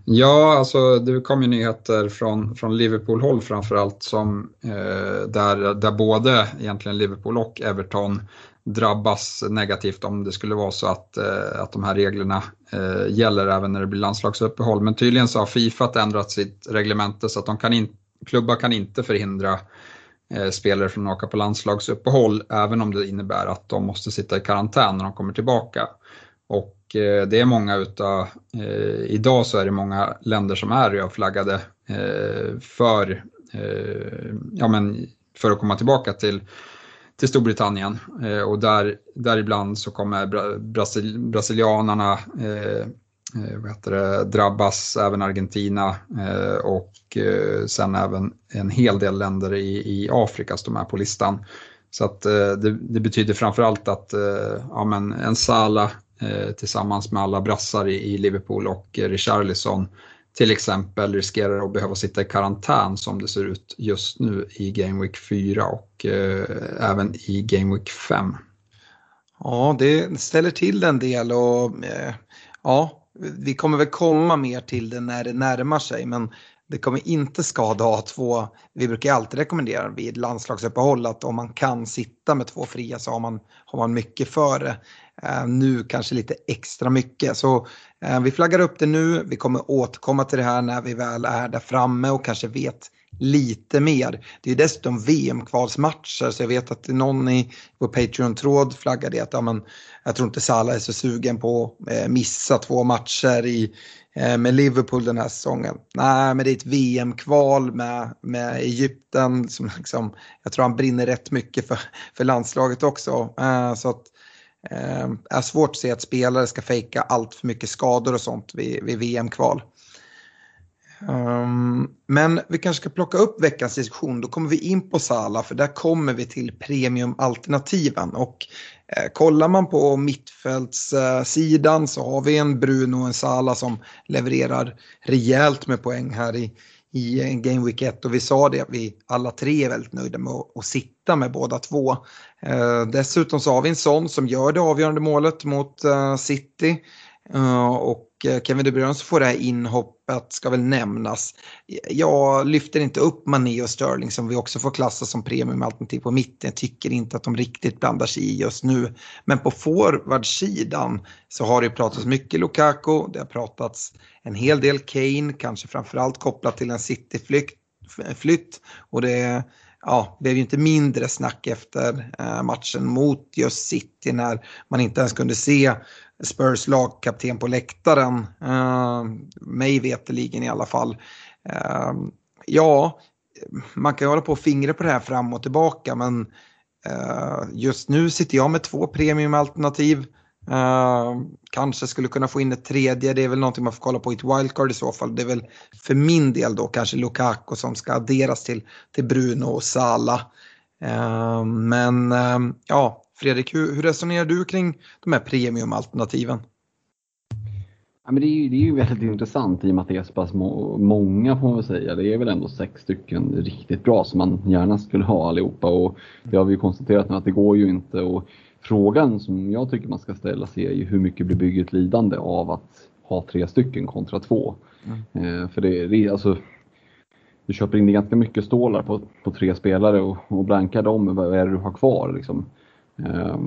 Ja, alltså det kom ju nyheter från, från Liverpool-håll framförallt som eh, där, där både egentligen Liverpool och Everton drabbas negativt om det skulle vara så att, eh, att de här reglerna eh, gäller även när det blir landslagsuppehåll. Men tydligen så har Fifa ändrat sitt reglemente så att de kan in, klubbar kan inte förhindra eh, spelare från att åka på landslagsuppehåll även om det innebär att de måste sitta i karantän när de kommer tillbaka. Och eh, det är många utav, eh, idag så är det många länder som är rödflaggade eh, för, ja men, för att komma tillbaka till till Storbritannien eh, och där, däribland så kommer bra, brasil, brasilianarna eh, eh, vad heter det, drabbas, även Argentina eh, och eh, sen även en hel del länder i, i Afrika står med på listan. Så att eh, det, det, betyder framförallt att eh, ja, men en Sala eh, tillsammans med alla brassar i, i Liverpool och Richarlison till exempel riskerar att behöva sitta i karantän som det ser ut just nu i Game Week 4 och eh, även i Game Week 5. Ja, det ställer till en del och eh, ja, vi kommer väl komma mer till det när det närmar sig men det kommer inte skada att ha två, vi brukar alltid rekommendera vid landslagsuppehåll att om man kan sitta med två fria så har man, har man mycket för det. Eh, nu kanske lite extra mycket. Så Eh, vi flaggar upp det nu. Vi kommer återkomma till det här när vi väl är där framme och kanske vet lite mer. Det är dessutom VM-kvalsmatcher så jag vet att någon i vår Patreon-tråd flaggade att ja, men, jag tror inte Salah är så sugen på att eh, missa två matcher i, eh, med Liverpool den här säsongen. Nej, men det är ett VM-kval med, med Egypten som liksom, jag tror han brinner rätt mycket för, för landslaget också. Eh, så att Eh, är svårt att se att spelare ska fejka allt för mycket skador och sånt vid, vid VM-kval. Um, ehm, men vi kanske ska plocka upp veckans diskussion. Då kommer vi in på Sala för där kommer vi till premiumalternativen. Och eh, kollar man på mittfältssidan eh, så har vi en Bruno och en Sala som levererar rejält med poäng här i, i Game Week 1 och vi sa det att vi alla tre är väldigt nöjda med att, att sitta med båda två. Eh, dessutom så har vi en sån som gör det avgörande målet mot eh, City. eh, och Eh, Kevin De Bruyne får det här inhoppet ska väl nämnas. Jag lyfter inte upp Mané och Sterling som vi också får klassa som premiumalternativ på mitten. Jag tycker inte att de riktigt blandar sig i just nu. Men på forwardsidan så har det pratats mycket Lukaku. Det har pratats en hel del Kane, kanske framförallt kopplat till en City-flytt. Och det ja, blev ju inte mindre snack efter eh, matchen mot just City när man inte ens kunde se Spurs lagkapten på läktaren. Eh, mig veteligen i alla fall. Eh, ja, man kan ju hålla på och fingra på det här fram och tillbaka men eh, just nu sitter jag med två premiumalternativ. Uh, kanske skulle kunna få in ett tredje, det är väl någonting man får kolla på i ett wildcard i så fall. Det är väl för min del då kanske Lukaku som ska adderas till, till Bruno och Sala. Uh, eh, men uh, ja, Fredrik, hur, hur, resonerar du kring de här premiumalternativen? Ja, men det, är ju, det är ju väldigt intressant i och med att det är så pass må många får man väl säga. Det är väl ändå sex stycken riktigt bra som man gärna skulle ha allihopa och det har vi konstaterat nu att det går ju inte. Och Frågan som jag tycker man ska ställa sig är ju hur mycket blir bygget lidande av att ha tre stycken kontra två? Mm. Eh, för det, det alltså, du köper in ganska mycket stålar på, på tre spelare och, och blankar dem, vad är det du har kvar? Liksom? Eh,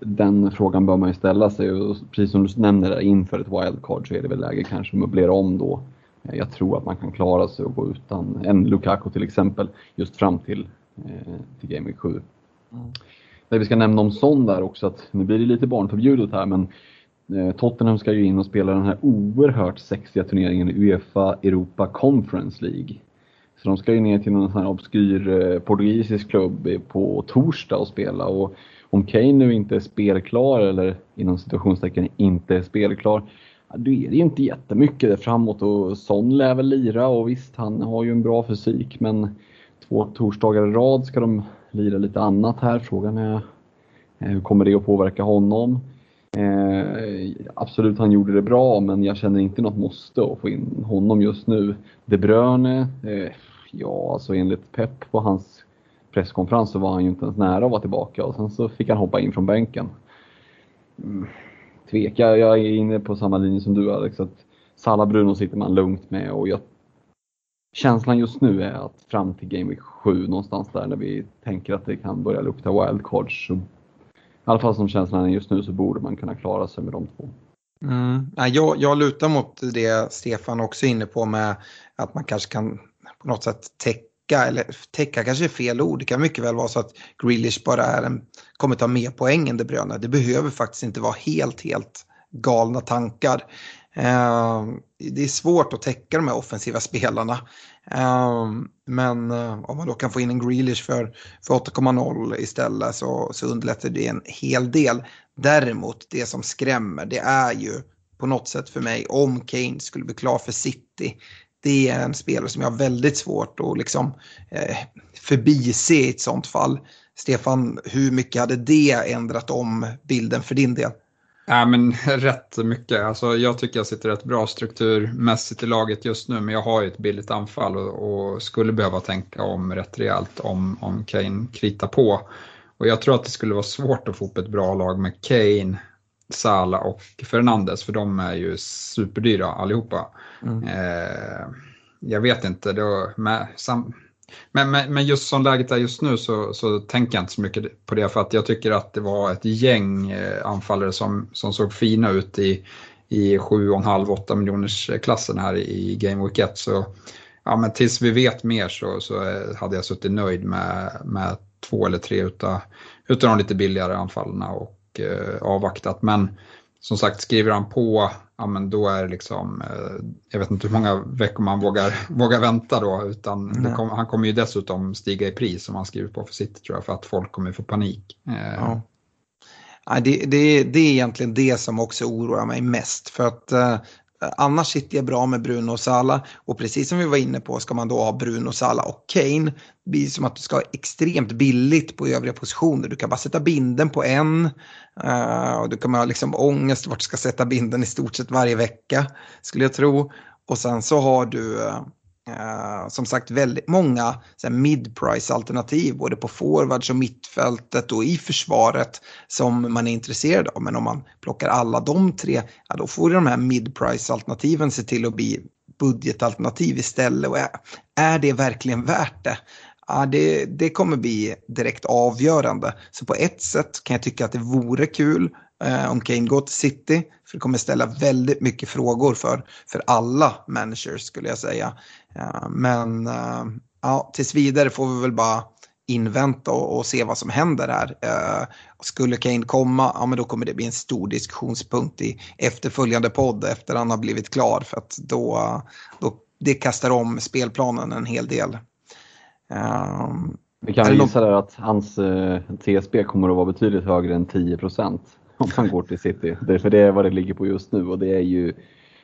den frågan bör man ju ställa sig och precis som du nämner där, inför ett wildcard så är det väl läge kanske att möblera om då. Eh, jag tror att man kan klara sig och gå utan en Lukaku till exempel just fram till, eh, till Game Week 7. Mm. Det vi ska nämna om Son där också, att nu blir det lite barnförbjudet här, men eh, Tottenham ska ju in och spela den här oerhört sexiga turneringen i Uefa Europa Conference League. Så de ska ju ner till någon sån här obskyr portugisisk klubb på torsdag och spela och om Kane nu inte är spelklar eller inom situationstecken inte är spelklar, då är det ju inte jättemycket där framåt och Son lär väl lira och visst han har ju en bra fysik men två torsdagar i rad ska de lira lite annat här. Frågan är eh, hur kommer det att påverka honom? Eh, absolut, han gjorde det bra, men jag känner inte något måste att få in honom just nu. De Bruyne, eh, ja alltså enligt Pep på hans presskonferens så var han ju inte ens nära att vara tillbaka och sen så fick han hoppa in från bänken. Mm, Tvekar, tveka, jag är inne på samma linje som du Alex, att Salla Bruno sitter man lugnt med och jag känslan just nu är att fram till Game Week 7 någonstans där när vi tänker att det kan börja lukta wildcards. Så, I alla fall som känslan är just nu så borde man kunna klara sig med de två. Mm. Jag, jag lutar mot det Stefan också är inne på med att man kanske kan på något sätt täcka, eller täcka kanske är fel ord, det kan mycket väl vara så att Grealish bara är en, kommer ta mer poäng än De Bruyne. Det behöver faktiskt inte vara helt, helt galna tankar. Eh, det är svårt att täcka de här offensiva spelarna. Eh, men eh, om man då kan få in en Grealish för, för 8,0 istället så, så underlättar det en hel del. Däremot det som skrämmer det är ju på något sätt för mig om Kane skulle bli klar för City. Det är en spelare som jag har väldigt svårt att liksom, eh, förbise i ett sånt fall. Stefan, hur mycket hade det ändrat om bilden för din del? Ja, men *laughs* rätt mycket. Alltså, jag tycker jag sitter rätt bra strukturmässigt i laget just nu, men jag har ju ett billigt anfall och, och skulle behöva tänka om rätt rejält om, om Kane kritar på. Och jag tror att det skulle vara svårt att få upp ett bra lag med Kane, Sala och Fernandes, för de är ju superdyra allihopa. Mm. Eh, jag vet inte, då, med, sam, men, men, men, just som läget är just nu så, så tänker jag inte så mycket på det för att jag tycker att det var ett gäng eh, anfallare som, som såg fina ut i, i 7,5-8 miljoners klassen här i Game Week 1. Så ja, men tills vi vet mer så, så eh, hade jag suttit nöjd med, med två eller tre utav, utav de lite billigare anfallarna och eh, avvaktat. Men som sagt, skriver han på, ja men då är det liksom, eh, jag vet inte hur många veckor man vågar, *laughs* vågar vänta då, utan kom, han kommer ju dessutom stiga i pris om han skriver på för sitt tror jag, för att folk kommer få panik. Eh, ja. Ja, det, det, det är egentligen det som också oroar mig mest. För att eh, Eh, annars sitter jag bra med Bruno och Sala och precis som vi var inne på ska man då ha Bruno, Sala och Kane. Det blir som att du ska ha extremt billigt på övriga positioner. Du kan bara sätta binden på en uh, och du kommer ha liksom ångest vart du ska sätta binden i stort sett varje vecka skulle jag tro. Och sen så har du eh, uh, som sagt väldigt många mid-price alternativ både på forwards och mittfältet och i försvaret som man är intresserad av. Men om man plockar alla de tre, ja, då får de här mid-price alternativen se till att bli budgetalternativ istället. Och är, är det verkligen värt det? Ja, det, det kommer bli direkt avgörande. Så på ett sätt kan jag tycka att det vore kul eh, om Kane går till City. För det kommer ställa väldigt mycket frågor för, för alla managers skulle jag säga. Eh, men eh, ja, tills vidare får vi väl bara invänta och, och se vad som händer här. Eh, skulle Kane komma, ja men då kommer det bli en stor diskussionspunkt i efterföljande podd efter han har blivit klar för att då, då det kastar om spelplanen en hel del. Um, Vi kan gissa där att hans eh, TSB kommer att vara betydligt högre än 10% *laughs* om han går till City. Det, för det är vad det ligger på just nu och det är ju,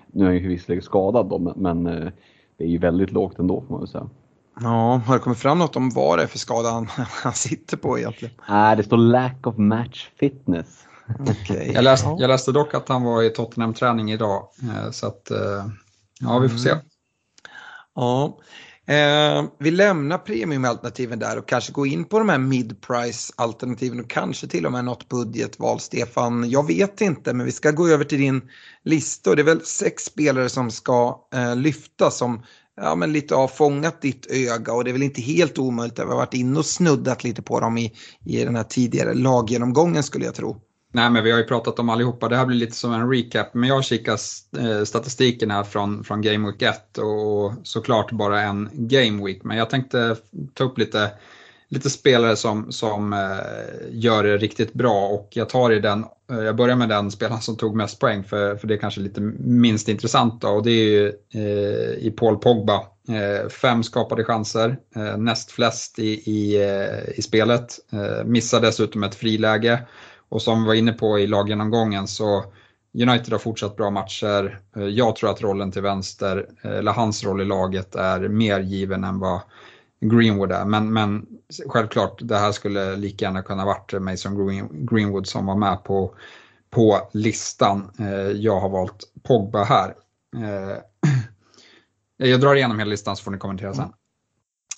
nu är han ju visserligen skadad då, men eh, det är ju väldigt lågt ändå får man väl säga. Ja, har det kommit fram något om vad det är för skada han, *laughs* han sitter på egentligen? Nej, det står lack of match fitness. Okay. Jag, läste, jag läste dock att han var i Tottenham-träning idag, eh, så att ja, vi får se. Ja, eh, vi lämnar premiumalternativen där och kanske går in på de här mid-price alternativen och kanske till och med något budgetval, Stefan. Jag vet inte, men vi ska gå över till din lista och det är väl sex spelare som ska eh, lyfta som ja, men lite har fångat ditt öga och det är väl inte helt omöjligt. Vi har varit inne och snuddat lite på dem i, i den här tidigare laggenomgången skulle jag tro. Nej, men vi har ju pratat om allihopa. Det här blir lite som en recap. Men jag kikar eh, statistiken här från, från Game Week 1 och såklart bara en Game Week. Men jag tänkte ta upp lite, lite spelare som, som eh, gör det riktigt bra och jag tar i den, eh, jag börjar med den spelaren som tog mest poäng för, för det är kanske lite minst intressant och det är ju eh, i Paul Pogba. Eh, fem skapade chanser, eh, näst flest i, i, i spelet, missar dessutom ett friläge. Och som vi var inne på i laggenomgången så United har fortsatt bra matcher. Eh, jag tror att rollen till vänster, eh, eller hans roll i laget, är mer given än vad Greenwood är. Men, men självklart, det här skulle lika gärna kunna varit Mason Greenwood som var med på, på listan. Eh, jag har valt Pogba här. *clears throat* Jag drar igenom hela listan så får ni kommentera sen.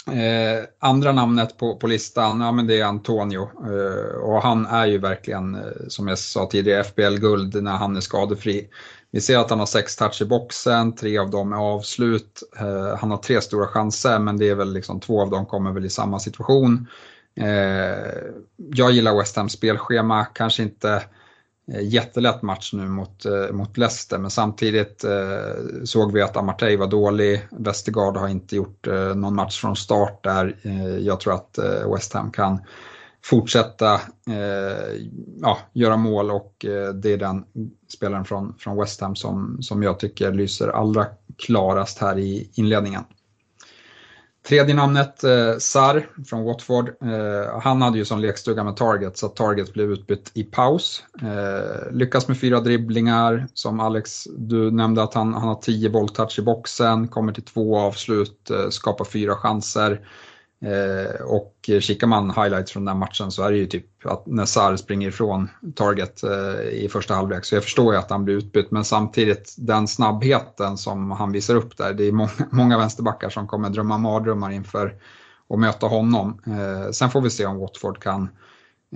Eh, andra namnet på, på listan, ja men det är Antonio. Eh, och han är ju verkligen, eh, som jag sa tidigare, FBL-guld när han är skadefri. Vi ser att han har sex touch i boxen, tre av dem är avslut. Eh, han har tre stora chanser men det är väl liksom två av dem kommer väl i samma situation. Eh, jag gillar West Ham spelschema, kanske inte Eh, Eh, jättelätt match nu mot, eh, mot Leicester men samtidigt eh, såg vi att Amartey var dålig. Westergaard har inte gjort eh, någon match från start där. Eh, jag tror att eh, West Ham kan fortsätta eh, ja, göra mål och eh, det är den spelaren från, från West Ham som, som jag tycker lyser allra klarast här i inledningen. Tredje namnet, eh, Sar från Watford. Eh, han hade ju som lekstuga med Target så att Target blev utbytt i paus. Eh, lyckas med fyra dribblingar. Som Alex, du nämnde att han, han har tio bolltouch i boxen, kommer till två avslut, eh, skapar fyra chanser. Eh, och kikar man highlights från den matchen så är det ju typ att när Sar springer ifrån target eh, i första halvlek. Så jag förstår ju att han blir utbytt men samtidigt den snabbheten som han visar upp där. Det är många, *laughs* många vänsterbackar som kommer drömma mardrömmar inför att möta honom. Eh, sen får vi se om Watford kan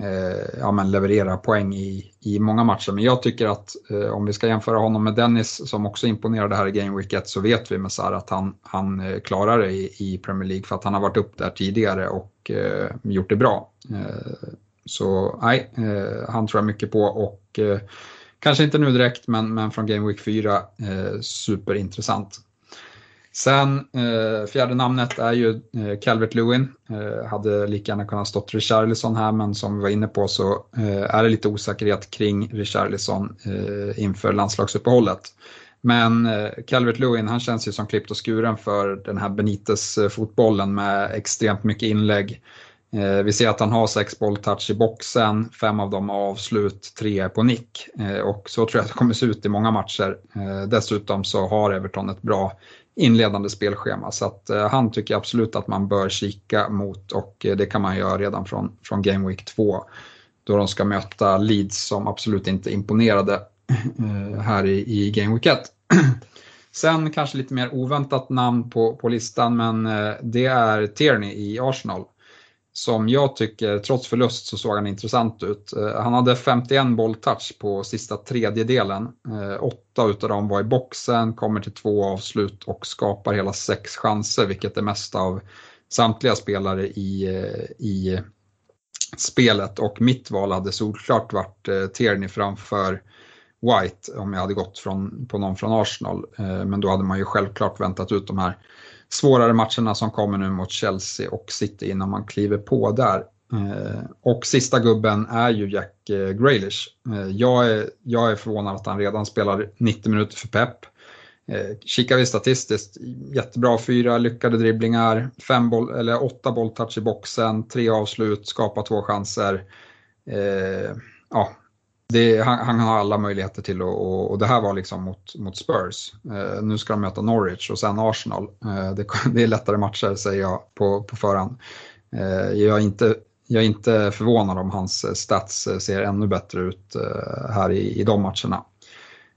eh, ja, men leverera poäng i, i många matcher. Men jag tycker att eh, om vi ska jämföra honom med Dennis som också imponerade här i Game Week 1 så vet vi med Sarr att han, han eh, klarar det i, i, Premier League för att han har varit upp där tidigare och eh, gjort det bra. Eh, så nej, eh, han tror jag mycket på och eh, kanske inte nu direkt men, men från Game Week 4 eh, superintressant. Sen eh, fjärde namnet är ju eh, Calvert Lewin. Eh, hade lika gärna kunnat stått Richarlison här men som vi var inne på så eh, är det lite osäkerhet kring Richarlison eh, inför landslagsuppehållet. Men eh, Calvert Lewin han känns ju som klippt och skuren för den här Benites-fotbollen med extremt mycket inlägg. Eh, vi ser att han har sex bolltouch i boxen, fem av dem avslut, tre på nick. Eh, och så tror jag att det kommer se ut i många matcher. Eh, dessutom så har Everton ett bra inledande spelschema. Så att, eh, han tycker absolut att man bör kika mot och eh, det kan man göra redan från, från Game Week 2. Då de ska möta Leeds som absolut inte imponerade eh, här i, i Game Week 1. *clears throat* Sen kanske lite mer oväntat namn på, på listan men eh, det är Tierney i Arsenal som jag tycker, trots förlust så såg han intressant ut. Eh, han hade 51 bolltouch på sista tredjedelen. Eh, åtta utav dem var i boxen, kommer till två avslut och skapar hela sex chanser, vilket är mest av samtliga spelare i, eh, i spelet. Och mitt val hade solklart varit Tierney framför White om jag hade gått från, på någon från Arsenal. Men då hade man ju självklart väntat ut de här svårare matcherna som kommer nu mot Chelsea och City innan man kliver på där. Eh, och sista gubben är ju Jack eh, Grealish. Eh, jag, är, jag är förvånad att han redan spelar 90 minuter för Pep. Kikar vi statistiskt, jättebra fyra lyckade dribblingar, fem boll, eller åtta bolltouch i boxen, tre avslut, skapa två chanser. Eh, ja, det, han, han, har alla möjligheter till att, och, och, det här var liksom mot, mot Spurs. Eh, nu ska de möta Norwich och sen Arsenal. Eh, det, *laughs* det, är lättare matcher säger jag på, på förhand. Eh, jag är inte jag är inte förvånad om hans eh, stats eh, ser ännu bättre ut eh, här i, i de matcherna.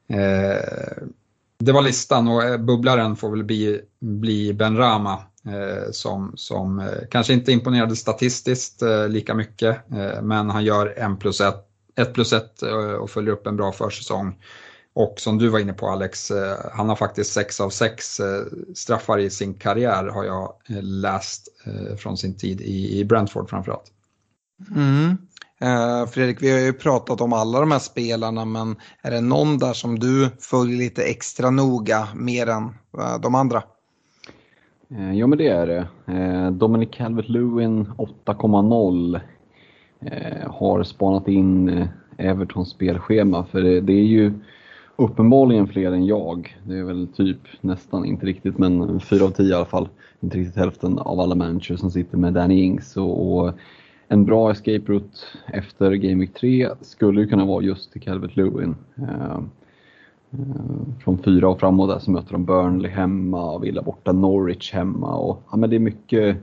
Eh, det var listan och bubblaren får väl bli, bli Ben Rama som, som kanske inte imponerade statistiskt lika mycket men han gör 1 plus 1, 1 plus 1 och följer upp en bra försäsong. Och som du var inne på Alex, han har faktiskt 6 av 6 straffar i sin karriär har jag läst från sin tid i Brentford framförallt. Mm. Eh, Fredrik, vi har ju pratat om alla de här spelarna, men är det någon där som du följer lite extra noga mer än eh, de andra? Eh, ja, men det är det. Eh, Dominic Calvert-Lewin 8,0 eh, Eh, har spanat in eh, Evertons spelschema, för det, det, är ju uppenbarligen fler än jag. Det är väl typ nästan, inte riktigt, men 4 av 10 i alla fall. Inte riktigt hälften av alla managers som sitter med Danny Ings. och, och en bra escape route efter Game Week 3 skulle ju kunna vara just till Calvert Lewin. Eh, eh, från fyra och framåt där så möter de Burnley hemma och Villa borta, Norwich hemma. Och, ja, men det är mycket,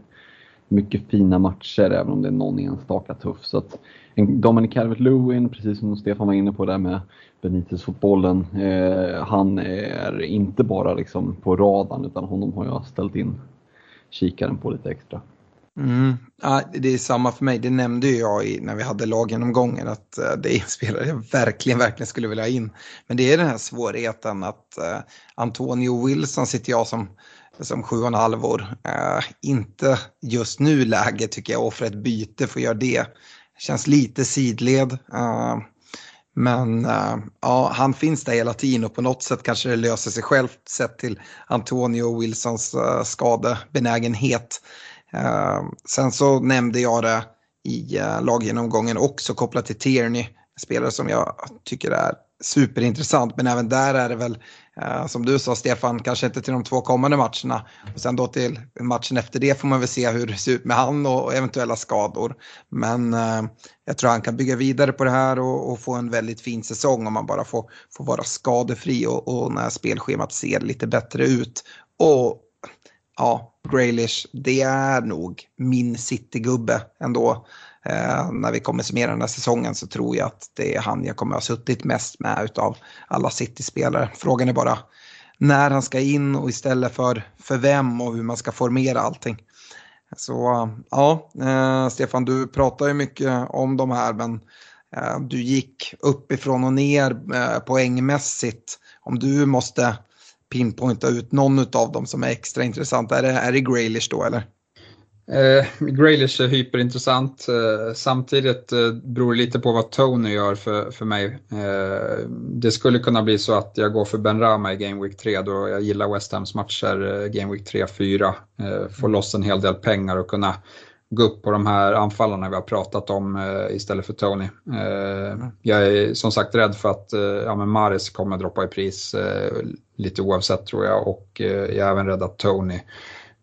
mycket fina matcher även om det är någon enstaka tuff. Så att, Dominic Calvert-Lewin, precis som Stefan var inne på där med Benitez-fotbollen, eh, han är inte bara liksom på radarn utan honom har jag ställt in kikaren på lite extra. Mm. Ja, det är samma för mig, det nämnde ju jag i, när vi hade laggenomgången att uh, det är en spelare jag verkligen, verkligen skulle vilja ha in. Men det är den här svårigheten att uh, Antonio Wilson sitter jag som, som sju och en halv år. Eh, inte just nu läge tycker jag offra ett byte för att göra det. Känns lite sidled. Eh, men eh, ja, han finns där hela tiden och på något sätt kanske det löser sig självt sett till Antonio Wilsons skadebenägenhet. Sen så nämnde jag det i laggenomgången också kopplat till Tierney. Spelare som jag tycker är superintressant. Men även där är det väl, Eh, som du sa Stefan, kanske inte till de två kommande matcherna. Och sen då till matchen efter det får man väl se hur det ser ut med han och eventuella skador. Men eh, jag tror han kan bygga vidare på det här och, och, få en väldigt fin säsong om man bara får, får vara skadefri och, och när spelschemat ser lite bättre ut. Och ja, Graylish, det är nog min City-gubbe ändå. Eh, när vi kommer summera den här säsongen så tror jag att det är han jag kommer ha suttit mest med utav alla City-spelare. Frågan är bara när han ska in och istället för, för vem och hur man ska formera allting. Så ja, eh, Stefan, du pratar ju mycket om de här, men eh, du gick uppifrån och ner eh, poängmässigt. Om du måste pinpointa ut någon av dem som är extra intressant? Är det, är det Graylish då eller? Eh, Graylish är hyperintressant. Eh, samtidigt eh, beror det lite på vad Tony gör för, för mig. Eh, det skulle kunna bli så att jag går för Ben Rama i Game Week 3 då jag gillar West Hams matcher eh, Game Week 3-4. Eh, får loss en hel del pengar och kunna gå upp på de här anfallarna vi har pratat om eh, istället för Tony. Eh, jag är som sagt rädd för att ja, men Maris kommer droppa i pris lite oavsett tror jag och jag är även rädd att Tony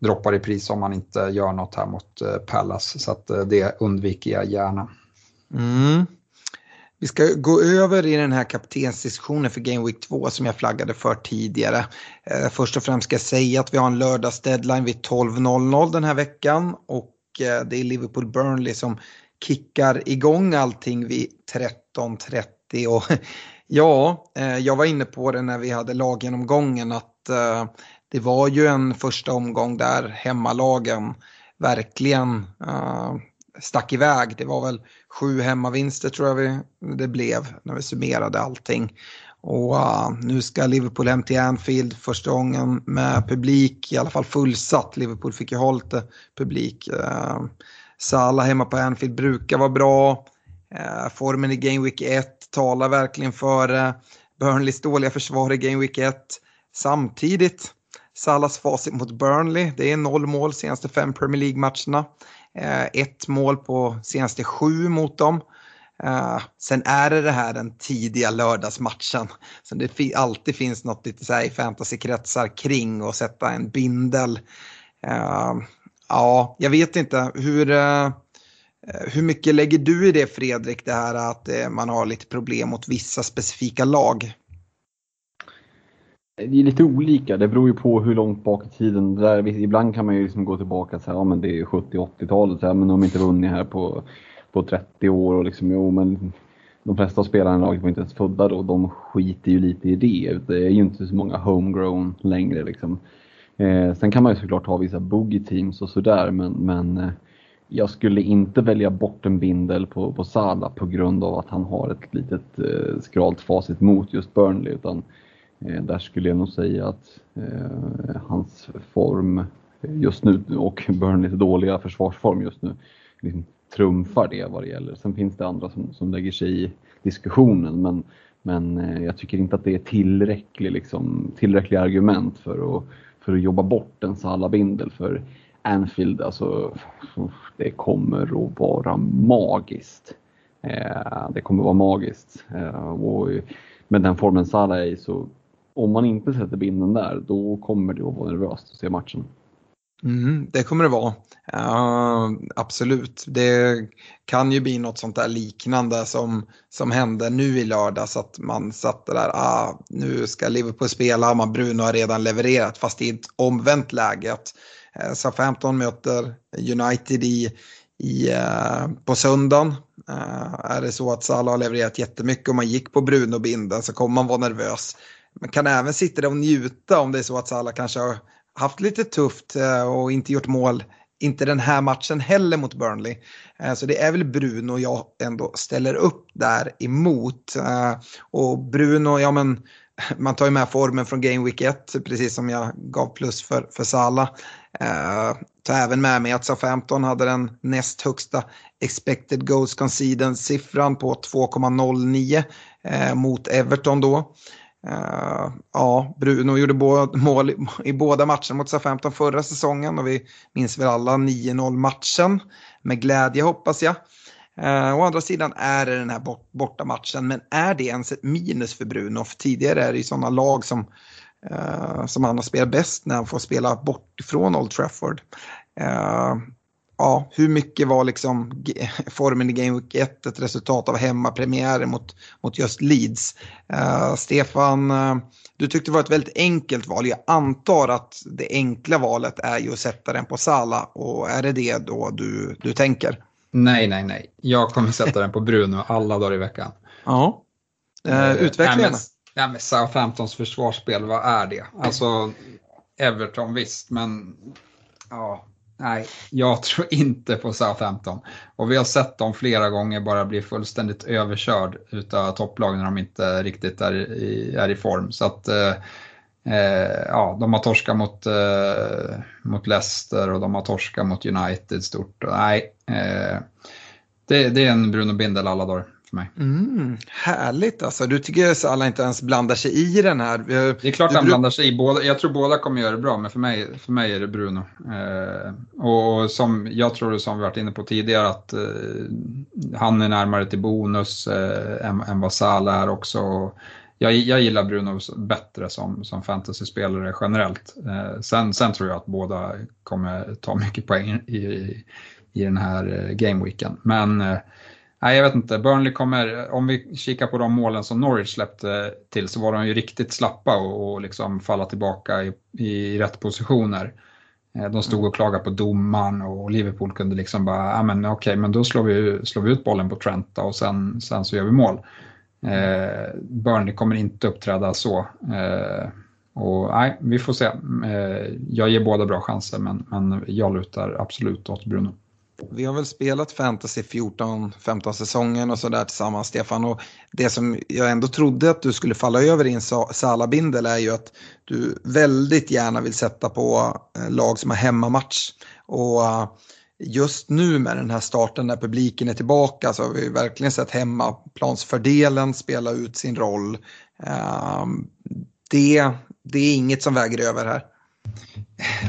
droppar i pris om man inte gör något här mot eh, Pallas så att eh, det undviker jag gärna. Mm. Vi ska gå över i den här kaptensdiskussionen för Game Week 2 som jag flaggade för tidigare. Eh, först och främst ska jag säga att vi har en lördagsdeadline vid 12.00 den här veckan och det är Liverpool Burnley som kickar igång allting vid 13.30. Och *laughs* ja, jag var inne på det när vi hade laggenomgången att det var ju en första omgång där hemmalagen verkligen eh, stack iväg. Det var väl sju hemmavinster tror jag vi, det blev när vi summerade allting. Och uh, nu ska Liverpool hem till Anfield första gången med publik, i alla fall fullsatt. Liverpool fick ju ha lite publik. Uh, Salah hemma på Anfield brukar vara bra. Uh, formen i Game Week 1 talar verkligen för uh, Burnleys dåliga försvar i Game Week 1. Samtidigt Salas facit mot Burnley. Det är noll mål senaste fem Premier League-matcherna. Eh, ett mål på senaste sju mot dem. Eh, sen är det det här den tidiga lördagsmatchen. Så det alltid finns något lite så här i fantasykretsar kring och sätta en bindel. Eh, ja, jag vet inte hur, hur mycket lägger du i det Fredrik, det här att man har lite problem mot vissa specifika lag? Det är lite olika, det beror ju på hur långt bak i tiden. Där, ibland kan man ju liksom gå tillbaka och säga ja, men det är 70-80-talet, men de har inte vunnit här på på 30 år och liksom, jo men de flesta spelarna i laget var inte ens födda då. De skiter ju lite i det. Det är ju inte så många homegrown längre liksom. Eh, sen kan man ju såklart ha vissa boogie teams och sådär men, men eh, jag skulle inte välja bort en bindel på, på Sala på grund av att han har ett litet eh, skralt facit mot just Burnley utan eh, Eh, där skulle jag nog säga att eh, hans form just nu och Burnleys dåliga försvarsform just nu liksom trumfar det vad det gäller. Sen finns det andra som, som lägger sig i diskussionen men, men eh, jag tycker inte att det är tillräcklig, liksom, tillräckliga argument för att, för att jobba bort en Salah-bindel för Anfield. Alltså, det kommer att vara magiskt. Eh, det kommer att vara magiskt. Eh, och med den formen Salah är i så om man inte sätter binden där då kommer det att vara nervöst att se matchen. Mm, det kommer det vara. Uh, absolut. Det kan ju bli något sånt där liknande som, som hände nu i lördags. Att man satt där, ah, nu ska Liverpool spela, man Bruno har redan levererat. Fast i ett omvänt läge. Att, uh, Southampton möter United i, i, uh, på söndagen. Uh, är det så att Salah har levererat jättemycket och man gick på Bruno-binden så kommer man vara nervös. Man kan även sitta där och njuta om det är så att Salah kanske har haft lite tufft eh, och inte gjort mål. Inte den här matchen heller mot Burnley. Eh, så det är väl Bruno jag ändå ställer upp där emot. Eh, och Bruno, ja men *laughs* man tar ju med formen från Game Week 1, precis som jag gav plus för, för Sala. Eh, tar även med mig att SA-15 hade den näst högsta expected goals conceded-siffran på 2,09 eh, mot Everton då. Uh, ja, Bruno gjorde mål *laughs* i båda matcherna mot SA-15 förra säsongen och vi minns väl alla 9-0 matchen. Med glädje hoppas jag. Uh, å andra sidan är det den här bort, borta matchen, men är det ens ett minus för Bruno? För tidigare är det ju sådana lag som, uh, som han har spelat bäst när han får spela bort ifrån Old Trafford. Uh, ja, hur mycket var liksom *laughs* formen i Game Week 1 ett resultat av hemmapremiären mot, mot just Leeds? Uh, Stefan, uh, du tyckte det var ett väldigt enkelt val. Jag antar att det enkla valet är ju att sätta den på Sala och är det det då du, du tänker? Nej, nej, nej. Jag kommer sätta den på Bruno alla dagar i veckan. Ja, uh, utveckla gärna. Ja, men Southamptons försvarsspel, vad är det? Alltså, Everton visst, men ja, Nej, jag tror inte på Southampton. Och vi har sett dem flera gånger bara bli fullständigt överkörd utav topplag när de inte riktigt är i, är i form. Så att eh, eh, ja, de har torskat mot, eh, mot Leicester och de har torskat mot United stort. nej, eh, det, det, är en Bruno Bindel alla dagar för mig. Mm, härligt alltså. Du tycker att alla inte ens blandar sig i den här? Det är klart du, han blandar sig i. Båda, jag tror båda kommer göra det bra, men för mig, för mig är det Bruno. Eh, och som jag tror, som vi varit inne på tidigare, att eh, han är närmare till bonus eh, än, än vad Salah är också. Jag, jag gillar Bruno bättre som, som fantasyspelare generellt. Eh, sen, sen tror jag att båda kommer ta mycket poäng i, i, i den här eh, gameweeken. Men eh, Nej, jag vet inte. Burnley kommer, om vi kikar på de målen som Norwich släppte till så var de ju riktigt slappa och, och liksom falla tillbaka i, i rätt positioner. Eh, de stod och klagade på domaren och Liverpool kunde liksom bara, ja men okej, okay, men då slår vi, slår vi ut bollen på Trent och sen, sen så gör vi mål. Eh, Burnley kommer inte uppträda så. Eh, och nej, vi får se. Eh, jag ger båda bra chanser men, men jag lutar absolut åt Bruno. Vi har väl spelat fantasy 14-15 säsongen och sådär tillsammans Stefan. Och det som jag ändå trodde att du skulle falla över i en Salabindel är ju att du väldigt gärna vill sätta på eh, lag som har hemmamatch. Och eh, just nu med den här starten när publiken är tillbaka så har vi verkligen sett hemmaplansfördelen spela ut sin roll. Ehm, det, det är inget som väger över här.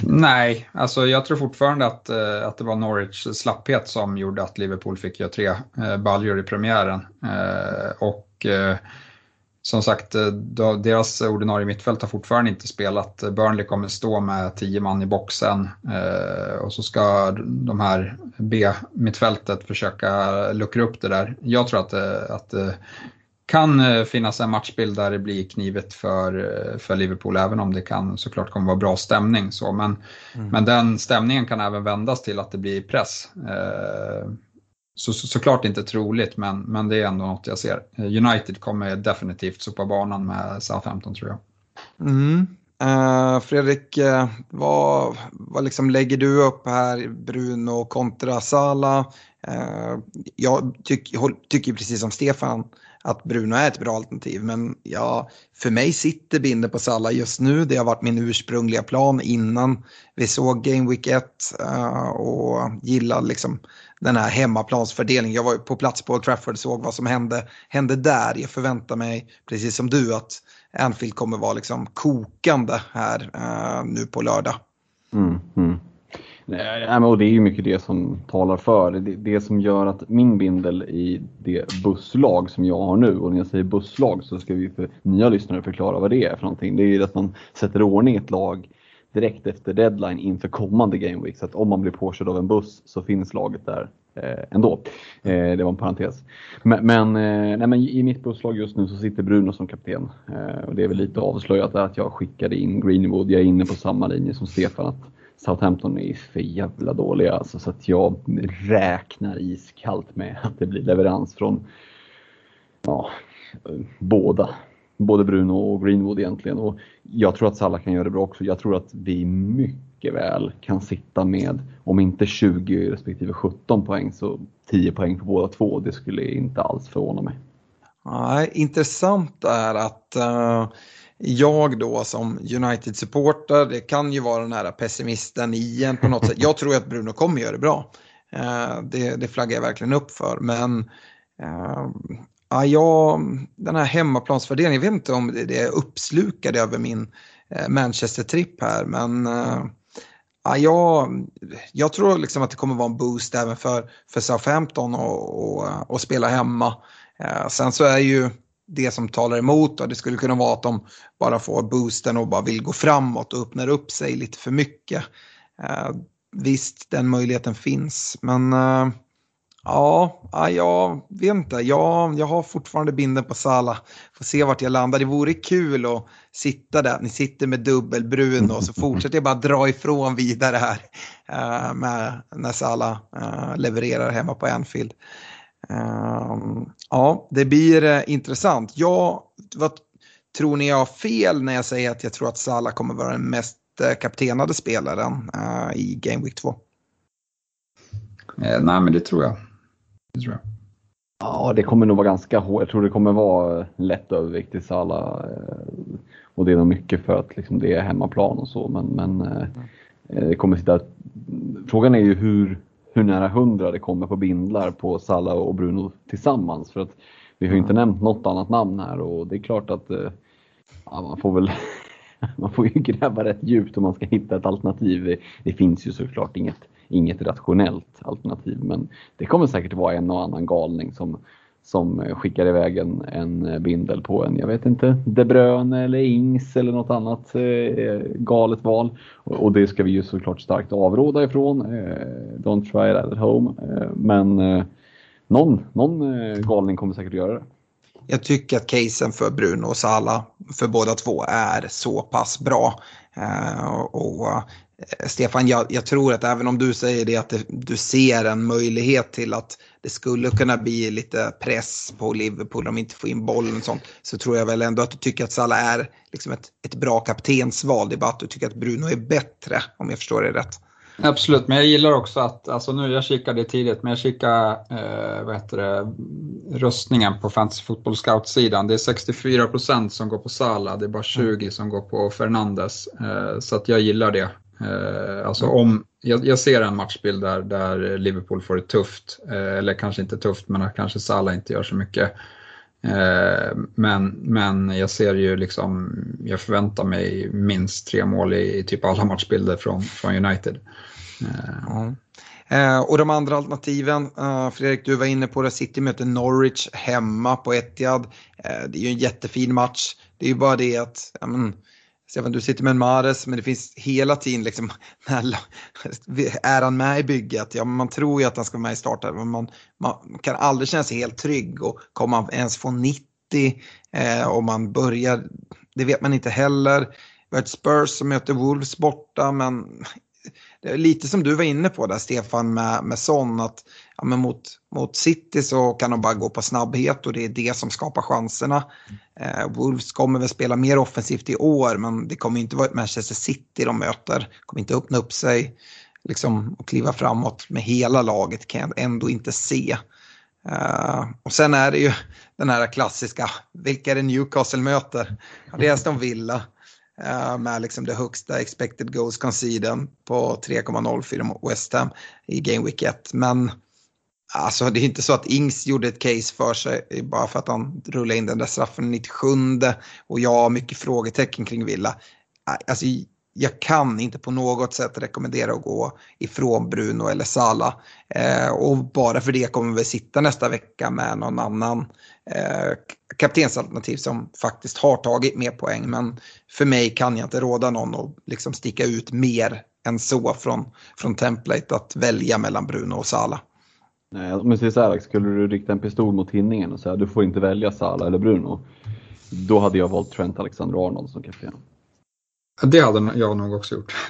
Nej, alltså jag tror fortfarande att, eh, att det var Norwich slapphet som gjorde att Liverpool fick göra tre eh, baljor i premiären. Eh, och eh, som sagt, deras ordinarie mittfält har fortfarande inte spelat. Burnley kommer stå med tio man i boxen och så ska de här B-mittfältet försöka luckra upp det där. Jag tror att, att kan eh, finnas en matchbild där det blir knivet för, eh, för Liverpool, även om det kan såklart kommer vara bra stämning. Så. Men, mm. men den stämningen kan även vändas till att det blir press. Eh, så, så, såklart inte troligt, men, men det är ändå något jag ser. United kommer definitivt sopa banan med Southampton tror jag. Mm. Uh, Fredrik, uh, vad, vad liksom lägger du upp här, Bruno kontra Sala? Uh, jag tyck, tycker precis som Stefan att Bruno är ett bra alternativ. Men ja, för mig sitter Binder på Salla just nu. Det har varit min ursprungliga plan innan vi såg Game Week 1 uh, eh, och gillade liksom den här hemmaplansfördelningen. Jag var på plats på Old Trafford och såg vad som hände, hände där. Jag förväntar mig, precis som du, att Anfield kommer vara liksom kokande här uh, nu på lördag. Mm, mm. Nej, och det är ju mycket det som talar för. Det, det som gör att min bindel i det busslag som jag har nu, och när jag säger busslag så ska vi för nya lyssnare förklara vad det är för någonting. Det är ju att man sätter i ordning ett lag direkt efter deadline inför kommande Game Week. Så att om man blir påkörd av en buss så finns laget där eh, ändå. Eh, det var en parentes. Men, men, eh, nej, men i mitt busslag just nu så sitter Bruno som kapten. Eh, och det är väl lite avslöjat att jag skickade in Greenwood. Jag är inne på samma linje som Stefan. Att Southampton är för jävla dåliga alltså, så att jag räknar iskallt med att det blir leverans från ja, båda. Både Bruno och Greenwood egentligen. Och jag tror att Salah kan göra det bra också. Jag tror att vi mycket väl kan sitta med, om inte 20 respektive 17 poäng, så 10 poäng på båda två. Det skulle inte alls förvåna mig. Nej, intressant är att uh jag då som United-supporter, det kan ju vara den här pessimisten igen på något sätt. Jag tror att Bruno kommer göra det bra. Eh, det, det flaggar jag verkligen upp för. Men eh, ah, ja, jag, den här hemmaplansfördelningen, jag vet inte om det är uppslukad över min eh, Manchester-tripp här. Men ah, ja, jag tror liksom att det kommer vara en boost även för, för Southampton och, och, och spela hemma. sen så är ju det som talar emot. Och det skulle kunna vara att de bara får boosten och bara vill gå framåt och öppnar upp sig lite för mycket. Eh, visst, den möjligheten finns, men eh, ja, jag vet inte. Ja, jag har fortfarande binden på Sala. Får se vart jag landar. Det vore kul att sitta där. Ni sitter med dubbelbrun och så *laughs* fortsätter jag bara dra ifrån vidare här eh, med, när Sala eh, levererar hemma på Anfield. Ehm, ja, det blir eh, intressant. Jag, vad tror ni jag har fel när jag säger att jag tror att Salah kommer vara den mest eh, kaptenade spelaren uh, i Game Week 2? Eh, nej, men det tror jag. Det tror jag. Ja, det kommer nog vara ganska hårt. Jag tror det kommer vara lätt övervikt till Salah. Och det är nog mycket för att liksom, det är hemmaplan och så. Men, men mm. det kommer sitta... Frågan är ju hur, hur nära 100 det kommer på bindlar på Salah och Bruno tillsammans. För att vi har ju inte nämnt något annat namn här och det är klart att eh, ja, man får väl *laughs* man får ju gräva rätt djupt om man ska hitta ett alternativ. Det, det finns ju såklart inget, inget rationellt alternativ men det kommer säkert vara en och annan galning som som skickar iväg en, en bindel på en, jag vet inte, De Bruyne eller Ings eller något annat eh, galet val. Och, och, det ska vi ju såklart starkt avråda ifrån. Eh, don't try it at home. Eh, men eh, någon, någon eh, galning kommer säkert att göra det. Jag tycker att casen för Bruno och Sala för båda två är så pass bra. Eh, och Stefan, jag, jag, tror att även om du säger det att det, du ser en möjlighet till att det skulle kunna bli lite press på Liverpool om de inte får in bollen och sånt. Så tror jag väl ändå att du tycker att Salah är liksom ett, ett bra kaptensval. Det är bara att du tycker att Bruno är bättre om jag förstår det rätt. Absolut, men jag gillar också att, alltså nu, jag kikade tidigt, men jag kikade eh, vad heter det, röstningen på Fantasy Football Scout-sidan. Det är 64% som går på Salah, det är bara 20% mm. som går på Fernandes. Eh, så att jag gillar det. Eh, alltså om, jag, jag, ser en matchbild där, där Liverpool får det tufft, eh, eller kanske inte tufft men att kanske Salah inte gör så mycket. Eh, men, men jag ser ju liksom, jag förväntar mig minst tre mål i, i typ alla matchbilder från, från United. Mm. Eh, och de andra alternativen, eh, Fredrik du var inne på det, City möter Norwich hemma på Etihad. Eh, det är ju en jättefin match. Det är ju bara det att, men, Stefan du sitter med en Mares men det finns hela tiden liksom, är han med i bygget? Ja, man tror ju att han ska vara med i starten men man, man kan aldrig känna sig helt trygg och kommer han ens få 90 eh, om man börjar, det vet man inte heller. Vi har ett Spurs som möter Wolves borta men lite som du var inne på där Stefan med, med Son att ja, men mot, mot City så kan de bara gå på snabbhet och det är det som skapar chanserna. Eh, Wolves kommer väl spela mer offensivt i år men det kommer inte vara ett Manchester City de möter. kommer inte öppna upp sig liksom, och kliva framåt med hela laget kan jag ändå inte se. Uh, och sen är det ju den här klassiska, vilka är det Newcastle möter? det är Aston Villa. Eh, med liksom det högsta expected goals conceded på 3,04 mot West Ham i Game Week 1. Men alltså det är inte så att Ings gjorde ett case för sig bara för att han rullade in den där straffen 97 och jag har mycket frågetecken kring Villa. Eh, alltså jag kan inte på något sätt rekommendera att gå ifrån Bruno eller Sala. Eh, och bara för det kommer vi sitta nästa vecka med någon annan eh, kaptensalternativ som faktiskt har tagit mer poäng. Men för mig kan jag inte råda någon att liksom sticka ut mer än så från, från template att välja mellan Bruno och Sala. Nej, om jag säger så här, skulle du rikta en pistol mot tinningen och säga du får inte välja Sala eller Bruno. Då hade jag valt Trent Alexander-Arnold som kapten. Det hade jag nog också gjort. *laughs*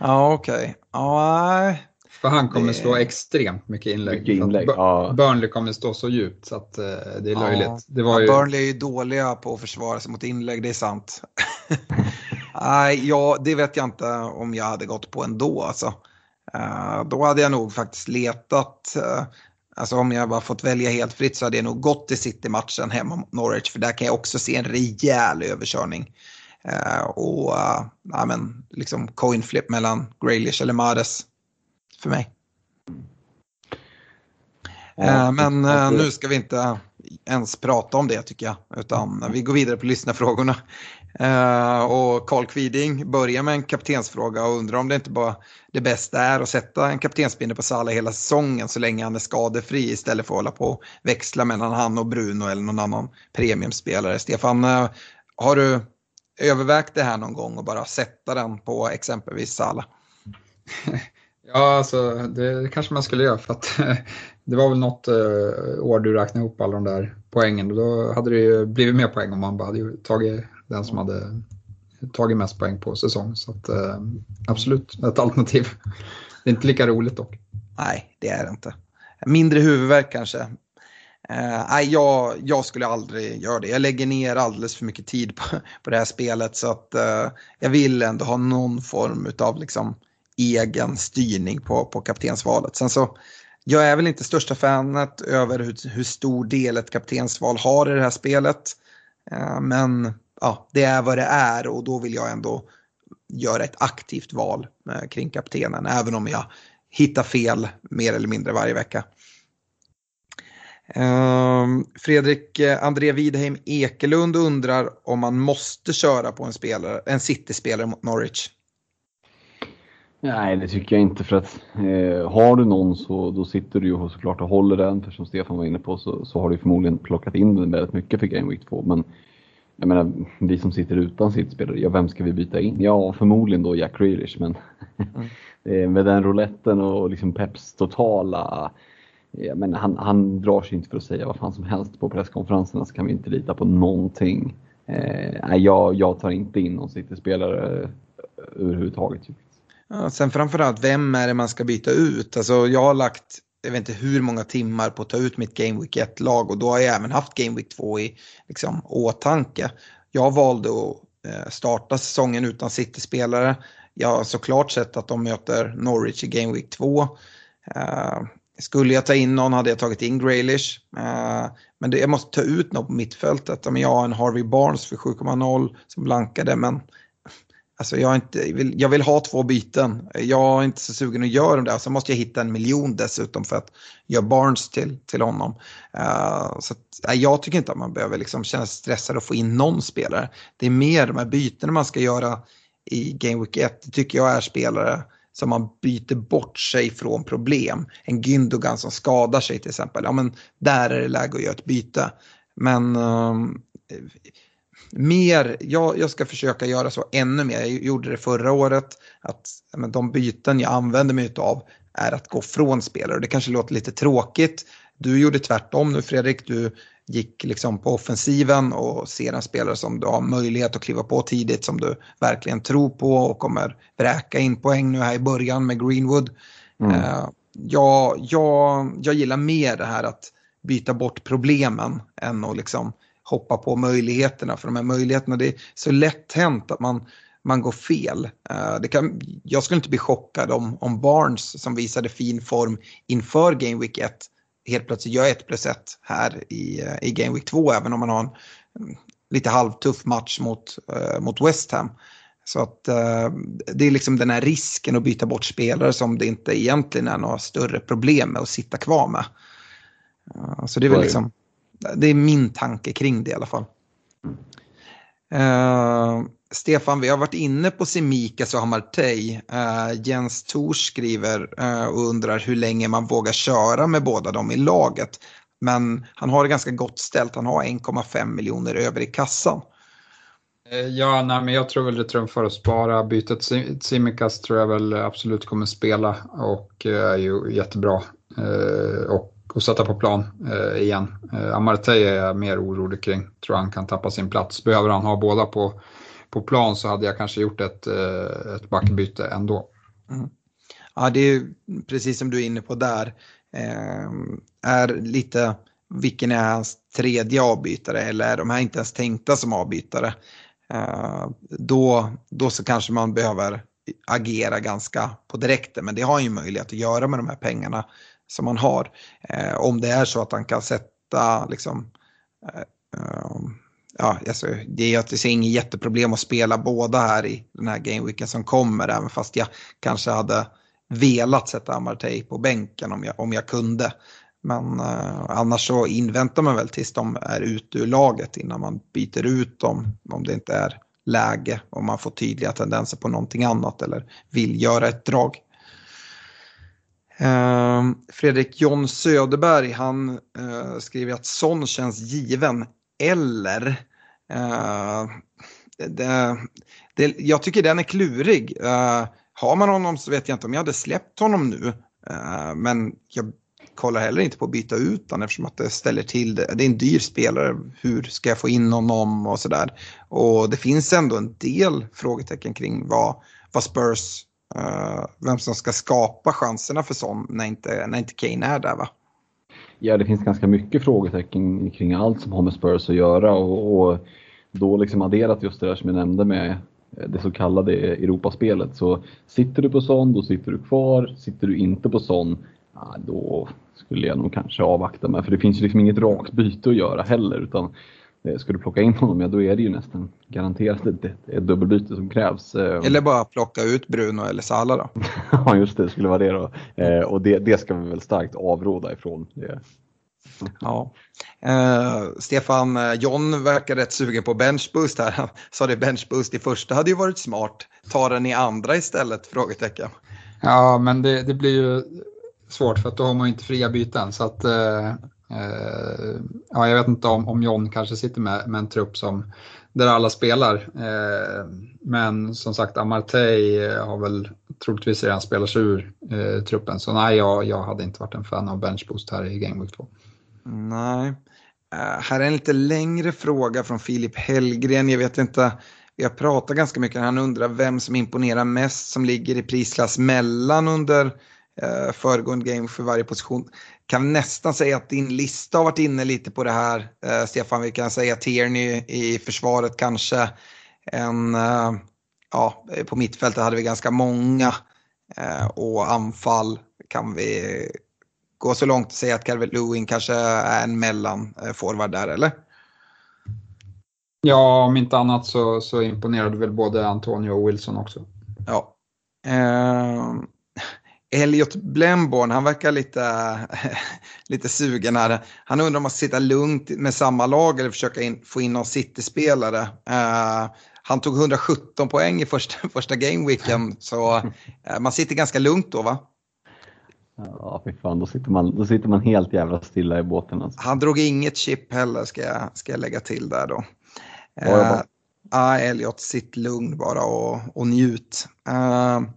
ja, okej. Okay. Ja, för han kommer det... slå extremt mycket inlägg. Mycket inlägg ja. Burnley kommer stå så djupt så att uh, det är ja. löjligt. Det var ju... Burnley är ju dåliga på att försvara sig mot inlägg, det är sant. *laughs* Nej, ja, det vet jag inte om jag hade gått på ändå. Alltså. Uh, då hade jag nog faktiskt letat. Uh, alltså om jag bara fått välja helt fritt så hade jag nog gått till City-matchen hemma mot Norwich. För där kan jag också se en rejäl överkörning. Uh, och uh, ja, men, liksom coin flip mellan Graylish eller Mares för mig. Uh, men nu ska vi inte ens prata om det tycker jag. Utan vi går vidare på lyssnarfrågorna. Och Carl Kviding börjar med en kaptensfråga och undrar om det inte bara det bästa är att sätta en kaptensbindel på Salah hela säsongen så länge han är skadefri istället för att hålla på och växla mellan han och Bruno eller någon annan premiumspelare. Stefan, har du övervägt det här någon gång och bara sätta den på exempelvis Salah? *laughs* Ja, alltså det kanske man skulle göra för att *laughs* det var väl något uh, år du räknade ihop alla de där poängen och då hade det ju blivit mer poäng om man bara hade tagit den som hade tagit mest poäng på säsong. Så att, uh, absolut ett alternativ. *laughs* Det är inte lika roligt dock. Nej, det är det inte. Mindre huvudvärk kanske. Uh, jag, jag, skulle aldrig göra det. Jag lägger ner alldeles för mycket tid på, på det här spelet så att uh, jag vill ändå ha någon form av liksom, egen styrning på, på kaptensvalet. Sen så, jag är väl inte största fanet över hur, hur stor del ett kaptensval har i det här spelet. Uh, men ja, det är vad det är och då vill jag ändå göra ett aktivt val uh, kring kaptenen. Även om jag hittar fel mer eller mindre varje vecka. Uh, Fredrik uh, André Widheim Ekelund undrar om man måste köra på en, spelare, en City-spelare mot Norwich. Nej, det tycker jag inte för att eh, har du någon så då sitter du ju såklart och håller den. För som Stefan var inne på så, så har du förmodligen plockat in den väldigt mycket för Game Week 2. Men jag menar, vi som sitter utan sitt spelare, ja vem ska vi byta in? Ja, förmodligen då Jack Grealish, men mm. *laughs* med den rouletten och liksom Peps totala men han, han drar sig inte för att säga vad fan som helst på presskonferenserna så kan vi inte lita på någonting. Eh, jag, jag tar inte in någon City-spelare eh, överhuvudtaget. Ja, sen framförallt, vem är det man ska byta ut? Alltså, jag har lagt, jag vet inte hur många timmar på att ta ut mitt Game Week 1-lag och då har jag även haft Game Week 2 i liksom, åtanke. Jag valde att eh, starta säsongen utan City-spelare. Jag har såklart sett att de möter Norwich i Game Week 2. Skulle jag ta in någon hade jag tagit in Graylish. Uh, men det, jag måste ta ut någon på mittfältet. Jag har en Harvey Barnes för 7,0 som blankade men Alltså jag, inte, vill, jag vill ha två byten. Jag är inte så sugen att göra dem där. Så måste jag hitta en miljon dessutom för att göra Barnes till, till honom. Uh, så att, jag tycker inte att man behöver liksom känna sig stressad att få in någon spelare. Det är mer de här bytena man ska göra i Game Week 1. Det tycker jag är spelare som man byter bort sig från problem. En Gündogan som skadar sig till exempel. Ja, men där är det läge att göra ett byte. Men um, mer, jag, jag ska försöka göra så ännu mer. Jag gjorde det förra året. Att men, de byten jag använder mig av är att gå från spelare. Det kanske låter lite tråkigt. Du gjorde tvärtom nu Fredrik. Du gick liksom på offensiven och ser en spelare som du har möjlighet att kliva på tidigt som du verkligen tror på och kommer bräka in poäng nu här i början med Greenwood. Mm. Uh, jag, jag, jag gillar mer det här att byta bort problemen än att liksom hoppa på möjligheterna. För de här möjligheterna, det är så lätt hänt att man, man går fel. Uh, det kan, jag skulle inte bli chockad om, om Barnes som visade fin form inför Game Week 1 helt plötsligt gör 1 plus 1 här i, uh, i Game Week 2 även om man har en um, lite halvtuff match mot, uh, mot West Ham. Så att det är liksom den här risken att byta bort spelare som det inte egentligen är några större problem med att sitta kvar med. så det är väl liksom det är min tanke kring det i alla fall. Uh, Stefan, vi har varit inne på Semikas och Hamartey. Uh, Jens Tors skriver uh, och undrar hur länge man vågar köra med båda dem i laget. Men han har det ganska gott ställt. Han har 1,5 miljoner över i kassan. Eh, ja, nej, men jag tror väl det trumfar att spara. Bytet Simikas tror jag väl absolut kommer spela och är ju jättebra. Och och sätta på plan eh, igen. Eh, Amartey är jag mer orolig kring. Tror han kan tappa sin plats. Behöver han ha båda på, på plan så hade jag kanske gjort ett, eh, ett backbyte ändå. Mm. Ja, det är precis som du är inne på där. Eh, är lite vilken är hans tredje avbytare eller är de här inte ens tänkta som avbytare? Eh, då, då så kanske man behöver agera ganska på direkten men det har han ju möjlighet att göra med de här pengarna som han har. Eh, om det är så att han kan sätta liksom, eh, ehm, ja, alltså, det är att det ser inget jätteproblem att spela båda här i den här gameweeken som kommer, även fast jag kanske hade velat sätta Amartey på bänken om jag, om jag kunde. Men eh, annars så inväntar man väl tills de är ute ur laget innan man byter ut dem om det inte är läge och man får tydliga tendenser på någonting annat eller vill göra ett drag. Eh, Fredrik John Söderberg han eh, skriver att sån känns given. Eller, uh, det, det, jag tycker den är klurig. Uh, har man honom så vet jag inte om jag hade släppt honom nu. Eh, men jag kollar heller inte på att byta ut honom eftersom att det ställer till det. Det är en dyr spelare. Hur ska jag få in honom och sådär. Och det finns ändå en del frågetecken kring vad, vad Spurs Uh, vem som ska skapa chanserna för sån när inte, när inte Kane är där va? Ja, det finns ganska mycket frågetecken kring allt som har med Spurs att göra och, och då liksom adderat just det där som jag nämnde med det så kallade Europaspelet. Så sitter du på sån, då sitter du kvar. Sitter du inte på sån, då skulle jag nog kanske avvakta med. För det finns ju liksom inget rakt byte att göra heller. Utan Eh, ska du plocka in honom, ja då är det ju nästan garanterat ett, ett dubbelbyte som krävs. Eh, eller bara plocka ut Bruno eller Sala då. *laughs* ja just det, det skulle vara det då. Eh, och det, det ska vi väl starkt avråda ifrån. *laughs* Ja. Eh, Stefan, eh, John verkar rätt sugen på benchboost här. Han *laughs* sa det benchboost i första hade ju varit smart. Ta den i andra istället? Frågetecken. Ja, men det, det blir ju svårt för att då har man inte fria byten. Så att, eh, eh, ja, jag vet inte om, om John kanske sitter med, med en trupp som, där alla spelar. Eh, men som sagt, Amartey eh, har väl troligtvis redan spelat sig ur eh, truppen. Så nej, jag, jag hade inte varit en fan av benchboost här i Game Week 2. Nej. Uh, här är en lite längre fråga från Filip Hellgren. Jag vet inte, vi har pratat ganska mycket. Han undrar vem som imponerar mest som ligger i prisklass mellan under uh, föregående game för varje position kan nästan säga att din lista har varit inne lite på det här. uh, Stefan, vi kan säga Tierney i försvaret kanske. En, ja, på mittfältet hade vi ganska många. Och anfall kan vi gå så långt att säga att Calvert Lewin kanske är en mellanforward där, eller? Ja, om inte annat så, så imponerade väl både Antonio och Wilson också. Ja. Eh, Elliot Blemborn, han verkar lite, *laughs* lite sugen här. Han undrar om man ska sitta lugnt med samma lag eller försöka in, få in någon City-spelare. Eh, han tog 117 poäng i första, *laughs* första gameweeken, så eh, man sitter ganska lugnt då va? Ja, fy fan, då sitter, man, då sitter man helt jävla stilla i båten. Alltså. Han drog inget chip heller, ska jag, ska jag lägga till där då. Uh, ah, Elliot, sitt lugn bara och, och njut. Uh,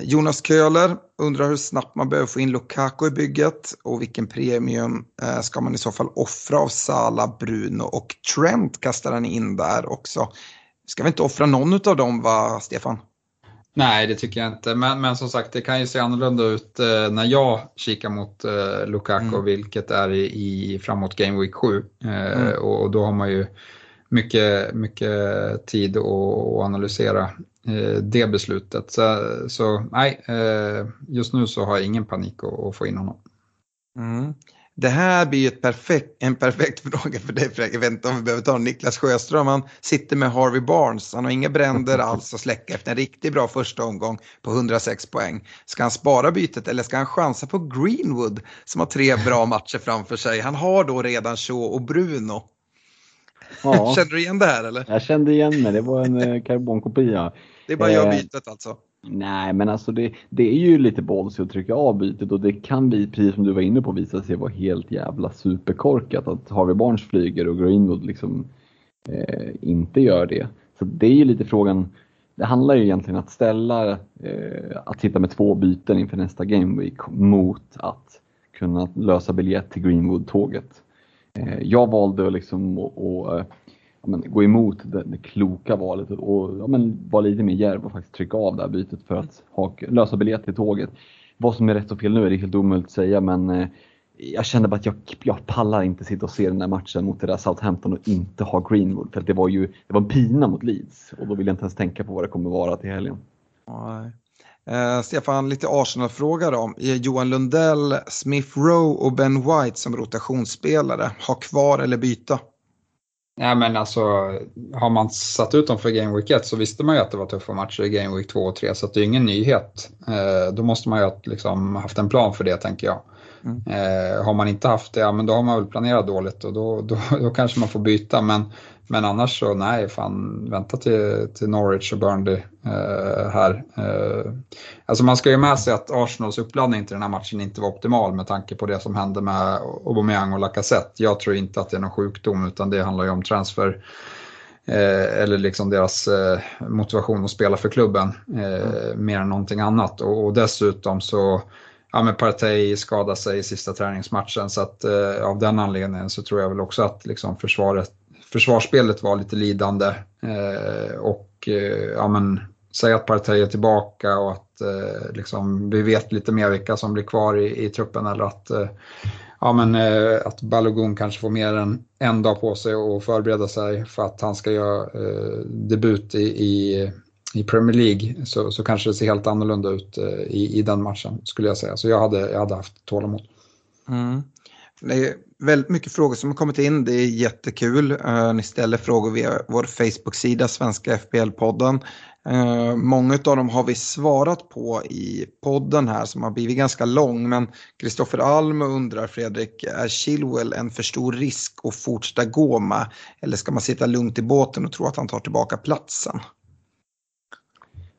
Jonas Köhler undrar hur snabbt man behöver få in Lukaku i bygget och vilken premium uh, ska man i så fall offra av Sala, Bruno och Trent kastar han in där också. Ska vi inte offra någon av dem va, Stefan? Nej, det tycker jag inte. Men, men som sagt, det kan ju se annorlunda ut eh, när jag kikar mot eh, Lukaku, mm. vilket är i, i, framåt Game Week 7. Eh, mm. och, och, då har man ju mycket, mycket tid att analysera eh, det beslutet. Så, så nej, eh, just nu så har jag ingen panik att, att få in honom. Mm. Det här blir perfekt, en perfekt *laughs* fråga för dig Fredrik. Jag vet inte om vi behöver ta Niklas Sjöström. Han sitter med Harvey Barnes. Han har inga bränder *laughs* alls att släcka efter en riktigt bra första omgång på 106 poäng. Ska han spara bytet eller ska han chansa på Greenwood som har tre bra *laughs* matcher framför sig? Han har då redan Shaw och Bruno. Ja. Känner du igen det här eller? Jag kände igen mig, det var en eh, karbonkopia. Det är bara göra eh, bytet alltså? Nej, men alltså det, det är ju lite ballsy att trycka av bytet och det kan bli, precis som du var inne på, visa sig vara helt jävla superkorkat att Harvey Barnes flyger och Greenwood liksom eh, inte gör det. Så det är ju lite frågan, det handlar ju egentligen att ställa, eh, att sitta med två byten inför nästa Game Week mot att kunna lösa biljett till Greenwood-tåget. Eh, jag valde liksom att ja, men, gå emot det, det, kloka valet och ja, men, vara lite mer djärv och faktiskt trycka av det här bytet för att ha, lösa biljett till tåget. Vad som är rätt och fel nu är det helt omöjligt att säga men eh, jag kände bara att jag, jag pallar inte sitta och se den där matchen mot det där Southampton och inte ha Greenwood. För det var ju det var en pina mot Leeds och då vill jag inte ens tänka på vad det kommer vara till helgen. Nej. Eh, Stefan, lite Arsenal-fråga då. Johan Lundell, Smith Rowe och Ben White som rotationsspelare, ha kvar eller byta? Ja, men alltså, har man satt ut dem för Game Week 1 så visste man ju att det var tuffa matcher i Game Week 2 och 3 så det är ingen nyhet. Eh, då måste man ju ha liksom, haft en plan för det tänker jag. Mm. Eh, har man inte haft det, ja men då har man väl planerat dåligt och då, då, *laughs* då kanske man får byta. Men men annars så nej, fan vänta till, till Norwich och Burnley eh, här. Eh, alltså man ska ju med sig att Arsenals uppladdning till den här matchen inte var optimal med tanke på det som hände med Aubameyang och Lacazette. Jag tror inte att det är någon sjukdom utan det handlar ju om transfer eh, eller liksom deras eh, motivation att spela för klubben mm. mer än någonting annat. Och, och dessutom så ja, men Partey skadade sig i sista träningsmatchen så att eh, av den anledningen så tror jag väl också att liksom försvaret försvarsspelet var lite lidande. Eh, och eh, ja, men, säg att Partey är tillbaka och att eh, liksom, vi vet lite mer vilka som blir kvar i, i truppen eller att, eh, ja, men, eh, att Balogun kanske får mer än en dag på sig att förbereda sig för att han ska göra eh, debut i, i, i, Premier League så, så kanske det ser helt annorlunda ut eh, i, i den matchen skulle jag säga. Så jag hade, jag hade haft tålamod. Mm. Det är väldigt mycket frågor som har kommit in. Det är jättekul. Eh, ni ställer frågor via vår Facebook-sida, Svenska FBL-podden. Eh, många av dem har vi svarat på i podden här som har blivit ganska lång. Men Kristoffer Alm undrar, Fredrik, är Chilwell en för stor risk att fortsätta gå med? Eller ska man sitta lugnt i båten och tro att han tar tillbaka platsen?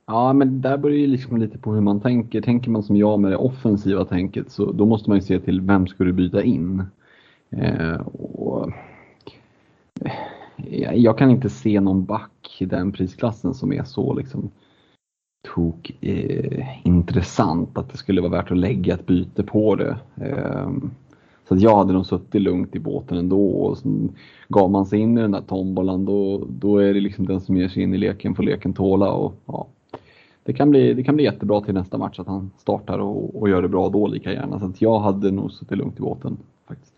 Ja, men där beror ju liksom lite på hur man tänker. Tänker man som jag med det offensiva tänket så då måste man ju se till vem ska du byta in? Eh, och, eh, jag kan inte se någon back i den prisklassen som är så liksom tok eh, intressant att det skulle vara värt att lägga ett byte på det. Eh, så jag hade nog suttit lugnt i båten ändå och så gav man sig in i den där tombolan då, då är det liksom den som ger sig in i leken får leken tåla. Och, ja, det, kan bli, det kan bli jättebra till nästa match att han startar och, och gör det bra då lika gärna. Så att jag hade nog suttit lugnt i båten. faktiskt.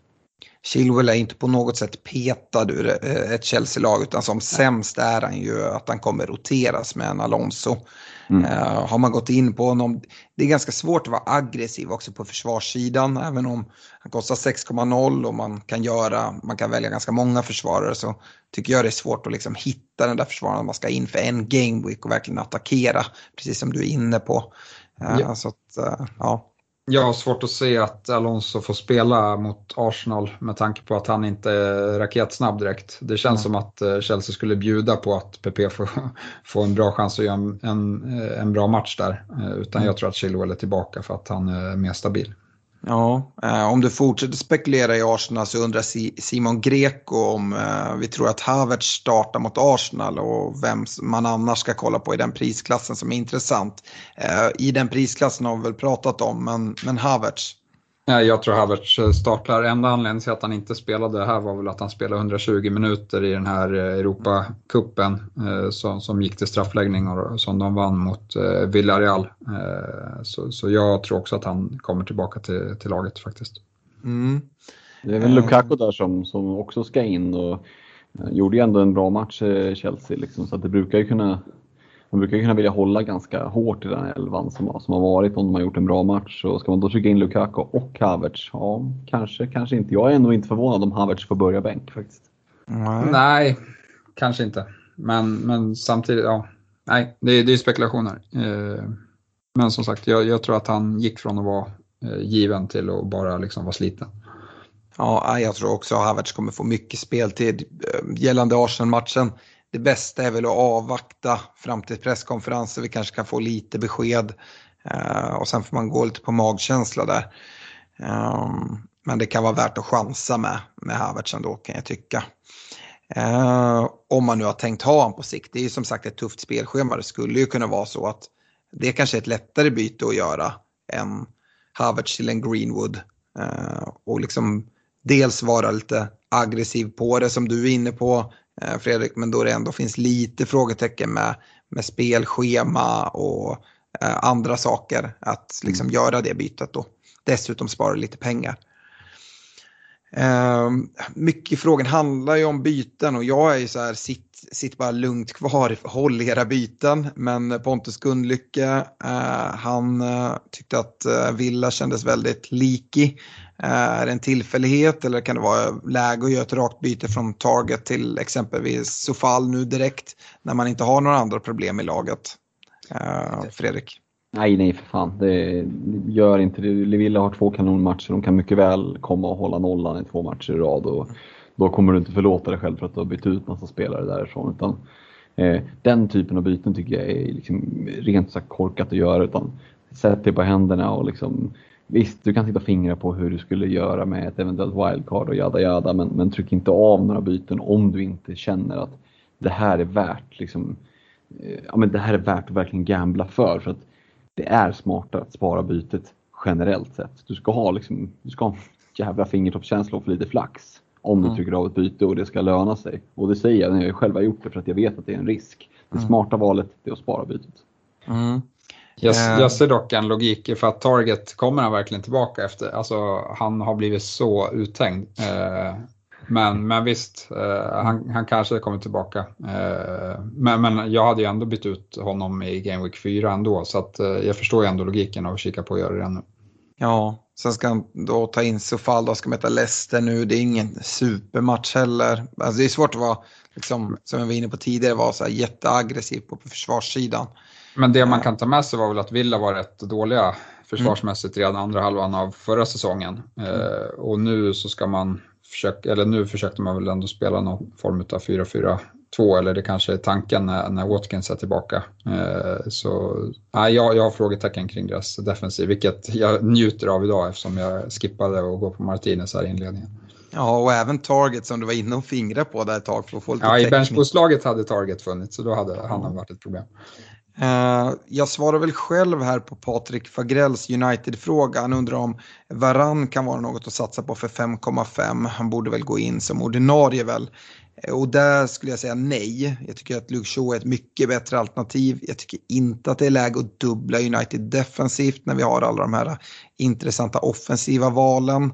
Chilwell är inte på något sätt petad ur eh, ett Chelsea-lag utan som sämst är han ju att han kommer roteras med en Alonso. Mm. Uh, har man gått in på honom, det är ganska svårt att vara aggressiv också på försvarssidan, även om han kostar 6,0 och man kan göra, man kan välja ganska många försvarare så tycker jag det är svårt att liksom hitta den där försvararen man ska in för en game week och verkligen attackera, precis som du är inne på. Uh, ja. Så att, uh, ja. Jag har svårt att se att Alonso får spela mot Arsenal med tanke på att han inte är raketsnabb direkt. Det känns mm. som att eh, Chelsea skulle bjuda på att PP får, *laughs* får en bra chans att göra en, en, en bra match där. Eh, utan mm. jag tror att Chilwell är tillbaka för att han är mer stabil. Ja, eh, om du fortsätter spekulera i Arsenal så undrar Simon Greco om eh, vi tror att Havertz startar mot Arsenal och vem man annars ska kolla på i den prisklassen som är intressant. Eh, I den prisklassen har vi väl pratat om, men, men Havertz? Jag tror Havertz eh, startar. Enda anledningen till att han inte spelade här var väl att han spelade 120 minuter i den här eh, Europacupen eh, som, som gick till straffläggning och som de vann mot Villarreal. Så, så jag tror också att han kommer tillbaka till, till laget faktiskt. Mm. Det är väl Lukaku där som, som också ska in och gjorde ju ändå en bra match i Chelsea liksom, så att det brukar ju kunna man brukar kunna vilja hålla ganska hårt i den elvan som, har, som har varit om de har gjort en bra match. Så ska man då trycka in Lukaku och Havertz? Ja, kanske, kanske inte. Jag är ändå inte förvånad om Havertz får börja bänk faktiskt. Nej, Nej kanske inte. Men, men samtidigt, ja. Nej, det, är, det är spekulationer. Eh, men som sagt, jag, jag, tror att han gick från att vara eh, given till att bara liksom vara sliten. Ja, jag tror också att Havertz kommer få mycket speltid eh, gällande Arsenal-matchen det bästa är väl att avvakta fram till presskonferensen. Vi kanske kan få lite besked eh, och sen får man gå lite på magkänsla där. Ehm, men det kan vara värt att chansa med, med Havertz ändå kan jag tycka. Eh, om man nu har tänkt ha honom på sikt. Det är ju som sagt ett tufft spelschema. Det skulle ju kunna vara så att det kanske är ett lättare byte att göra än Havertz till en Greenwood. Eh, och liksom dels vara lite aggressiv på det som du är inne på. Eh, Fredrik, men då det ändå finns lite frågetecken med, med spelschema och eh, andra saker att liksom mm. göra det bytet då. Dessutom spara lite pengar. Eh, mycket i frågan handlar ju om byten och jag är ju så här, sitt, sitt bara lugnt kvar, *laughs* håll era byten. Men Pontus Gundlycke, eh, han eh, tyckte att eh, Villa kändes väldigt likig. Är det en tillfällighet eller kan det vara läge att göra ett rakt byte från Target till exempelvis Sofal nu direkt när man inte har några andra problem i laget? Uh, Fredrik? Nej, nej för fan. Det gör inte det. Levilla har två kanonmatcher. De kan mycket väl komma och hålla nollan i två matcher i rad. Och då kommer du inte förlåta dig själv för att du har bytt ut massa spelare därifrån. Utan, eh, den typen av byten tycker jag är liksom rent sagt korkat att göra. Utan sätt dig på händerna och liksom Visst, du kan sitta fingra på hur du skulle göra med ett eventuellt wildcard och jada jada, men, men tryck inte av några byten om du inte känner att det här är värt liksom, eh, ja, men det här är värt att verkligen gambla för. För att det är smartare att spara bytet generellt sett. Du ska ha, liksom, du ska ha en jävla fingertoppskänsla och för lite flax om mm. du trycker av ett byte och det ska löna sig. Och det säger jag när jag själv har gjort det för att jag vet att det är en risk. Det mm. smarta valet är att spara bytet. Mm. Jag, eh. jag ser dock en logik i för att Target kommer han verkligen tillbaka efter, alltså han har blivit så uthängd. Eh, men, men visst, eh, han, han kanske kommer tillbaka. Men, men jag hade ju ändå bytt ut honom i Game Week 4 ändå så att jag förstår ju ändå logiken av att kika på att göra det nu. Ja, sen ska han då ta in Sofal, då ska möta Leicester nu. Det är ingen supermatch heller. Alltså det är svårt att vara, liksom, som jag var inne på tidigare, vara så här jätteaggressiv på försvarssidan. Men det man kan ta med sig var väl att Villa var rätt dåliga försvarsmässigt redan andra halvan av förra säsongen. Eh, och nu så ska man försöka, eller nu försökte man väl ändå spela någon form av 4-4-2 eller det kanske är tanken när, när Watkins är tillbaka. Eh, så nej, jag, jag har frågetecken kring deras defensiv, vilket jag njuter av idag eftersom jag skippade att gå på Martinez här i inledningen. Ja, och även Target som du var inne och fingrade på där ett tag för att få lite Ja, i benchpåslaget hade Target funnits så då hade han varit ett problem. Eh, jag svarar väl själv här på Patrik Fagrells United-fråga. Han undrar om Varann kan vara något att satsa på för 5,5. Han borde väl gå in som ordinarie väl. Eh, och där skulle jag säga nej. Jag tycker att Luke Shaw är ett mycket bättre alternativ. Jag tycker inte att det är läge att dubbla United defensivt när vi har alla de här intressanta offensiva valen.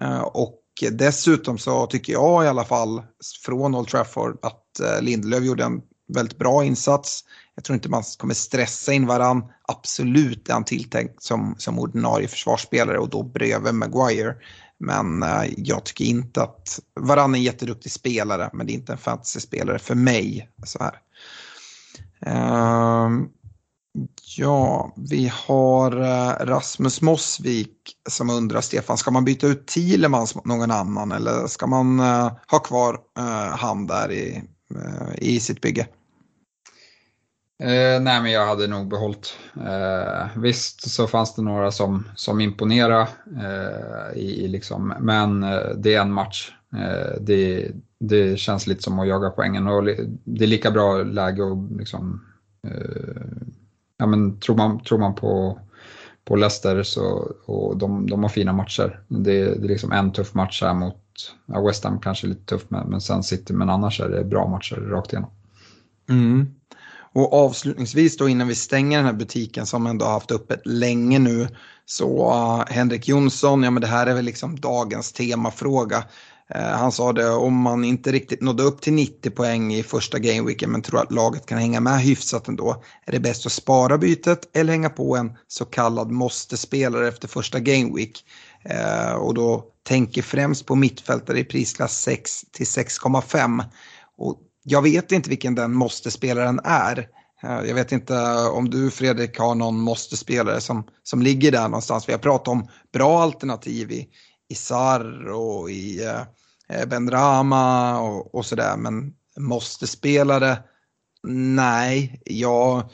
Eh, och dessutom så tycker jag i alla fall från Old Trafford att Lindelöf gjorde en väldigt bra insats. Jag tror inte man kommer stressa in varann. Absolut är han tilltänkt som, som ordinarie försvarsspelare och då bredvid Maguire. Men eh, jag tycker inte att varann är en jätteduktig spelare men det är inte en fantasyspelare för mig. Så här. Uh, ja, vi har uh, Rasmus Mossvik som undrar Stefan, ska man byta ut Thielemans mot någon annan eller ska man uh, ha kvar eh, han där i, i sitt bygge? Eh, nej men jag hade nog behållit. Eh, visst så fanns det några som, som imponerade eh, i, i liksom, men eh, det är en match. Eh, det, det känns lite som att jaga poängen och det är lika bra läge att liksom, eh, ja men tror man, tror man på på Leicester så, och de, de har fina matcher. Det, det är liksom en tuff match här mot ja, West Ham kanske lite tufft men, men sen City men annars är det bra matcher rakt igenom. Mm. Och avslutningsvis då innan vi stänger den här butiken som ändå har haft öppet länge nu så uh, Henrik Jonsson, ja men det här är väl liksom dagens temafråga. Uh, han sa det om man inte riktigt nådde upp till 90 poäng i första gameweeken men tror att laget kan hänga med hyfsat ändå. Är det bäst att spara bytet eller hänga på en så kallad måste-spelare efter första gameweek? Uh, och då tänker främst på mittfältare i prisklass 6 till 6,5. Och jag vet inte vilken den måste-spelaren är. Eh, jag vet inte om du Fredrik har någon måste-spelare som, som ligger där någonstans. Vi har pratat om bra alternativ i, i Sar och i eh, Benrama och, och sådär. Men måste-spelare? Nej, jag,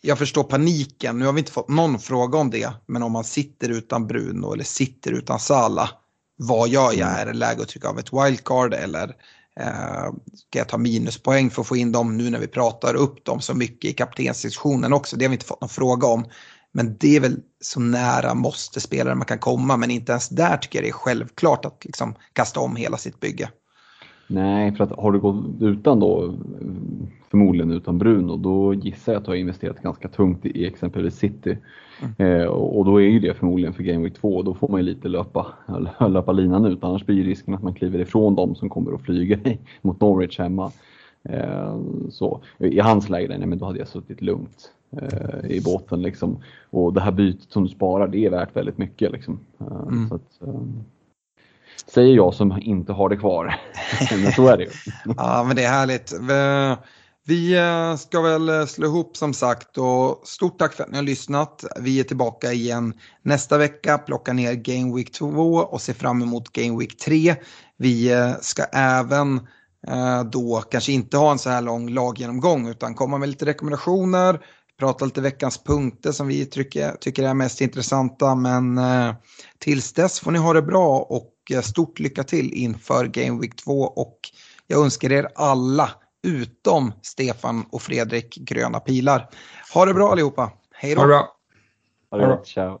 jag förstår paniken. Nu har vi inte fått någon fråga om det. Men om man sitter utan Bruno eller sitter utan Sala. Vad gör jag? Mm. Är det läge att trycka av ett wildcard eller Eh, Eh, ska jag ta minuspoäng för att få in dem nu när vi pratar upp dem så mycket i kaptensdiskussionen också? Det har vi inte fått någon fråga om. Men det är väl så nära måste spelare man kan komma. Men inte ens där tycker jag det är självklart att liksom kasta om hela sitt bygge. Nej, för att har du gått utan då, förmodligen utan Bruno, då gissar jag att du har investerat ganska tungt i exempelvis City. Mm. Eh, och då är ju det förmodligen för Game Week 2, då får man ju lite löpa, *laughs* löpa linan ut, annars blir risken att man kliver ifrån dem som kommer att flyga *laughs* mot Norwich hemma. Eh, så. I hans läge, nej, men då hade jag suttit lugnt eh, i båten. Liksom. Och det här bytet som du sparar, det är värt väldigt mycket. Liksom. Eh, mm. så att, eh, säger jag som inte har det kvar. men *laughs* så är det ju. ja, men det är härligt. Vi eh, ska väl eh, slå ihop som sagt och stort tack för att ni har lyssnat. Vi är tillbaka igen nästa vecka, plockar ner Game Week 2 och ser fram emot Game Week 3. Vi eh, ska även då kanske inte ha en så här lång laggenomgång utan komma med lite rekommendationer, prata lite veckans punkter som vi tycker, tycker är mest intressanta. Men tills dess får ni ha det bra och stort lycka till inför Game Week 2 och jag önskar er alla utom Stefan och Fredrik gröna pilar. Ha det bra allihopa. Hej då. Ha det bra. Ha det bra. Ciao.